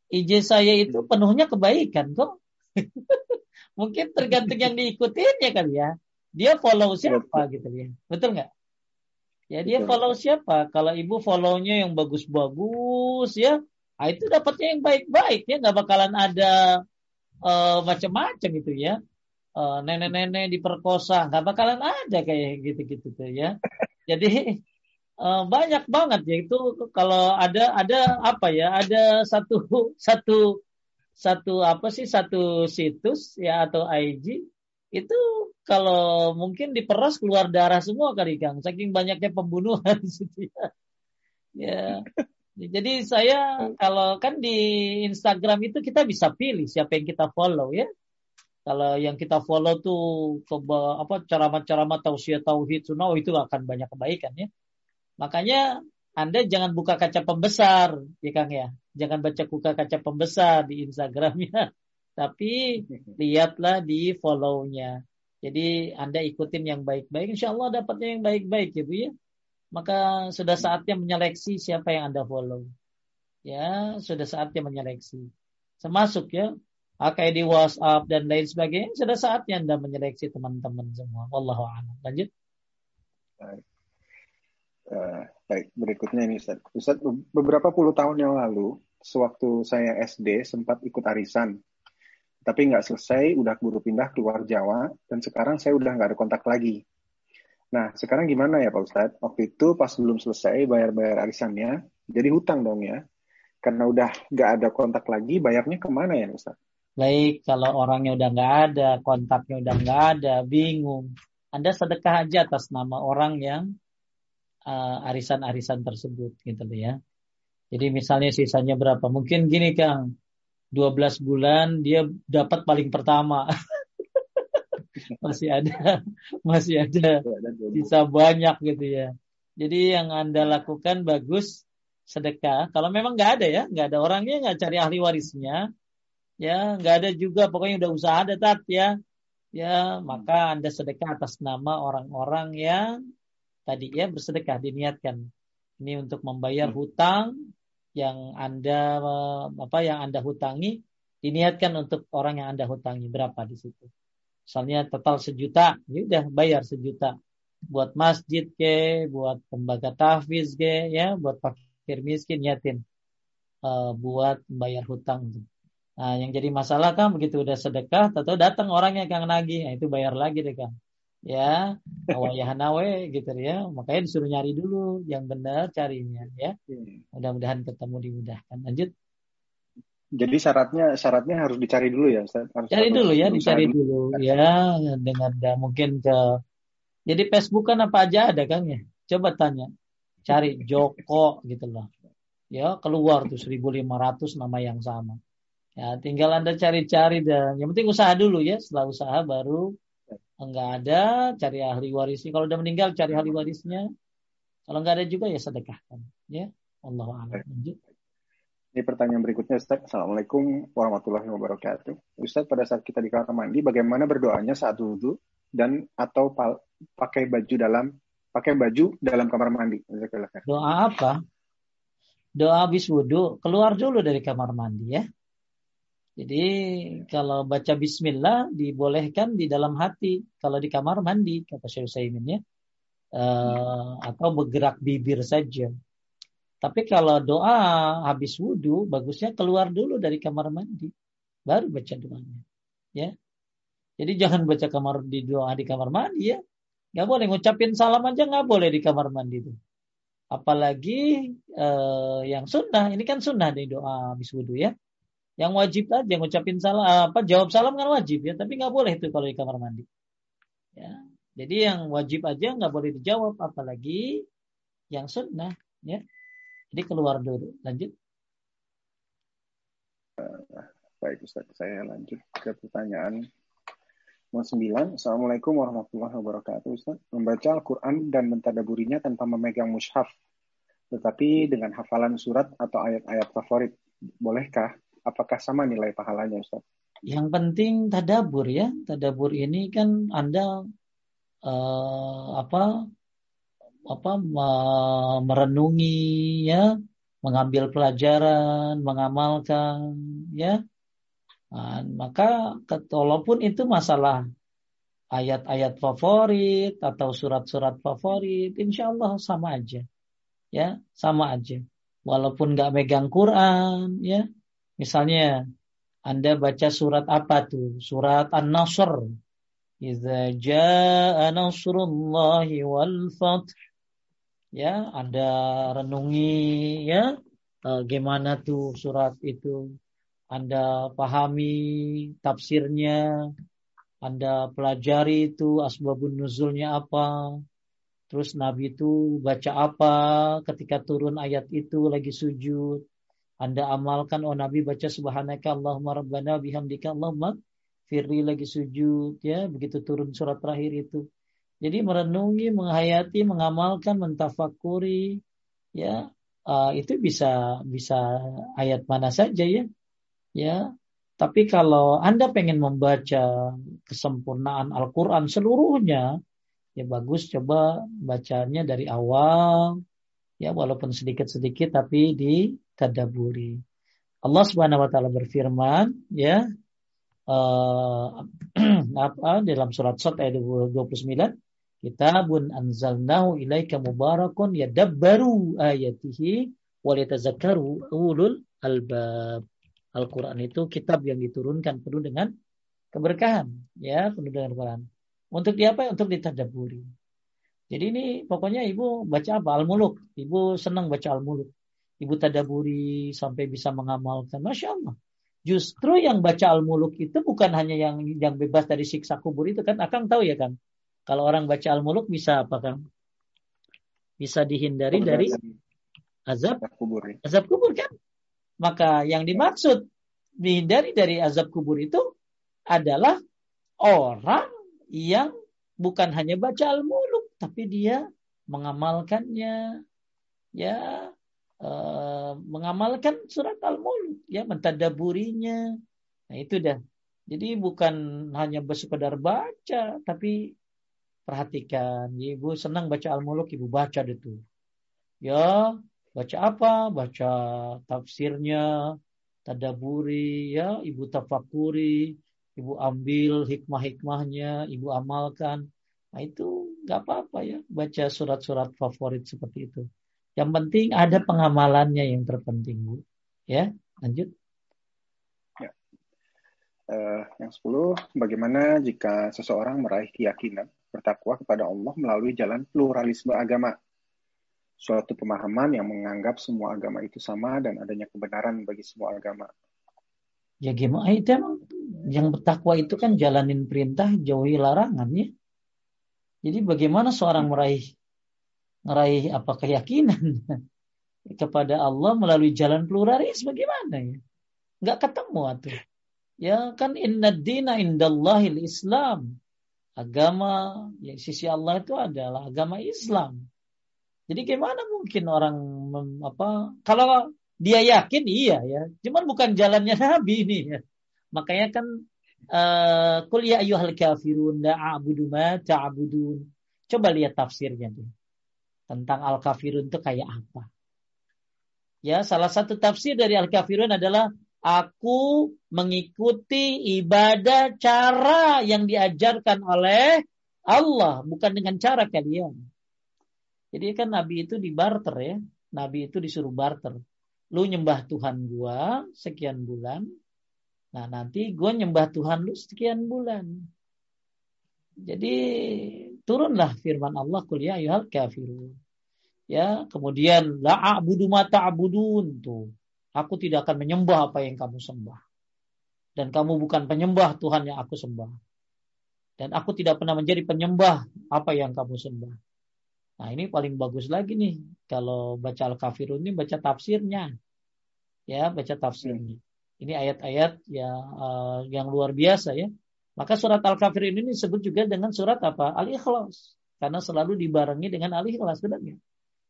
IG saya itu penuhnya kebaikan kok. Mungkin tergantung yang diikutin ya kali ya. Dia follow siapa gitu ya. Betul nggak? Ya dia follow siapa? Kalau ibu follownya yang bagus-bagus ya, nah itu dapatnya yang baik-baik ya, nggak bakalan ada uh, macam-macam itu ya uh, nenek-nenek diperkosa nggak bakalan ada kayak gitu-gitu tuh ya jadi uh, banyak banget ya itu kalau ada ada apa ya ada satu satu satu apa sih satu situs ya atau IG itu kalau mungkin diperas keluar darah semua kali Kang saking banyaknya pembunuhan ya. ya jadi saya kalau kan di Instagram itu kita bisa pilih siapa yang kita follow ya. Kalau yang kita follow tuh ke apa ceramah-ceramah tausiah tauhid sunnah oh, itu akan banyak kebaikan ya. Makanya Anda jangan buka kaca pembesar ya Kang ya. Jangan baca buka kaca pembesar di Instagramnya. Tapi lihatlah di follow-nya. Jadi Anda ikutin yang baik-baik, insya Allah dapatnya yang baik-baik ya Bu ya maka sudah saatnya menyeleksi siapa yang Anda follow. Ya, sudah saatnya menyeleksi. Termasuk ya, di WhatsApp dan lain sebagainya, sudah saatnya Anda menyeleksi teman-teman semua. Wallahu a'lam. Lanjut. Baik. Uh, baik, berikutnya ini Ustaz. Ustaz, beberapa puluh tahun yang lalu, sewaktu saya SD sempat ikut arisan. Tapi nggak selesai, udah buru pindah keluar Jawa, dan sekarang saya udah nggak ada kontak lagi Nah, sekarang gimana ya Pak Ustadz? Waktu itu pas belum selesai bayar-bayar arisannya, jadi hutang dong ya. Karena udah nggak ada kontak lagi, bayarnya ke mana ya Ustadz? Baik, kalau orangnya udah nggak ada, kontaknya udah nggak ada, bingung. Anda sedekah aja atas nama orang yang uh, arisan-arisan tersebut gitu ya. Jadi misalnya sisanya berapa? Mungkin gini Kang, 12 bulan dia dapat paling pertama. masih ada masih ada sisa banyak gitu ya. Jadi yang anda lakukan bagus sedekah. Kalau memang nggak ada ya, nggak ada orangnya nggak cari ahli warisnya, ya nggak ada juga pokoknya udah usaha ada tat ya, ya maka anda sedekah atas nama orang-orang yang tadi ya bersedekah diniatkan. Ini untuk membayar hmm. hutang yang anda apa yang anda hutangi diniatkan untuk orang yang anda hutangi berapa di situ. Misalnya total sejuta, ya udah bayar sejuta. Buat masjid ke, buat lembaga tahfiz ke, ya, buat fakir miskin yatim. Uh, buat bayar hutang. Nah, yang jadi masalah kan begitu udah sedekah, atau datang orangnya kang nagih, nah, itu bayar lagi deh kang. Ya, awayahanawe gitu ya. Makanya disuruh nyari dulu yang benar carinya ya. Hmm. Mudah-mudahan ketemu dimudahkan. Lanjut. Jadi syaratnya syaratnya harus dicari dulu ya, Ustaz. Harus Cari dulu ya, dicari dulu, dulu ya dengan ada mungkin ke jadi Facebook kan apa aja ada kan ya. Coba tanya. Cari Joko gitu loh. Ya, keluar tuh 1500 nama yang sama. Ya, tinggal Anda cari-cari dan yang penting usaha dulu ya. Setelah usaha baru enggak ada, cari ahli warisnya. Kalau udah meninggal cari ahli warisnya. Kalau enggak ada juga ya sedekahkan, ya. Allah a'lam. Lanjut. Ini pertanyaan berikutnya Ustaz. Assalamualaikum warahmatullahi wabarakatuh. Ustaz, pada saat kita di kamar mandi, bagaimana berdoanya saat wudhu dan atau pakai baju dalam pakai baju dalam kamar mandi? Doa apa? doa habis wudhu keluar dulu dari kamar mandi ya. Jadi kalau baca Bismillah dibolehkan di dalam hati kalau di kamar mandi kata Syekh Saimin ya, uh, atau bergerak bibir saja. Tapi kalau doa habis wudhu, bagusnya keluar dulu dari kamar mandi, baru baca doanya. Ya, jadi jangan baca kamar di doa di kamar mandi ya. Gak boleh ngucapin salam aja nggak boleh di kamar mandi itu. Apalagi uh, yang sunnah, ini kan sunnah di doa habis wudhu ya. Yang wajib aja ngucapin salam apa jawab salam kan wajib ya, tapi nggak boleh itu kalau di kamar mandi. Ya. Jadi yang wajib aja nggak boleh dijawab, apalagi yang sunnah ya. Jadi keluar dulu. Lanjut. Baik Ustaz, saya lanjut ke pertanyaan nomor 9. Assalamualaikum warahmatullahi wabarakatuh Ustaz. Membaca Al-Quran dan mentadaburinya tanpa memegang mushaf, tetapi dengan hafalan surat atau ayat-ayat favorit, bolehkah? Apakah sama nilai pahalanya Ustaz? Yang penting tadabur ya. Tadabur ini kan Anda uh, apa apa merenungi ya, mengambil pelajaran, mengamalkan ya. Nah, maka walaupun itu masalah ayat-ayat favorit atau surat-surat favorit, insya Allah sama aja, ya sama aja. Walaupun nggak megang Quran, ya Misalnya Anda baca surat apa tuh? Surat An-Nasr. Iza jaa nasrullahi wal fath. Ya, Anda renungi ya uh, gimana tuh surat itu. Anda pahami tafsirnya, Anda pelajari itu asbabun nuzulnya apa. Terus Nabi itu baca apa ketika turun ayat itu lagi sujud anda amalkan oh Nabi baca subhanaka Allahumma rabbana bihamdika Allahumma firli lagi sujud ya begitu turun surat terakhir itu. Jadi merenungi, menghayati, mengamalkan, mentafakuri ya uh, itu bisa bisa ayat mana saja ya. Ya. Tapi kalau Anda pengen membaca kesempurnaan Al-Qur'an seluruhnya ya bagus coba bacanya dari awal ya walaupun sedikit-sedikit tapi di tadaburi. Allah Subhanahu wa taala berfirman ya uh, apa dalam surat Sad ayat 29 Kitabun anzalnahu ilaika mubarakun yadabbaru ayatihi waliyatazakkaru ulul albab. Al-Qur'an itu kitab yang diturunkan penuh dengan keberkahan ya, penuh dengan keberkahan. Untuk diapa? Untuk ditadaburi. Jadi ini pokoknya ibu baca apa? Al-Muluk. Ibu senang baca Al-Muluk ibu tadaburi sampai bisa mengamalkan. Masya Allah. Justru yang baca Al-Muluk itu bukan hanya yang yang bebas dari siksa kubur itu kan. Akang tahu ya kan. Kalau orang baca Al-Muluk bisa apa kan? Bisa dihindari dari azab kubur. Ya. Azab kubur kan? Maka yang dimaksud dihindari dari azab kubur itu adalah orang yang bukan hanya baca Al-Muluk tapi dia mengamalkannya ya uh, mengamalkan surat Al-Mulk ya mentadaburinya. Nah itu dah. Jadi bukan hanya bersekedar baca tapi perhatikan ibu senang baca Al-Mulk ibu baca itu ya baca apa? Baca tafsirnya tadaburi ya ibu tafakuri ibu ambil hikmah-hikmahnya ibu amalkan. Nah itu nggak apa-apa ya baca surat-surat favorit seperti itu yang penting ada pengamalannya yang terpenting, Bu. Ya, lanjut. Ya. Uh, yang sepuluh, bagaimana jika seseorang meraih keyakinan bertakwa kepada Allah melalui jalan pluralisme agama? Suatu pemahaman yang menganggap semua agama itu sama dan adanya kebenaran bagi semua agama. Ya gimana itu emang yang bertakwa itu kan jalanin perintah, jauhi larangan ya. Jadi bagaimana seorang meraih meraih apa keyakinan kepada Allah melalui jalan pluralis bagaimana ya? Nggak ketemu tuh. Ya kan inna dina indallahil Islam. Agama yang sisi Allah itu adalah agama Islam. Jadi gimana mungkin orang apa kalau dia yakin iya ya, cuman bukan jalannya Nabi ini ya. Makanya kan uh, eh, ya ayyuhal kafirun la a'budu ma. Coba lihat tafsirnya tuh tentang al-kafirun itu kayak apa. Ya, salah satu tafsir dari al-kafirun adalah aku mengikuti ibadah cara yang diajarkan oleh Allah, bukan dengan cara kalian. Jadi kan Nabi itu di barter ya. Nabi itu disuruh barter. Lu nyembah Tuhan gua sekian bulan. Nah nanti gua nyembah Tuhan lu sekian bulan. Jadi turunlah firman Allah kuliah ya kafirun. Ya, kemudian la a'budu ma ta'budun tuh. Aku tidak akan menyembah apa yang kamu sembah. Dan kamu bukan penyembah Tuhan yang aku sembah. Dan aku tidak pernah menjadi penyembah apa yang kamu sembah. Nah ini paling bagus lagi nih. Kalau baca Al-Kafirun ini baca tafsirnya. Ya, baca tafsirnya. Ini ayat-ayat ya, uh, yang luar biasa ya. Maka surat Al-Kafirun ini disebut juga dengan surat apa? Al-Ikhlas. Karena selalu dibarengi dengan Al-Ikhlas sebenarnya.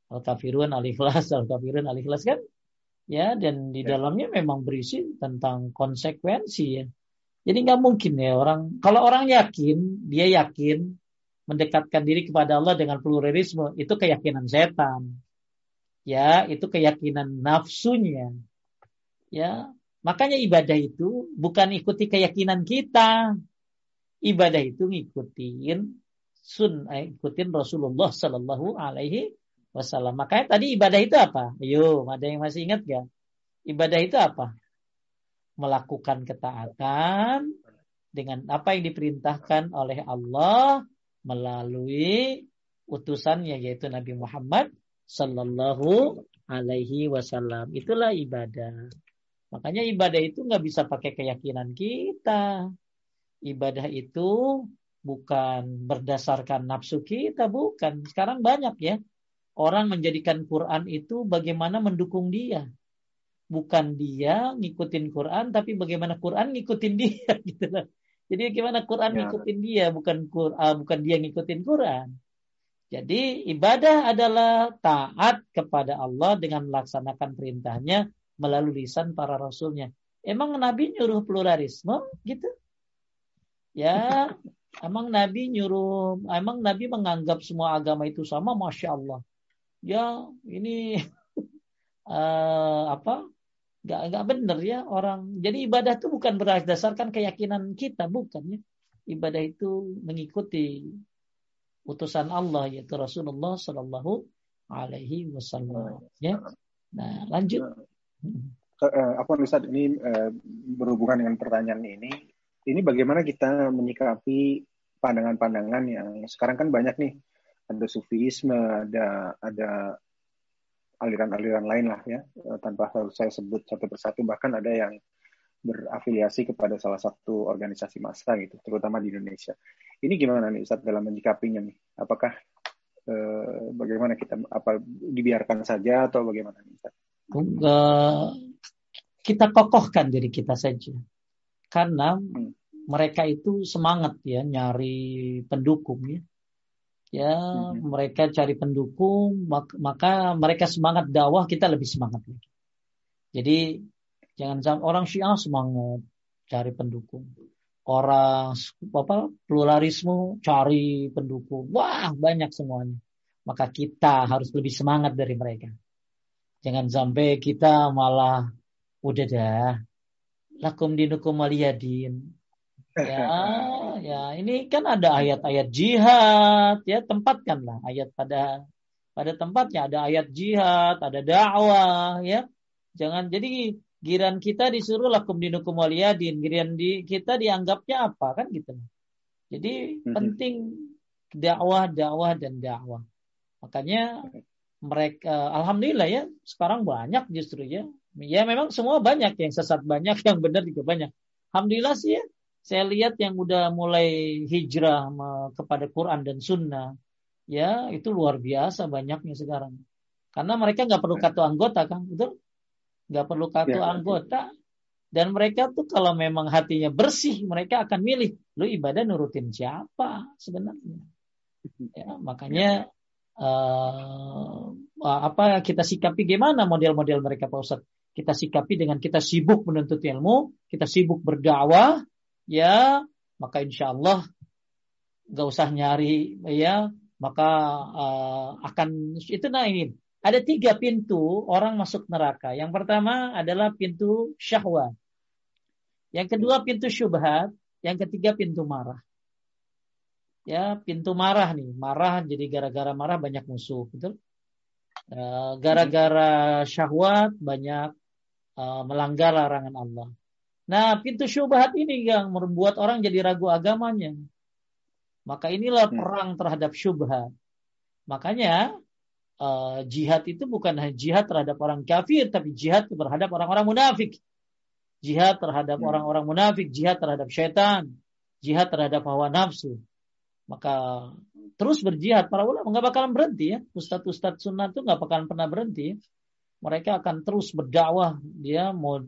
Al-Kafirun, Al-Ikhlas, Al-Kafirun, Al-Ikhlas kan? Ya, dan di ya. dalamnya memang berisi tentang konsekuensi ya. Jadi nggak mungkin ya orang, kalau orang yakin, dia yakin mendekatkan diri kepada Allah dengan pluralisme, itu keyakinan setan. Ya, itu keyakinan nafsunya. Ya, makanya ibadah itu bukan ikuti keyakinan kita. Ibadah itu ngikutin sun, eh, ikutin Rasulullah Sallallahu Alaihi wasallam. Makanya tadi ibadah itu apa? Ayo, ada yang masih ingat gak? Ibadah itu apa? Melakukan ketaatan dengan apa yang diperintahkan oleh Allah melalui utusannya yaitu Nabi Muhammad Sallallahu Alaihi Wasallam. Itulah ibadah. Makanya ibadah itu nggak bisa pakai keyakinan kita. Ibadah itu bukan berdasarkan nafsu kita, bukan. Sekarang banyak ya orang menjadikan Quran itu bagaimana mendukung dia. Bukan dia ngikutin Quran, tapi bagaimana Quran ngikutin dia gitu loh. Jadi bagaimana Quran ya. ngikutin dia, bukan Quran, ah, bukan dia ngikutin Quran. Jadi ibadah adalah taat kepada Allah dengan melaksanakan perintahnya melalui lisan para rasulnya. Emang Nabi nyuruh pluralisme gitu? Ya, emang Nabi nyuruh, emang Nabi menganggap semua agama itu sama, masya Allah. Ya ini uh, apa? Nggak nggak benar ya orang. Jadi ibadah itu bukan berdasarkan keyakinan kita bukan ya. Ibadah itu mengikuti utusan Allah yaitu Rasulullah Shallallahu Alaihi Wasallam ya. Nah lanjut. Uh, apa Ustaz ini uh, berhubungan dengan pertanyaan ini ini bagaimana kita menyikapi pandangan-pandangan yang sekarang kan banyak nih ada sufisme, ada ada aliran-aliran lain lah ya, eh, tanpa harus saya sebut satu persatu. Bahkan ada yang berafiliasi kepada salah satu organisasi massa gitu, terutama di Indonesia. Ini gimana nih Ustaz dalam menyikapinya nih? Apakah eh, bagaimana kita apa dibiarkan saja atau bagaimana nih Ustaz? Kita kokohkan diri kita saja. Karena hmm. Mereka itu semangat ya nyari pendukung ya. Ya hmm. mereka cari pendukung maka mereka semangat dakwah kita lebih semangat lagi. Jadi jangan sampai orang Syiah semangat cari pendukung. Orang apa pluralisme cari pendukung. Wah banyak semuanya. Maka kita harus lebih semangat dari mereka. Jangan sampai kita malah udah dah lakum dinukum waliyadin Ya, ya ini kan ada ayat-ayat jihad, ya tempatkanlah ayat pada pada tempatnya ada ayat jihad, ada dakwah, ya. Jangan jadi giran kita disuruh lakum dinukum waliyadin, giran di kita dianggapnya apa kan gitu. Jadi hmm. penting dakwah, dakwah dan dakwah. Makanya mereka alhamdulillah ya sekarang banyak justru ya. Ya memang semua banyak yang sesat banyak, yang benar juga banyak. Alhamdulillah sih ya saya lihat yang udah mulai hijrah kepada Quran dan Sunnah, ya itu luar biasa banyaknya sekarang. Karena mereka nggak perlu kartu anggota kan, betul? Nggak perlu kartu ya, anggota. Dan mereka tuh kalau memang hatinya bersih, mereka akan milih. Lu ibadah nurutin siapa sebenarnya? Ya, makanya uh, apa kita sikapi gimana model-model mereka Pak Ustadz? Kita sikapi dengan kita sibuk menuntut ilmu, kita sibuk berdakwah, ya maka insya Allah nggak usah nyari ya maka uh, akan itu nah ini ada tiga pintu orang masuk neraka. Yang pertama adalah pintu syahwat. Yang kedua pintu syubhat. Yang ketiga pintu marah. Ya, pintu marah nih. Marah jadi gara-gara marah banyak musuh. Betul? Eh, gara-gara syahwat banyak uh, melanggar larangan Allah. Nah, pintu syubhat ini yang membuat orang jadi ragu agamanya. Maka inilah hmm. perang terhadap syubhat. Makanya uh, jihad itu bukan hanya jihad terhadap orang kafir, tapi jihad terhadap orang-orang munafik. Jihad terhadap hmm. orang-orang munafik, jihad terhadap syaitan, jihad terhadap hawa nafsu. Maka terus berjihad para ulama nggak bakalan berhenti ya. Ustadz-ustadz sunnah itu nggak bakalan pernah berhenti. Mereka akan terus berdakwah. Dia mau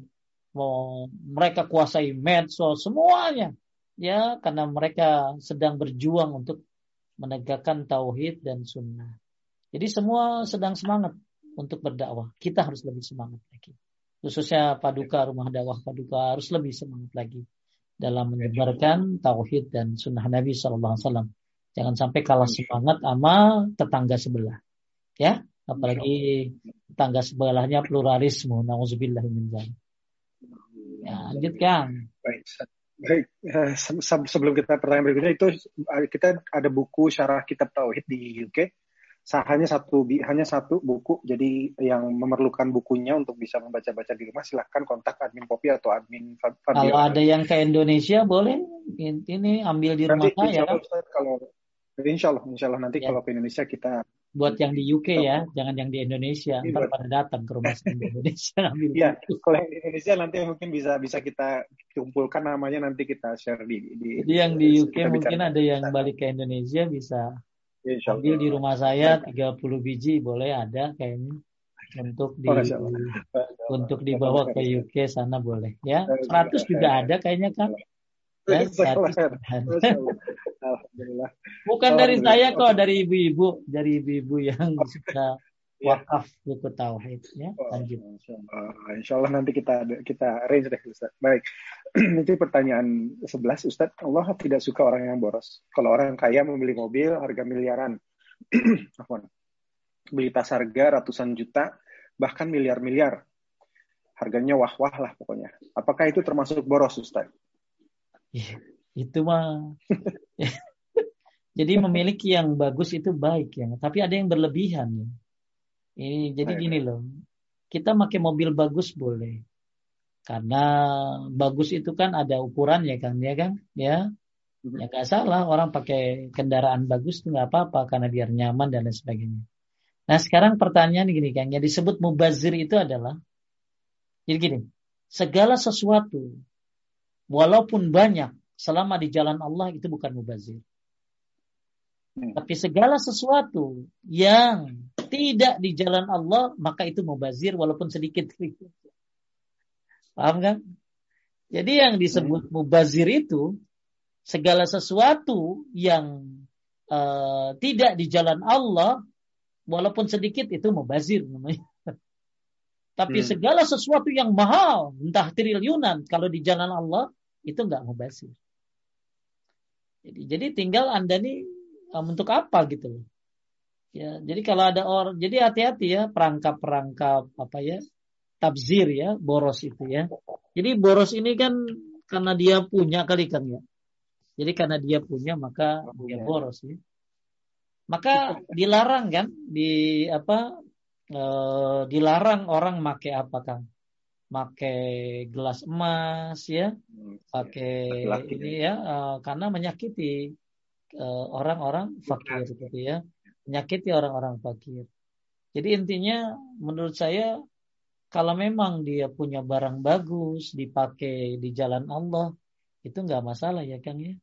mau mereka kuasai medsos semuanya ya karena mereka sedang berjuang untuk menegakkan tauhid dan sunnah. Jadi semua sedang semangat untuk berdakwah. Kita harus lebih semangat lagi. Khususnya Paduka Rumah Dakwah Paduka harus lebih semangat lagi dalam menyebarkan tauhid dan sunnah Nabi Shallallahu Alaihi Wasallam. Jangan sampai kalah semangat sama tetangga sebelah. Ya, apalagi tetangga sebelahnya pluralisme. Nauzubillah min Ya, lanjutkan. Baik. Baik, eh, sebelum kita pertanyaan berikutnya itu eh, kita ada buku syarah kitab tauhid di UK. Hanya satu hanya satu buku, jadi yang memerlukan bukunya untuk bisa membaca-baca di rumah silahkan kontak admin Popi atau admin Fabio. Kalau ada yang ke Indonesia boleh ini ambil di rumah saya. Kalau Insya Allah, insya Allah nanti ya. kalau ke Indonesia kita buat yang di UK ya, jangan yang di Indonesia. Ntar pada datang ke rumah di Indonesia Iya, kalau yang di Indonesia nanti mungkin bisa bisa kita kumpulkan namanya nanti kita share di. di Jadi yang di UK mungkin bicara. ada yang balik ke Indonesia bisa ya, ambil di rumah saya 30 biji boleh ada kayaknya. Untuk di oh, untuk dibawa ke UK sana boleh. Ya 100 juga ada kayaknya kan ya, Alhamdulillah. Bukan dari saya kok, dari ibu-ibu, dari ibu-ibu yang suka ya. wakaf buku tauhid ya. Lanjut. Insya Allah nanti kita kita arrange deh Ustaz. Baik. Itu pertanyaan 11 Ustaz. Allah tidak suka orang yang boros. Kalau orang kaya membeli mobil harga miliaran. Beli tas harga ratusan juta, bahkan miliar-miliar. Harganya wah-wah lah pokoknya. Apakah itu termasuk boros Ustaz? Iya itu mah jadi memiliki yang bagus itu baik ya. Tapi ada yang berlebihan ya. Ini jadi gini loh. Kita pakai mobil bagus boleh. Karena bagus itu kan ada ukuran ya kan ya kan? Ya. Mm-hmm. ya nggak salah orang pakai kendaraan bagus itu nggak apa-apa karena biar nyaman dan lain sebagainya. Nah sekarang pertanyaan gini kan yang disebut mubazir itu adalah jadi gini segala sesuatu walaupun banyak selama di jalan Allah itu bukan mubazir. Hmm. Tapi segala sesuatu yang tidak di jalan Allah maka itu mubazir walaupun sedikit. Paham kan? Jadi yang disebut hmm. mubazir itu segala sesuatu yang uh, tidak di jalan Allah walaupun sedikit itu mubazir namanya. Tapi hmm. segala sesuatu yang mahal, entah triliunan, kalau di jalan Allah itu nggak mubazir. Jadi, jadi tinggal Anda nih um, untuk apa gitu loh. Ya, jadi kalau ada orang, jadi hati-hati ya perangkap-perangkap apa ya tabzir ya boros itu ya. Jadi boros ini kan karena dia punya kali kan ya. Jadi karena dia punya maka dia boros ya. Maka dilarang kan di apa e, dilarang orang make apa kan? pakai gelas emas ya, hmm, pakai ini ya uh, karena menyakiti orang-orang fakir gitu ya, menyakiti orang-orang fakir. Jadi intinya menurut saya kalau memang dia punya barang bagus dipakai di jalan Allah itu nggak masalah ya Kang ya.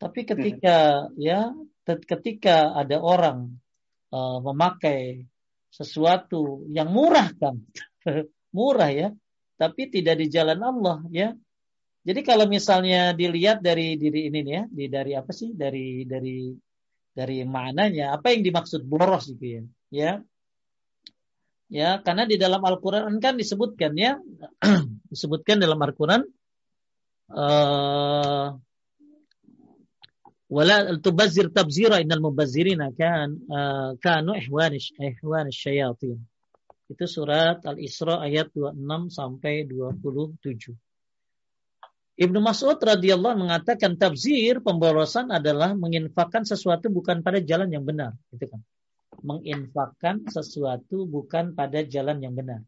Tapi ketika ya ketika ada orang uh, memakai sesuatu yang murah kan murah ya tapi tidak di jalan Allah ya. Jadi kalau misalnya dilihat dari diri ini ya, di dari apa sih? Dari dari dari maknanya apa yang dimaksud boros gitu ya. Ya. Ya, karena di dalam Al-Qur'an kan disebutkan ya, disebutkan dalam Al-Qur'an uh, wala tubazir tabzira innal mubazzirina kan uh, kanu ihwan ihwan syayatin. Itu surat Al-Isra ayat 26 sampai 27. Ibnu Mas'ud radhiyallahu mengatakan tabzir pemborosan adalah menginfakkan sesuatu bukan pada jalan yang benar, itu kan. Menginfakkan sesuatu bukan pada jalan yang benar.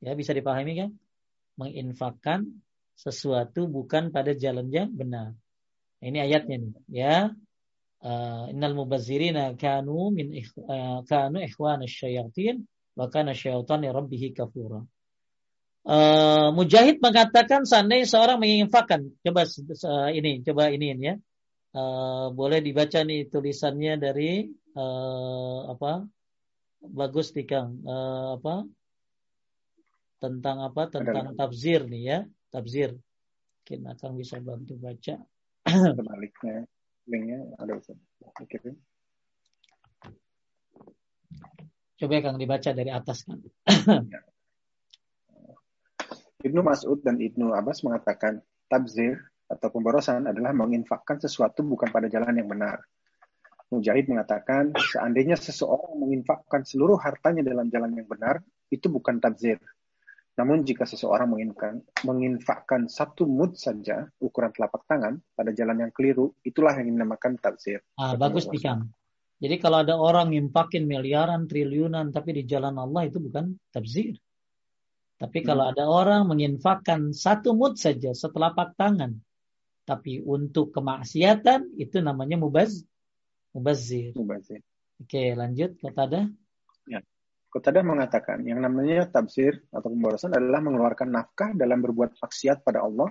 Ya, bisa dipahami kan? Menginfakkan sesuatu bukan pada jalan yang benar. Ini ayatnya nih, ya. Uh, innal mubazzirina kanu min uh, kanu ikhwana syayatin wa kana syaitanu rabbih kafura. Uh, Mujahid mengatakan seandainya seorang menginfakkan, coba uh, ini, coba ini ya. Uh, boleh dibaca nih tulisannya dari uh, apa? Bagus nih Kang. Uh, apa? Tentang apa? Tentang tafsir nih ya, tafsir. Mungkin akan bisa bantu baca sebaliknya linknya ada bisa kirim coba kang dibaca dari atas kan. Ibnu Mas'ud dan Ibnu Abbas mengatakan tabzir atau pemborosan adalah menginfakkan sesuatu bukan pada jalan yang benar. Mujahid mengatakan seandainya seseorang menginfakkan seluruh hartanya dalam jalan yang benar, itu bukan tabzir, namun jika seseorang menginfakkan satu mud saja, ukuran telapak tangan, pada jalan yang keliru, itulah yang dinamakan tafsir. Ah, bagus nih Jadi kalau ada orang ngimpakin miliaran, triliunan, tapi di jalan Allah itu bukan tafsir. Tapi hmm. kalau ada orang menginfakkan satu mud saja, setelapak tangan, tapi untuk kemaksiatan, itu namanya mubaz, mubazir. Mubazir. Oke, lanjut. Kata ada? Ya. Qatadah mengatakan yang namanya tafsir atau pemborosan adalah mengeluarkan nafkah dalam berbuat maksiat pada Allah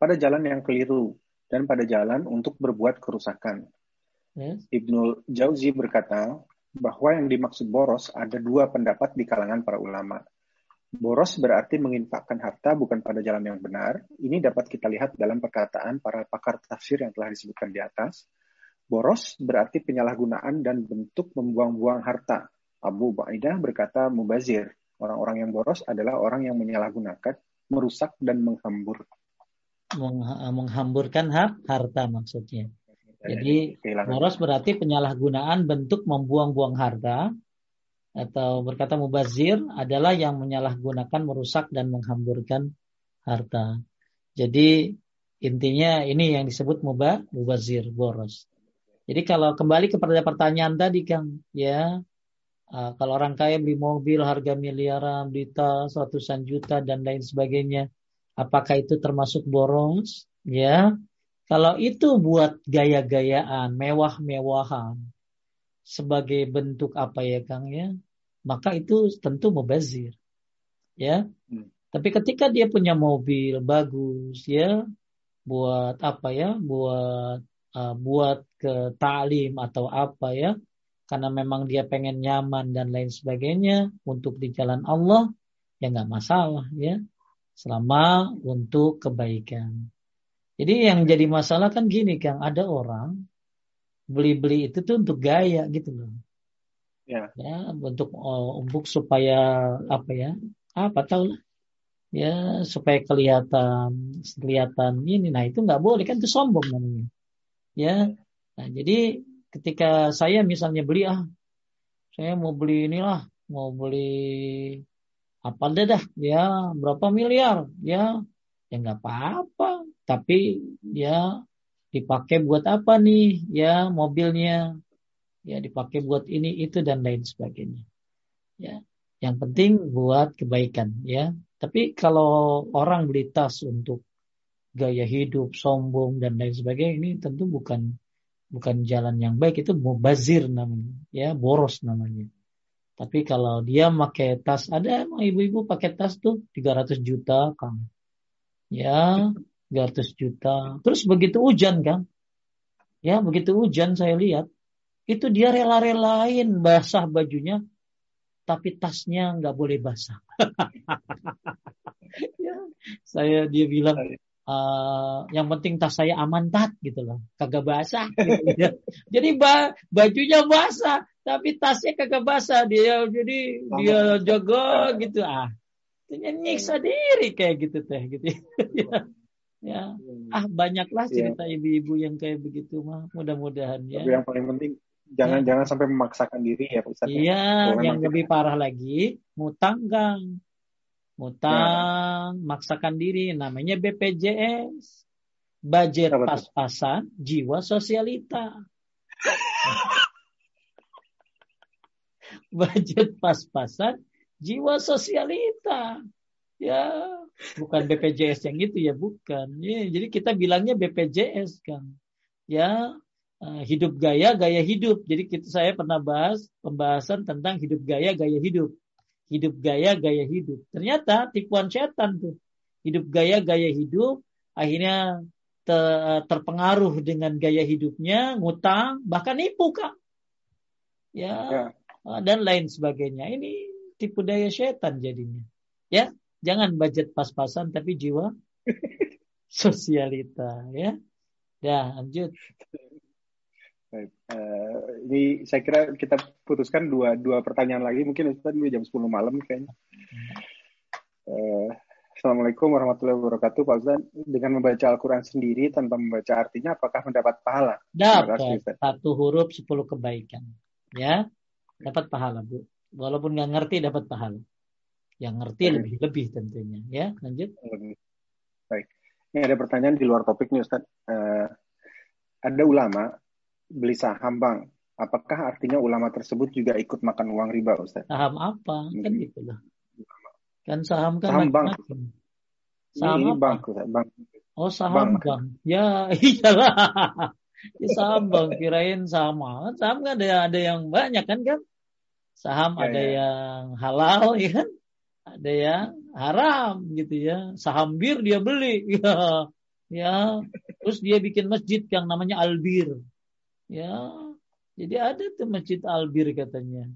pada jalan yang keliru dan pada jalan untuk berbuat kerusakan. Yes. Ibnu Jauzi berkata bahwa yang dimaksud boros ada dua pendapat di kalangan para ulama. Boros berarti menginfakkan harta bukan pada jalan yang benar. Ini dapat kita lihat dalam perkataan para pakar tafsir yang telah disebutkan di atas. Boros berarti penyalahgunaan dan bentuk membuang-buang harta Abu Ubaidah berkata mubazir. Orang-orang yang boros adalah orang yang menyalahgunakan, merusak dan menghambur. Menghamburkan hak harta maksudnya. Jadi boros berarti penyalahgunaan bentuk membuang-buang harta atau berkata mubazir adalah yang menyalahgunakan, merusak dan menghamburkan harta. Jadi intinya ini yang disebut mubah, mubazir, boros. Jadi kalau kembali kepada pertanyaan tadi Kang, ya kalau orang kaya beli mobil harga miliaran, beli tas ratusan juta dan lain sebagainya, apakah itu termasuk boros? Ya, kalau itu buat gaya-gayaan, mewah-mewahan sebagai bentuk apa ya Kang ya, maka itu tentu mubazir. Ya. Hmm. Tapi ketika dia punya mobil bagus ya, buat apa ya, buat uh, buat ke talim atau apa ya, karena memang dia pengen nyaman dan lain sebagainya untuk di jalan Allah ya nggak masalah ya selama untuk kebaikan. Jadi yang jadi masalah kan gini Kang, ada orang beli-beli itu tuh untuk gaya gitu loh. Ya. Ya, untuk oh, untuk supaya apa ya? Apa tahu lah. Ya, supaya kelihatan kelihatan ini. Nah, itu nggak boleh kan itu sombong namanya. Ya. Nah, jadi ketika saya misalnya beli ah saya mau beli inilah mau beli apa deh dah ya berapa miliar ya ya nggak apa-apa tapi ya dipakai buat apa nih ya mobilnya ya dipakai buat ini itu dan lain sebagainya. Ya yang penting buat kebaikan ya. Tapi kalau orang beli tas untuk gaya hidup sombong dan lain sebagainya ini tentu bukan bukan jalan yang baik. Itu mubazir namanya ya boros namanya. Tapi kalau dia pakai tas ada emang ibu-ibu pakai tas tuh 300 juta kang. Ya 300 juta. Terus begitu hujan kang. Ya begitu hujan saya lihat itu dia rela-relain basah bajunya tapi tasnya nggak boleh basah ya, saya dia bilang uh, yang penting tas saya aman tat gitu loh kagak basah gitu, ya. jadi ba bajunya basah tapi tasnya kagak basah dia jadi dia jaga gitu ah nyiksa diri kayak gitu teh gitu ya. Ya, hmm. ah banyaklah iya. cerita ibu-ibu yang kayak begitu mah. Mudah-mudahan ya. Tapi yang paling penting jangan ya. jangan sampai memaksakan diri ya Ustaz. Ya. Iya, yang lebih parah lagi mutang Kang. Mutang, ya. maksakan diri namanya BPJS. Budget pas-pasan, jiwa sosialita. Budget pas-pasan, jiwa sosialita. Ya, bukan BPJS yang itu ya, bukan. Ya, jadi kita bilangnya BPJS kan. Ya, hidup gaya, gaya hidup. Jadi kita saya pernah bahas pembahasan tentang hidup gaya, gaya hidup. Hidup gaya, gaya hidup. Ternyata tipuan setan tuh. Hidup gaya, gaya hidup. Akhirnya terpengaruh dengan gaya hidupnya, ngutang, bahkan nipu kan. Ya, ya, eh, dan lain sebagainya. Ini tipu daya setan jadinya. Ya, Jangan budget pas-pasan tapi jiwa sosialita ya. Ya, lanjut. Baik. Uh, ini saya kira kita putuskan dua dua pertanyaan lagi mungkin Ustaz jam 10 malam kayaknya. Uh, Assalamualaikum warahmatullahi wabarakatuh Pak Ustaz. Dengan membaca Al-Quran sendiri tanpa membaca artinya apakah mendapat pahala? Dapat. Satu huruf sepuluh kebaikan. Ya, dapat pahala Bu. Walaupun nggak ngerti dapat pahala yang ngerti lebih lebih tentunya ya lanjut baik ini ada pertanyaan di luar topik nih Ustaz uh, ada ulama beli saham bang. Apakah artinya ulama tersebut juga ikut makan uang riba Ustaz? Saham apa? Kan gitu lah. Kan saham kan saham bank saham ini, ini bank Ustaz bank oh saham bank, bank. ya iyalah. Ya, saham bang. Kirain sama saham kan ada ada yang banyak kan kan? Saham ya, ada ya. yang halal ya kan? Ada yang haram gitu ya. Saham bir dia beli. Ya. Ya terus dia bikin masjid yang namanya albir ya jadi ada tuh masjid albir katanya.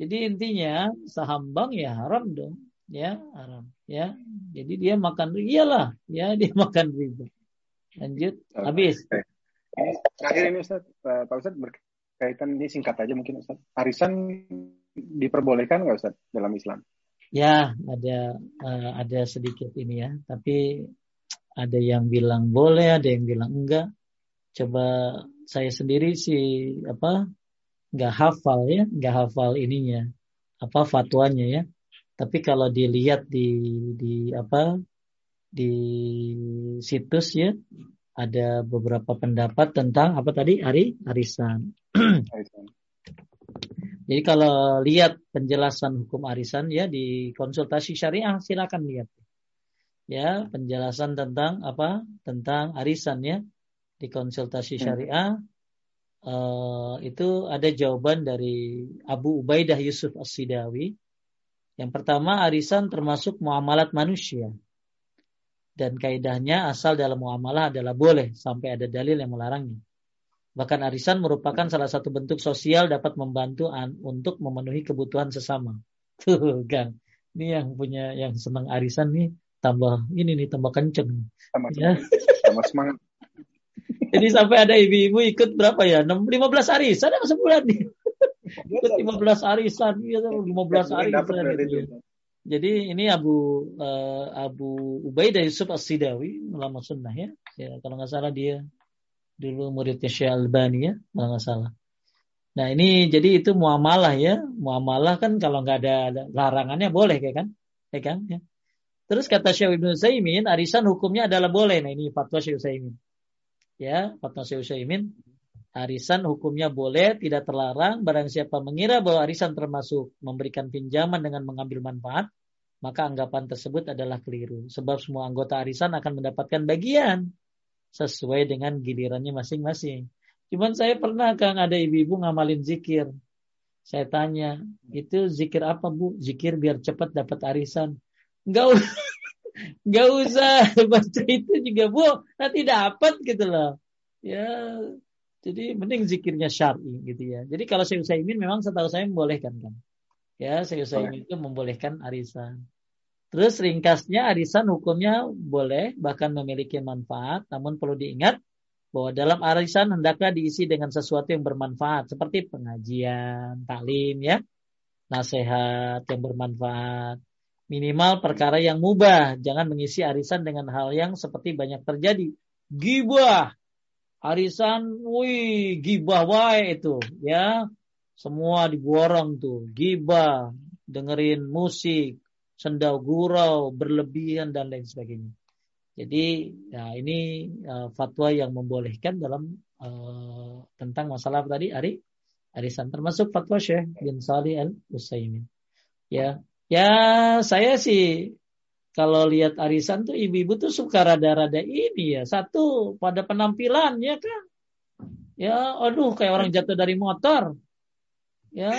Jadi intinya saham bank ya haram dong. Ya haram. Ya jadi dia makan iyalah ya dia makan riba. Lanjut habis. Terakhir ini Ustaz Pak Ustaz berkaitan ini singkat aja mungkin Ustaz. Arisan diperbolehkan nggak Ustaz dalam Islam? Ya, ada uh, ada sedikit ini ya, tapi ada yang bilang boleh, ada yang bilang enggak. Coba saya sendiri sih apa nggak hafal ya, nggak hafal ininya, apa fatwanya ya. Tapi kalau dilihat di di apa di situs ya, ada beberapa pendapat tentang apa tadi hari arisan. Jadi kalau lihat penjelasan hukum arisan ya di konsultasi syariah silakan lihat. Ya, penjelasan tentang apa? Tentang arisan ya di konsultasi hmm. syariah hmm. uh, itu ada jawaban dari Abu Ubaidah Yusuf As-Sidawi. Yang pertama arisan termasuk muamalat manusia. Dan kaidahnya asal dalam muamalah adalah boleh sampai ada dalil yang melarangnya. Bahkan arisan merupakan salah satu bentuk sosial dapat membantu untuk memenuhi kebutuhan sesama. Tuh, Gang. Ini yang punya yang senang arisan nih tambah ini nih tambah kenceng. Tambah, ya. tambah semangat. Jadi sampai ada ibu-ibu ikut berapa ya? 15 arisan apa sebulan nih? ikut 15 arisan, ya 15 arisan gitu ya. Jadi ini Abu uh, Abu Ubaidah Yusuf As-Sidawi ulama sunnah ya. ya kalau nggak salah dia dulu muridnya Syekh Albani ya kalau nggak salah. Nah ini jadi itu muamalah ya, muamalah kan kalau nggak ada larangannya boleh ya kan, ya kan? Ya. Terus kata Syekh Ibnu Zaimin, arisan hukumnya adalah boleh. Nah ini fatwa Syekh Zaimin. Ya, fatwa Syekh Zaimin, arisan hukumnya boleh, tidak terlarang. Barang siapa mengira bahwa arisan termasuk memberikan pinjaman dengan mengambil manfaat, maka anggapan tersebut adalah keliru. Sebab semua anggota arisan akan mendapatkan bagian sesuai dengan gilirannya masing-masing. Cuman saya pernah Kang ada ibu-ibu ngamalin zikir. Saya tanya, itu zikir apa Bu? Zikir biar cepat dapat arisan. Enggak Enggak usah baca itu juga Bu, nanti dapat gitu loh. Ya, jadi mending zikirnya syar'i gitu ya. Jadi kalau saya Utsaimin memang setahu saya membolehkan kan. Ya, saya Utsaimin itu membolehkan arisan. Terus ringkasnya arisan hukumnya boleh bahkan memiliki manfaat, namun perlu diingat bahwa dalam arisan hendaklah diisi dengan sesuatu yang bermanfaat seperti pengajian, taklim ya, nasihat yang bermanfaat. Minimal perkara yang mubah. Jangan mengisi arisan dengan hal yang seperti banyak terjadi. Gibah. Arisan, wih, gibah wae itu. Ya, semua diborong tuh. Gibah, dengerin musik, sendau gurau, berlebihan dan lain sebagainya. Jadi ya ini uh, fatwa yang membolehkan dalam uh, tentang masalah tadi Ari arisan termasuk fatwa Syekh bin Salih Al Utsaimin. Ya, Ya saya sih kalau lihat arisan tuh ibu-ibu tuh suka rada-rada ini ya. Satu pada penampilannya kan. Ya, aduh kayak orang jatuh dari motor. Ya.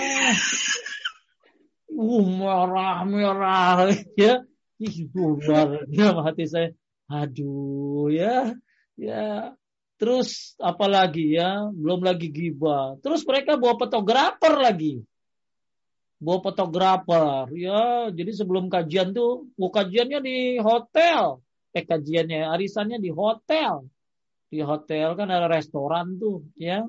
Uh, merah merah ya. Ih, dalam hati saya. Aduh ya. Ya. Terus apalagi ya, belum lagi gibah. Terus mereka bawa fotografer lagi bawa fotografer. Ya jadi sebelum kajian tuh mau kajiannya di hotel. Eh kajiannya arisannya di hotel. Di hotel kan ada restoran tuh ya.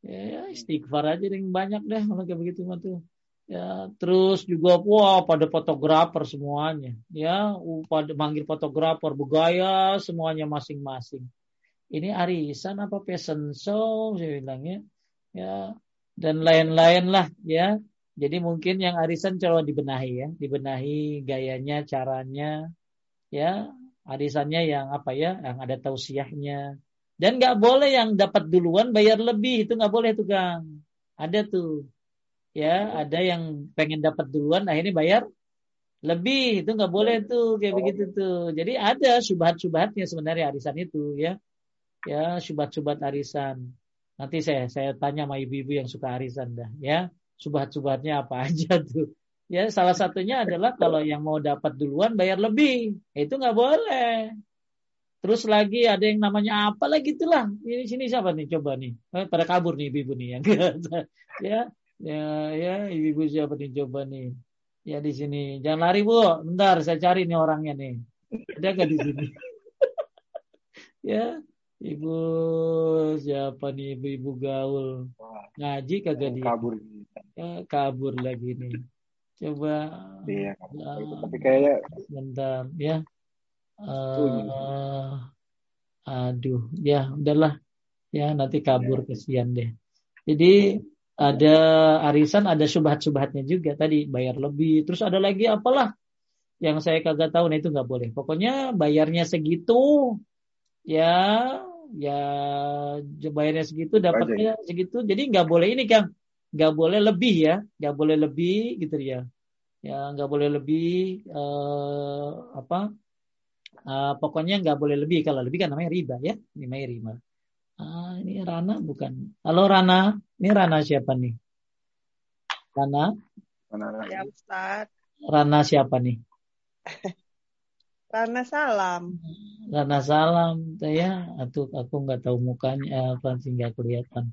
Ya istighfar aja yang banyak deh kalau kayak begitu mah tuh. Ya terus juga wah pada fotografer semuanya. Ya pada manggil fotografer bergaya semuanya masing-masing. Ini arisan apa fashion show saya bilangnya ya dan lain-lain lah ya jadi mungkin yang arisan coba dibenahi ya, dibenahi gayanya, caranya, ya arisannya yang apa ya, yang ada tausiahnya. Dan nggak boleh yang dapat duluan bayar lebih, itu nggak boleh tuh Kang. Ada tuh, ya ada yang pengen dapat duluan, ini bayar lebih, itu nggak boleh tuh kayak begitu tuh. Jadi ada subhat-subhatnya sebenarnya arisan itu ya, ya subhat-subhat arisan. Nanti saya saya tanya sama ibu-ibu yang suka arisan dah, ya subhat-subhatnya apa aja tuh. Ya salah satunya adalah kalau yang mau dapat duluan bayar lebih, itu nggak boleh. Terus lagi ada yang namanya apa lagi itulah. Ini sini siapa nih coba nih? Eh, pada kabur nih ibu-ibu nih yang ya ya ya ibu-ibu siapa nih coba nih? Ya di sini. Jangan lari bu, bentar saya cari nih orangnya nih. Ada nggak di sini? ya Ibu siapa nih ibu-ibu gaul? Ngaji kagak dia kabur ya, kabur lagi nih. Coba iya uh, tapi kayak bentar ya. Uh, aduh ya udahlah. Ya nanti kabur ya. kesian deh. Jadi ada arisan ada subhat-subhatnya juga tadi bayar lebih. Terus ada lagi apalah yang saya kagak tahu nah itu nggak boleh. Pokoknya bayarnya segitu ya ya bayarnya segitu dapatnya segitu. Jadi nggak boleh ini kang. Nggak boleh lebih ya. Nggak boleh lebih gitu ya ya nggak boleh lebih uh, apa uh, pokoknya nggak boleh lebih. Kalau lebih kan namanya riba ya. Ini namanya riba. Ah ini Rana bukan. Halo Rana. Ini Rana siapa nih? Rana? Rana ya Ustaz Rana siapa nih Rana Salam. Rana Salam, ya, atau aku nggak tahu mukanya apa sehingga kelihatan.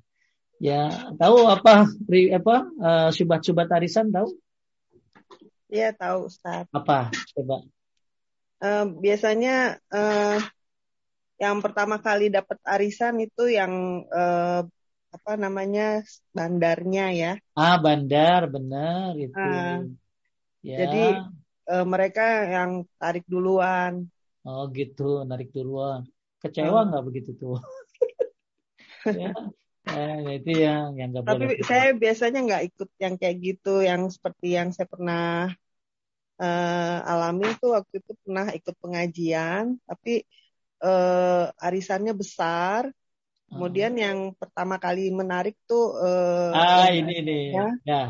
Ya, tahu apa apa uh, subat-subat arisan tahu? Iya tahu Ustaz. Apa? Coba. Uh, biasanya uh, yang pertama kali dapat arisan itu yang uh, apa namanya bandarnya ya. Ah bandar benar itu. Uh, ya. Jadi uh, mereka yang tarik duluan. Oh gitu, narik duluan. Kecewa nggak uh. begitu tuh? ya, eh, itu yang yang gak Tapi boleh. saya biasanya nggak ikut yang kayak gitu, yang seperti yang saya pernah uh, alami tuh waktu itu pernah ikut pengajian, tapi uh, arisannya besar. Kemudian yang pertama kali menarik tuh uh, ah ini ini ya, ya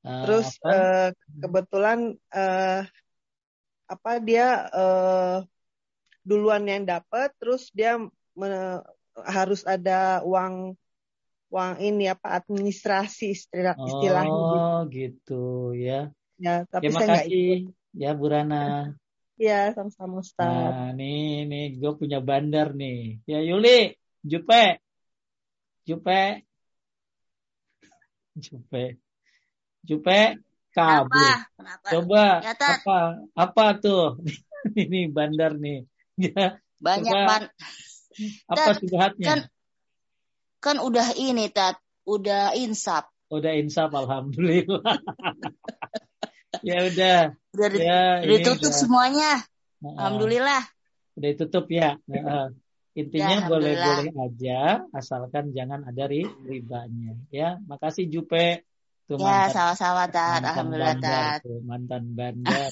Uh, Terus uh, kebetulan uh, apa dia uh, duluan yang dapat, terus dia me, harus ada uang uang ini apa administrasi istilah istilahnya. Oh gitu ya. Ya tapi ya, saya nggak ikut. Ya Bu Rana. Iya sama-sama Ustaz. Nah nih nih gue punya bandar nih. Ya Yuli, Jupe, Jupe, Jupe. Jupe kabur. Kenapa? Kenapa? Coba ya, apa apa tuh? Ini bandar nih. Ya. Banyak ban. Apa subhatnya? Kan kan udah ini tat, udah insap. Udah insap alhamdulillah. ya udah. Udah ya, ditutup udah. semuanya. Alhamdulillah. Udah ditutup ya. Intinya ya, boleh-boleh aja, asalkan jangan ada ribanya. Ya, makasih Jupe. Tuh, ya, sama-sama Tat. Alhamdulillah Tat. Mantan bandar.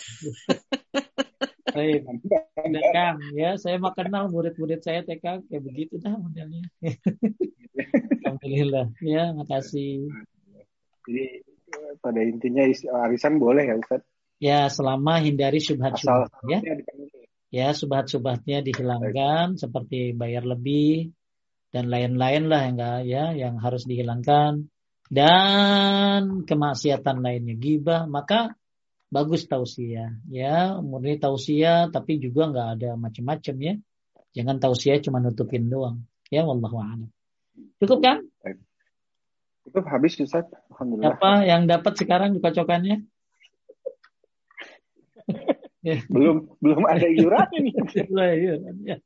Baik, Kang. Ya, saya mah kenal murid-murid saya TK kayak begitu dah modelnya. Alhamdulillah. Ya, makasih. Jadi pada intinya arisan boleh ya Ustaz? Ya, selama hindari subhat-subhat ya. Ya, subhat-subhatnya dihilangkan Baik. seperti bayar lebih dan lain-lain lah enggak ya yang harus dihilangkan dan kemaksiatan lainnya gibah. Maka bagus tausiah ya. Murni tausiah tapi juga nggak ada macam-macam ya. Jangan tausiah cuma nutupin doang ya. Wallahu a'lam. Cukup kan? Cukup habis Ustaz. Alhamdulillah. Apa yang dapat sekarang cocokannya ya. belum belum ada iuran. Ini belum iuran ya.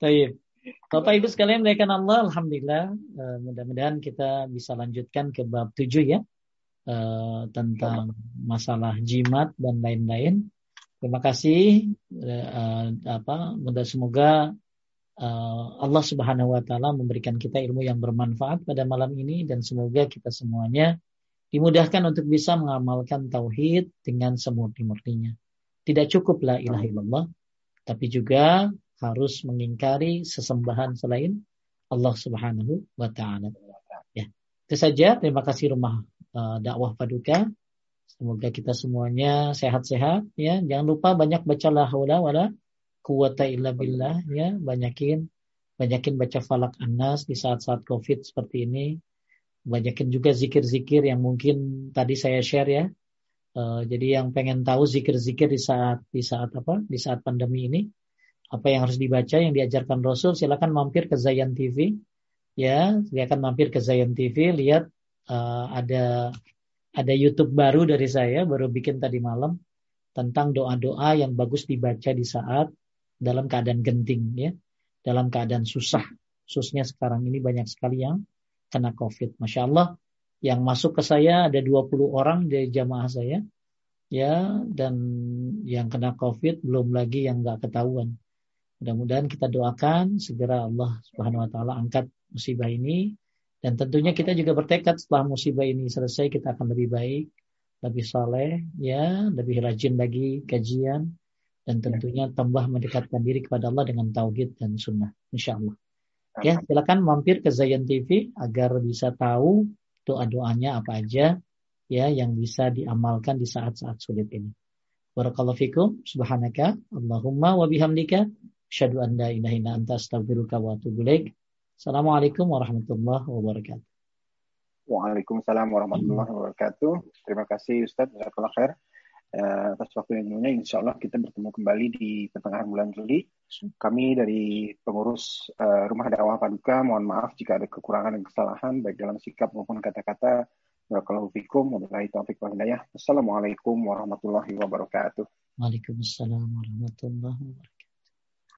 Taib. Bapak Ibu sekalian merayakan Allah, Alhamdulillah. Uh, mudah-mudahan kita bisa lanjutkan ke bab 7 ya. Uh, tentang masalah jimat dan lain-lain. Terima kasih. Uh, apa, mudah semoga Allah Subhanahu wa taala memberikan kita ilmu yang bermanfaat pada malam ini dan semoga kita semuanya dimudahkan untuk bisa mengamalkan tauhid dengan semurni-murninya. Tidak cukup la ilaha tapi juga harus mengingkari sesembahan selain Allah Subhanahu wa taala. Ya. Itu saja. Terima kasih rumah uh, dakwah Paduka. Semoga kita semuanya sehat-sehat ya. Jangan lupa banyak baca la haula wala quwata illa billah ya. Banyakin banyakin baca falak anas di saat-saat Covid seperti ini. Banyakin juga zikir-zikir yang mungkin tadi saya share ya. Uh, jadi yang pengen tahu zikir-zikir di saat di saat apa? Di saat pandemi ini apa yang harus dibaca yang diajarkan Rasul silakan mampir ke Zayan TV ya silakan mampir ke Zayan TV lihat uh, ada ada YouTube baru dari saya baru bikin tadi malam tentang doa-doa yang bagus dibaca di saat dalam keadaan genting ya. Dalam keadaan susah. Khususnya sekarang ini banyak sekali yang kena COVID. Masya Allah yang masuk ke saya ada 20 orang dari jamaah saya ya dan yang kena COVID belum lagi yang nggak ketahuan Mudah-mudahan kita doakan segera Allah Subhanahu wa taala angkat musibah ini. Dan tentunya kita juga bertekad setelah musibah ini selesai kita akan lebih baik, lebih soleh, ya, lebih rajin lagi kajian. Dan tentunya tambah mendekatkan diri kepada Allah dengan tauhid dan sunnah, insya Allah. Ya, silakan mampir ke Zayan TV agar bisa tahu doa-doanya apa aja ya yang bisa diamalkan di saat-saat sulit ini. Barakallahu fikum, subhanaka, Allahumma wa bihamdika, Asyhadu an la ilaha illa anta astaghfiruka wa atubu ilaik. Assalamualaikum warahmatullahi wabarakatuh. Waalaikumsalam warahmatullahi wabarakatuh. Terima kasih Ustaz Jazakallah khair uh, atas waktu yang mulia. Insya Allah kita bertemu kembali di pertengahan bulan Juli. Kami dari pengurus uh, Rumah Dakwah Paduka, mohon maaf jika ada kekurangan dan kesalahan baik dalam sikap maupun kata-kata. Barakallahu fikum wabillahi taufiq wal hidayah. Assalamualaikum warahmatullahi wabarakatuh. Waalaikumsalam warahmatullahi wabarakatuh.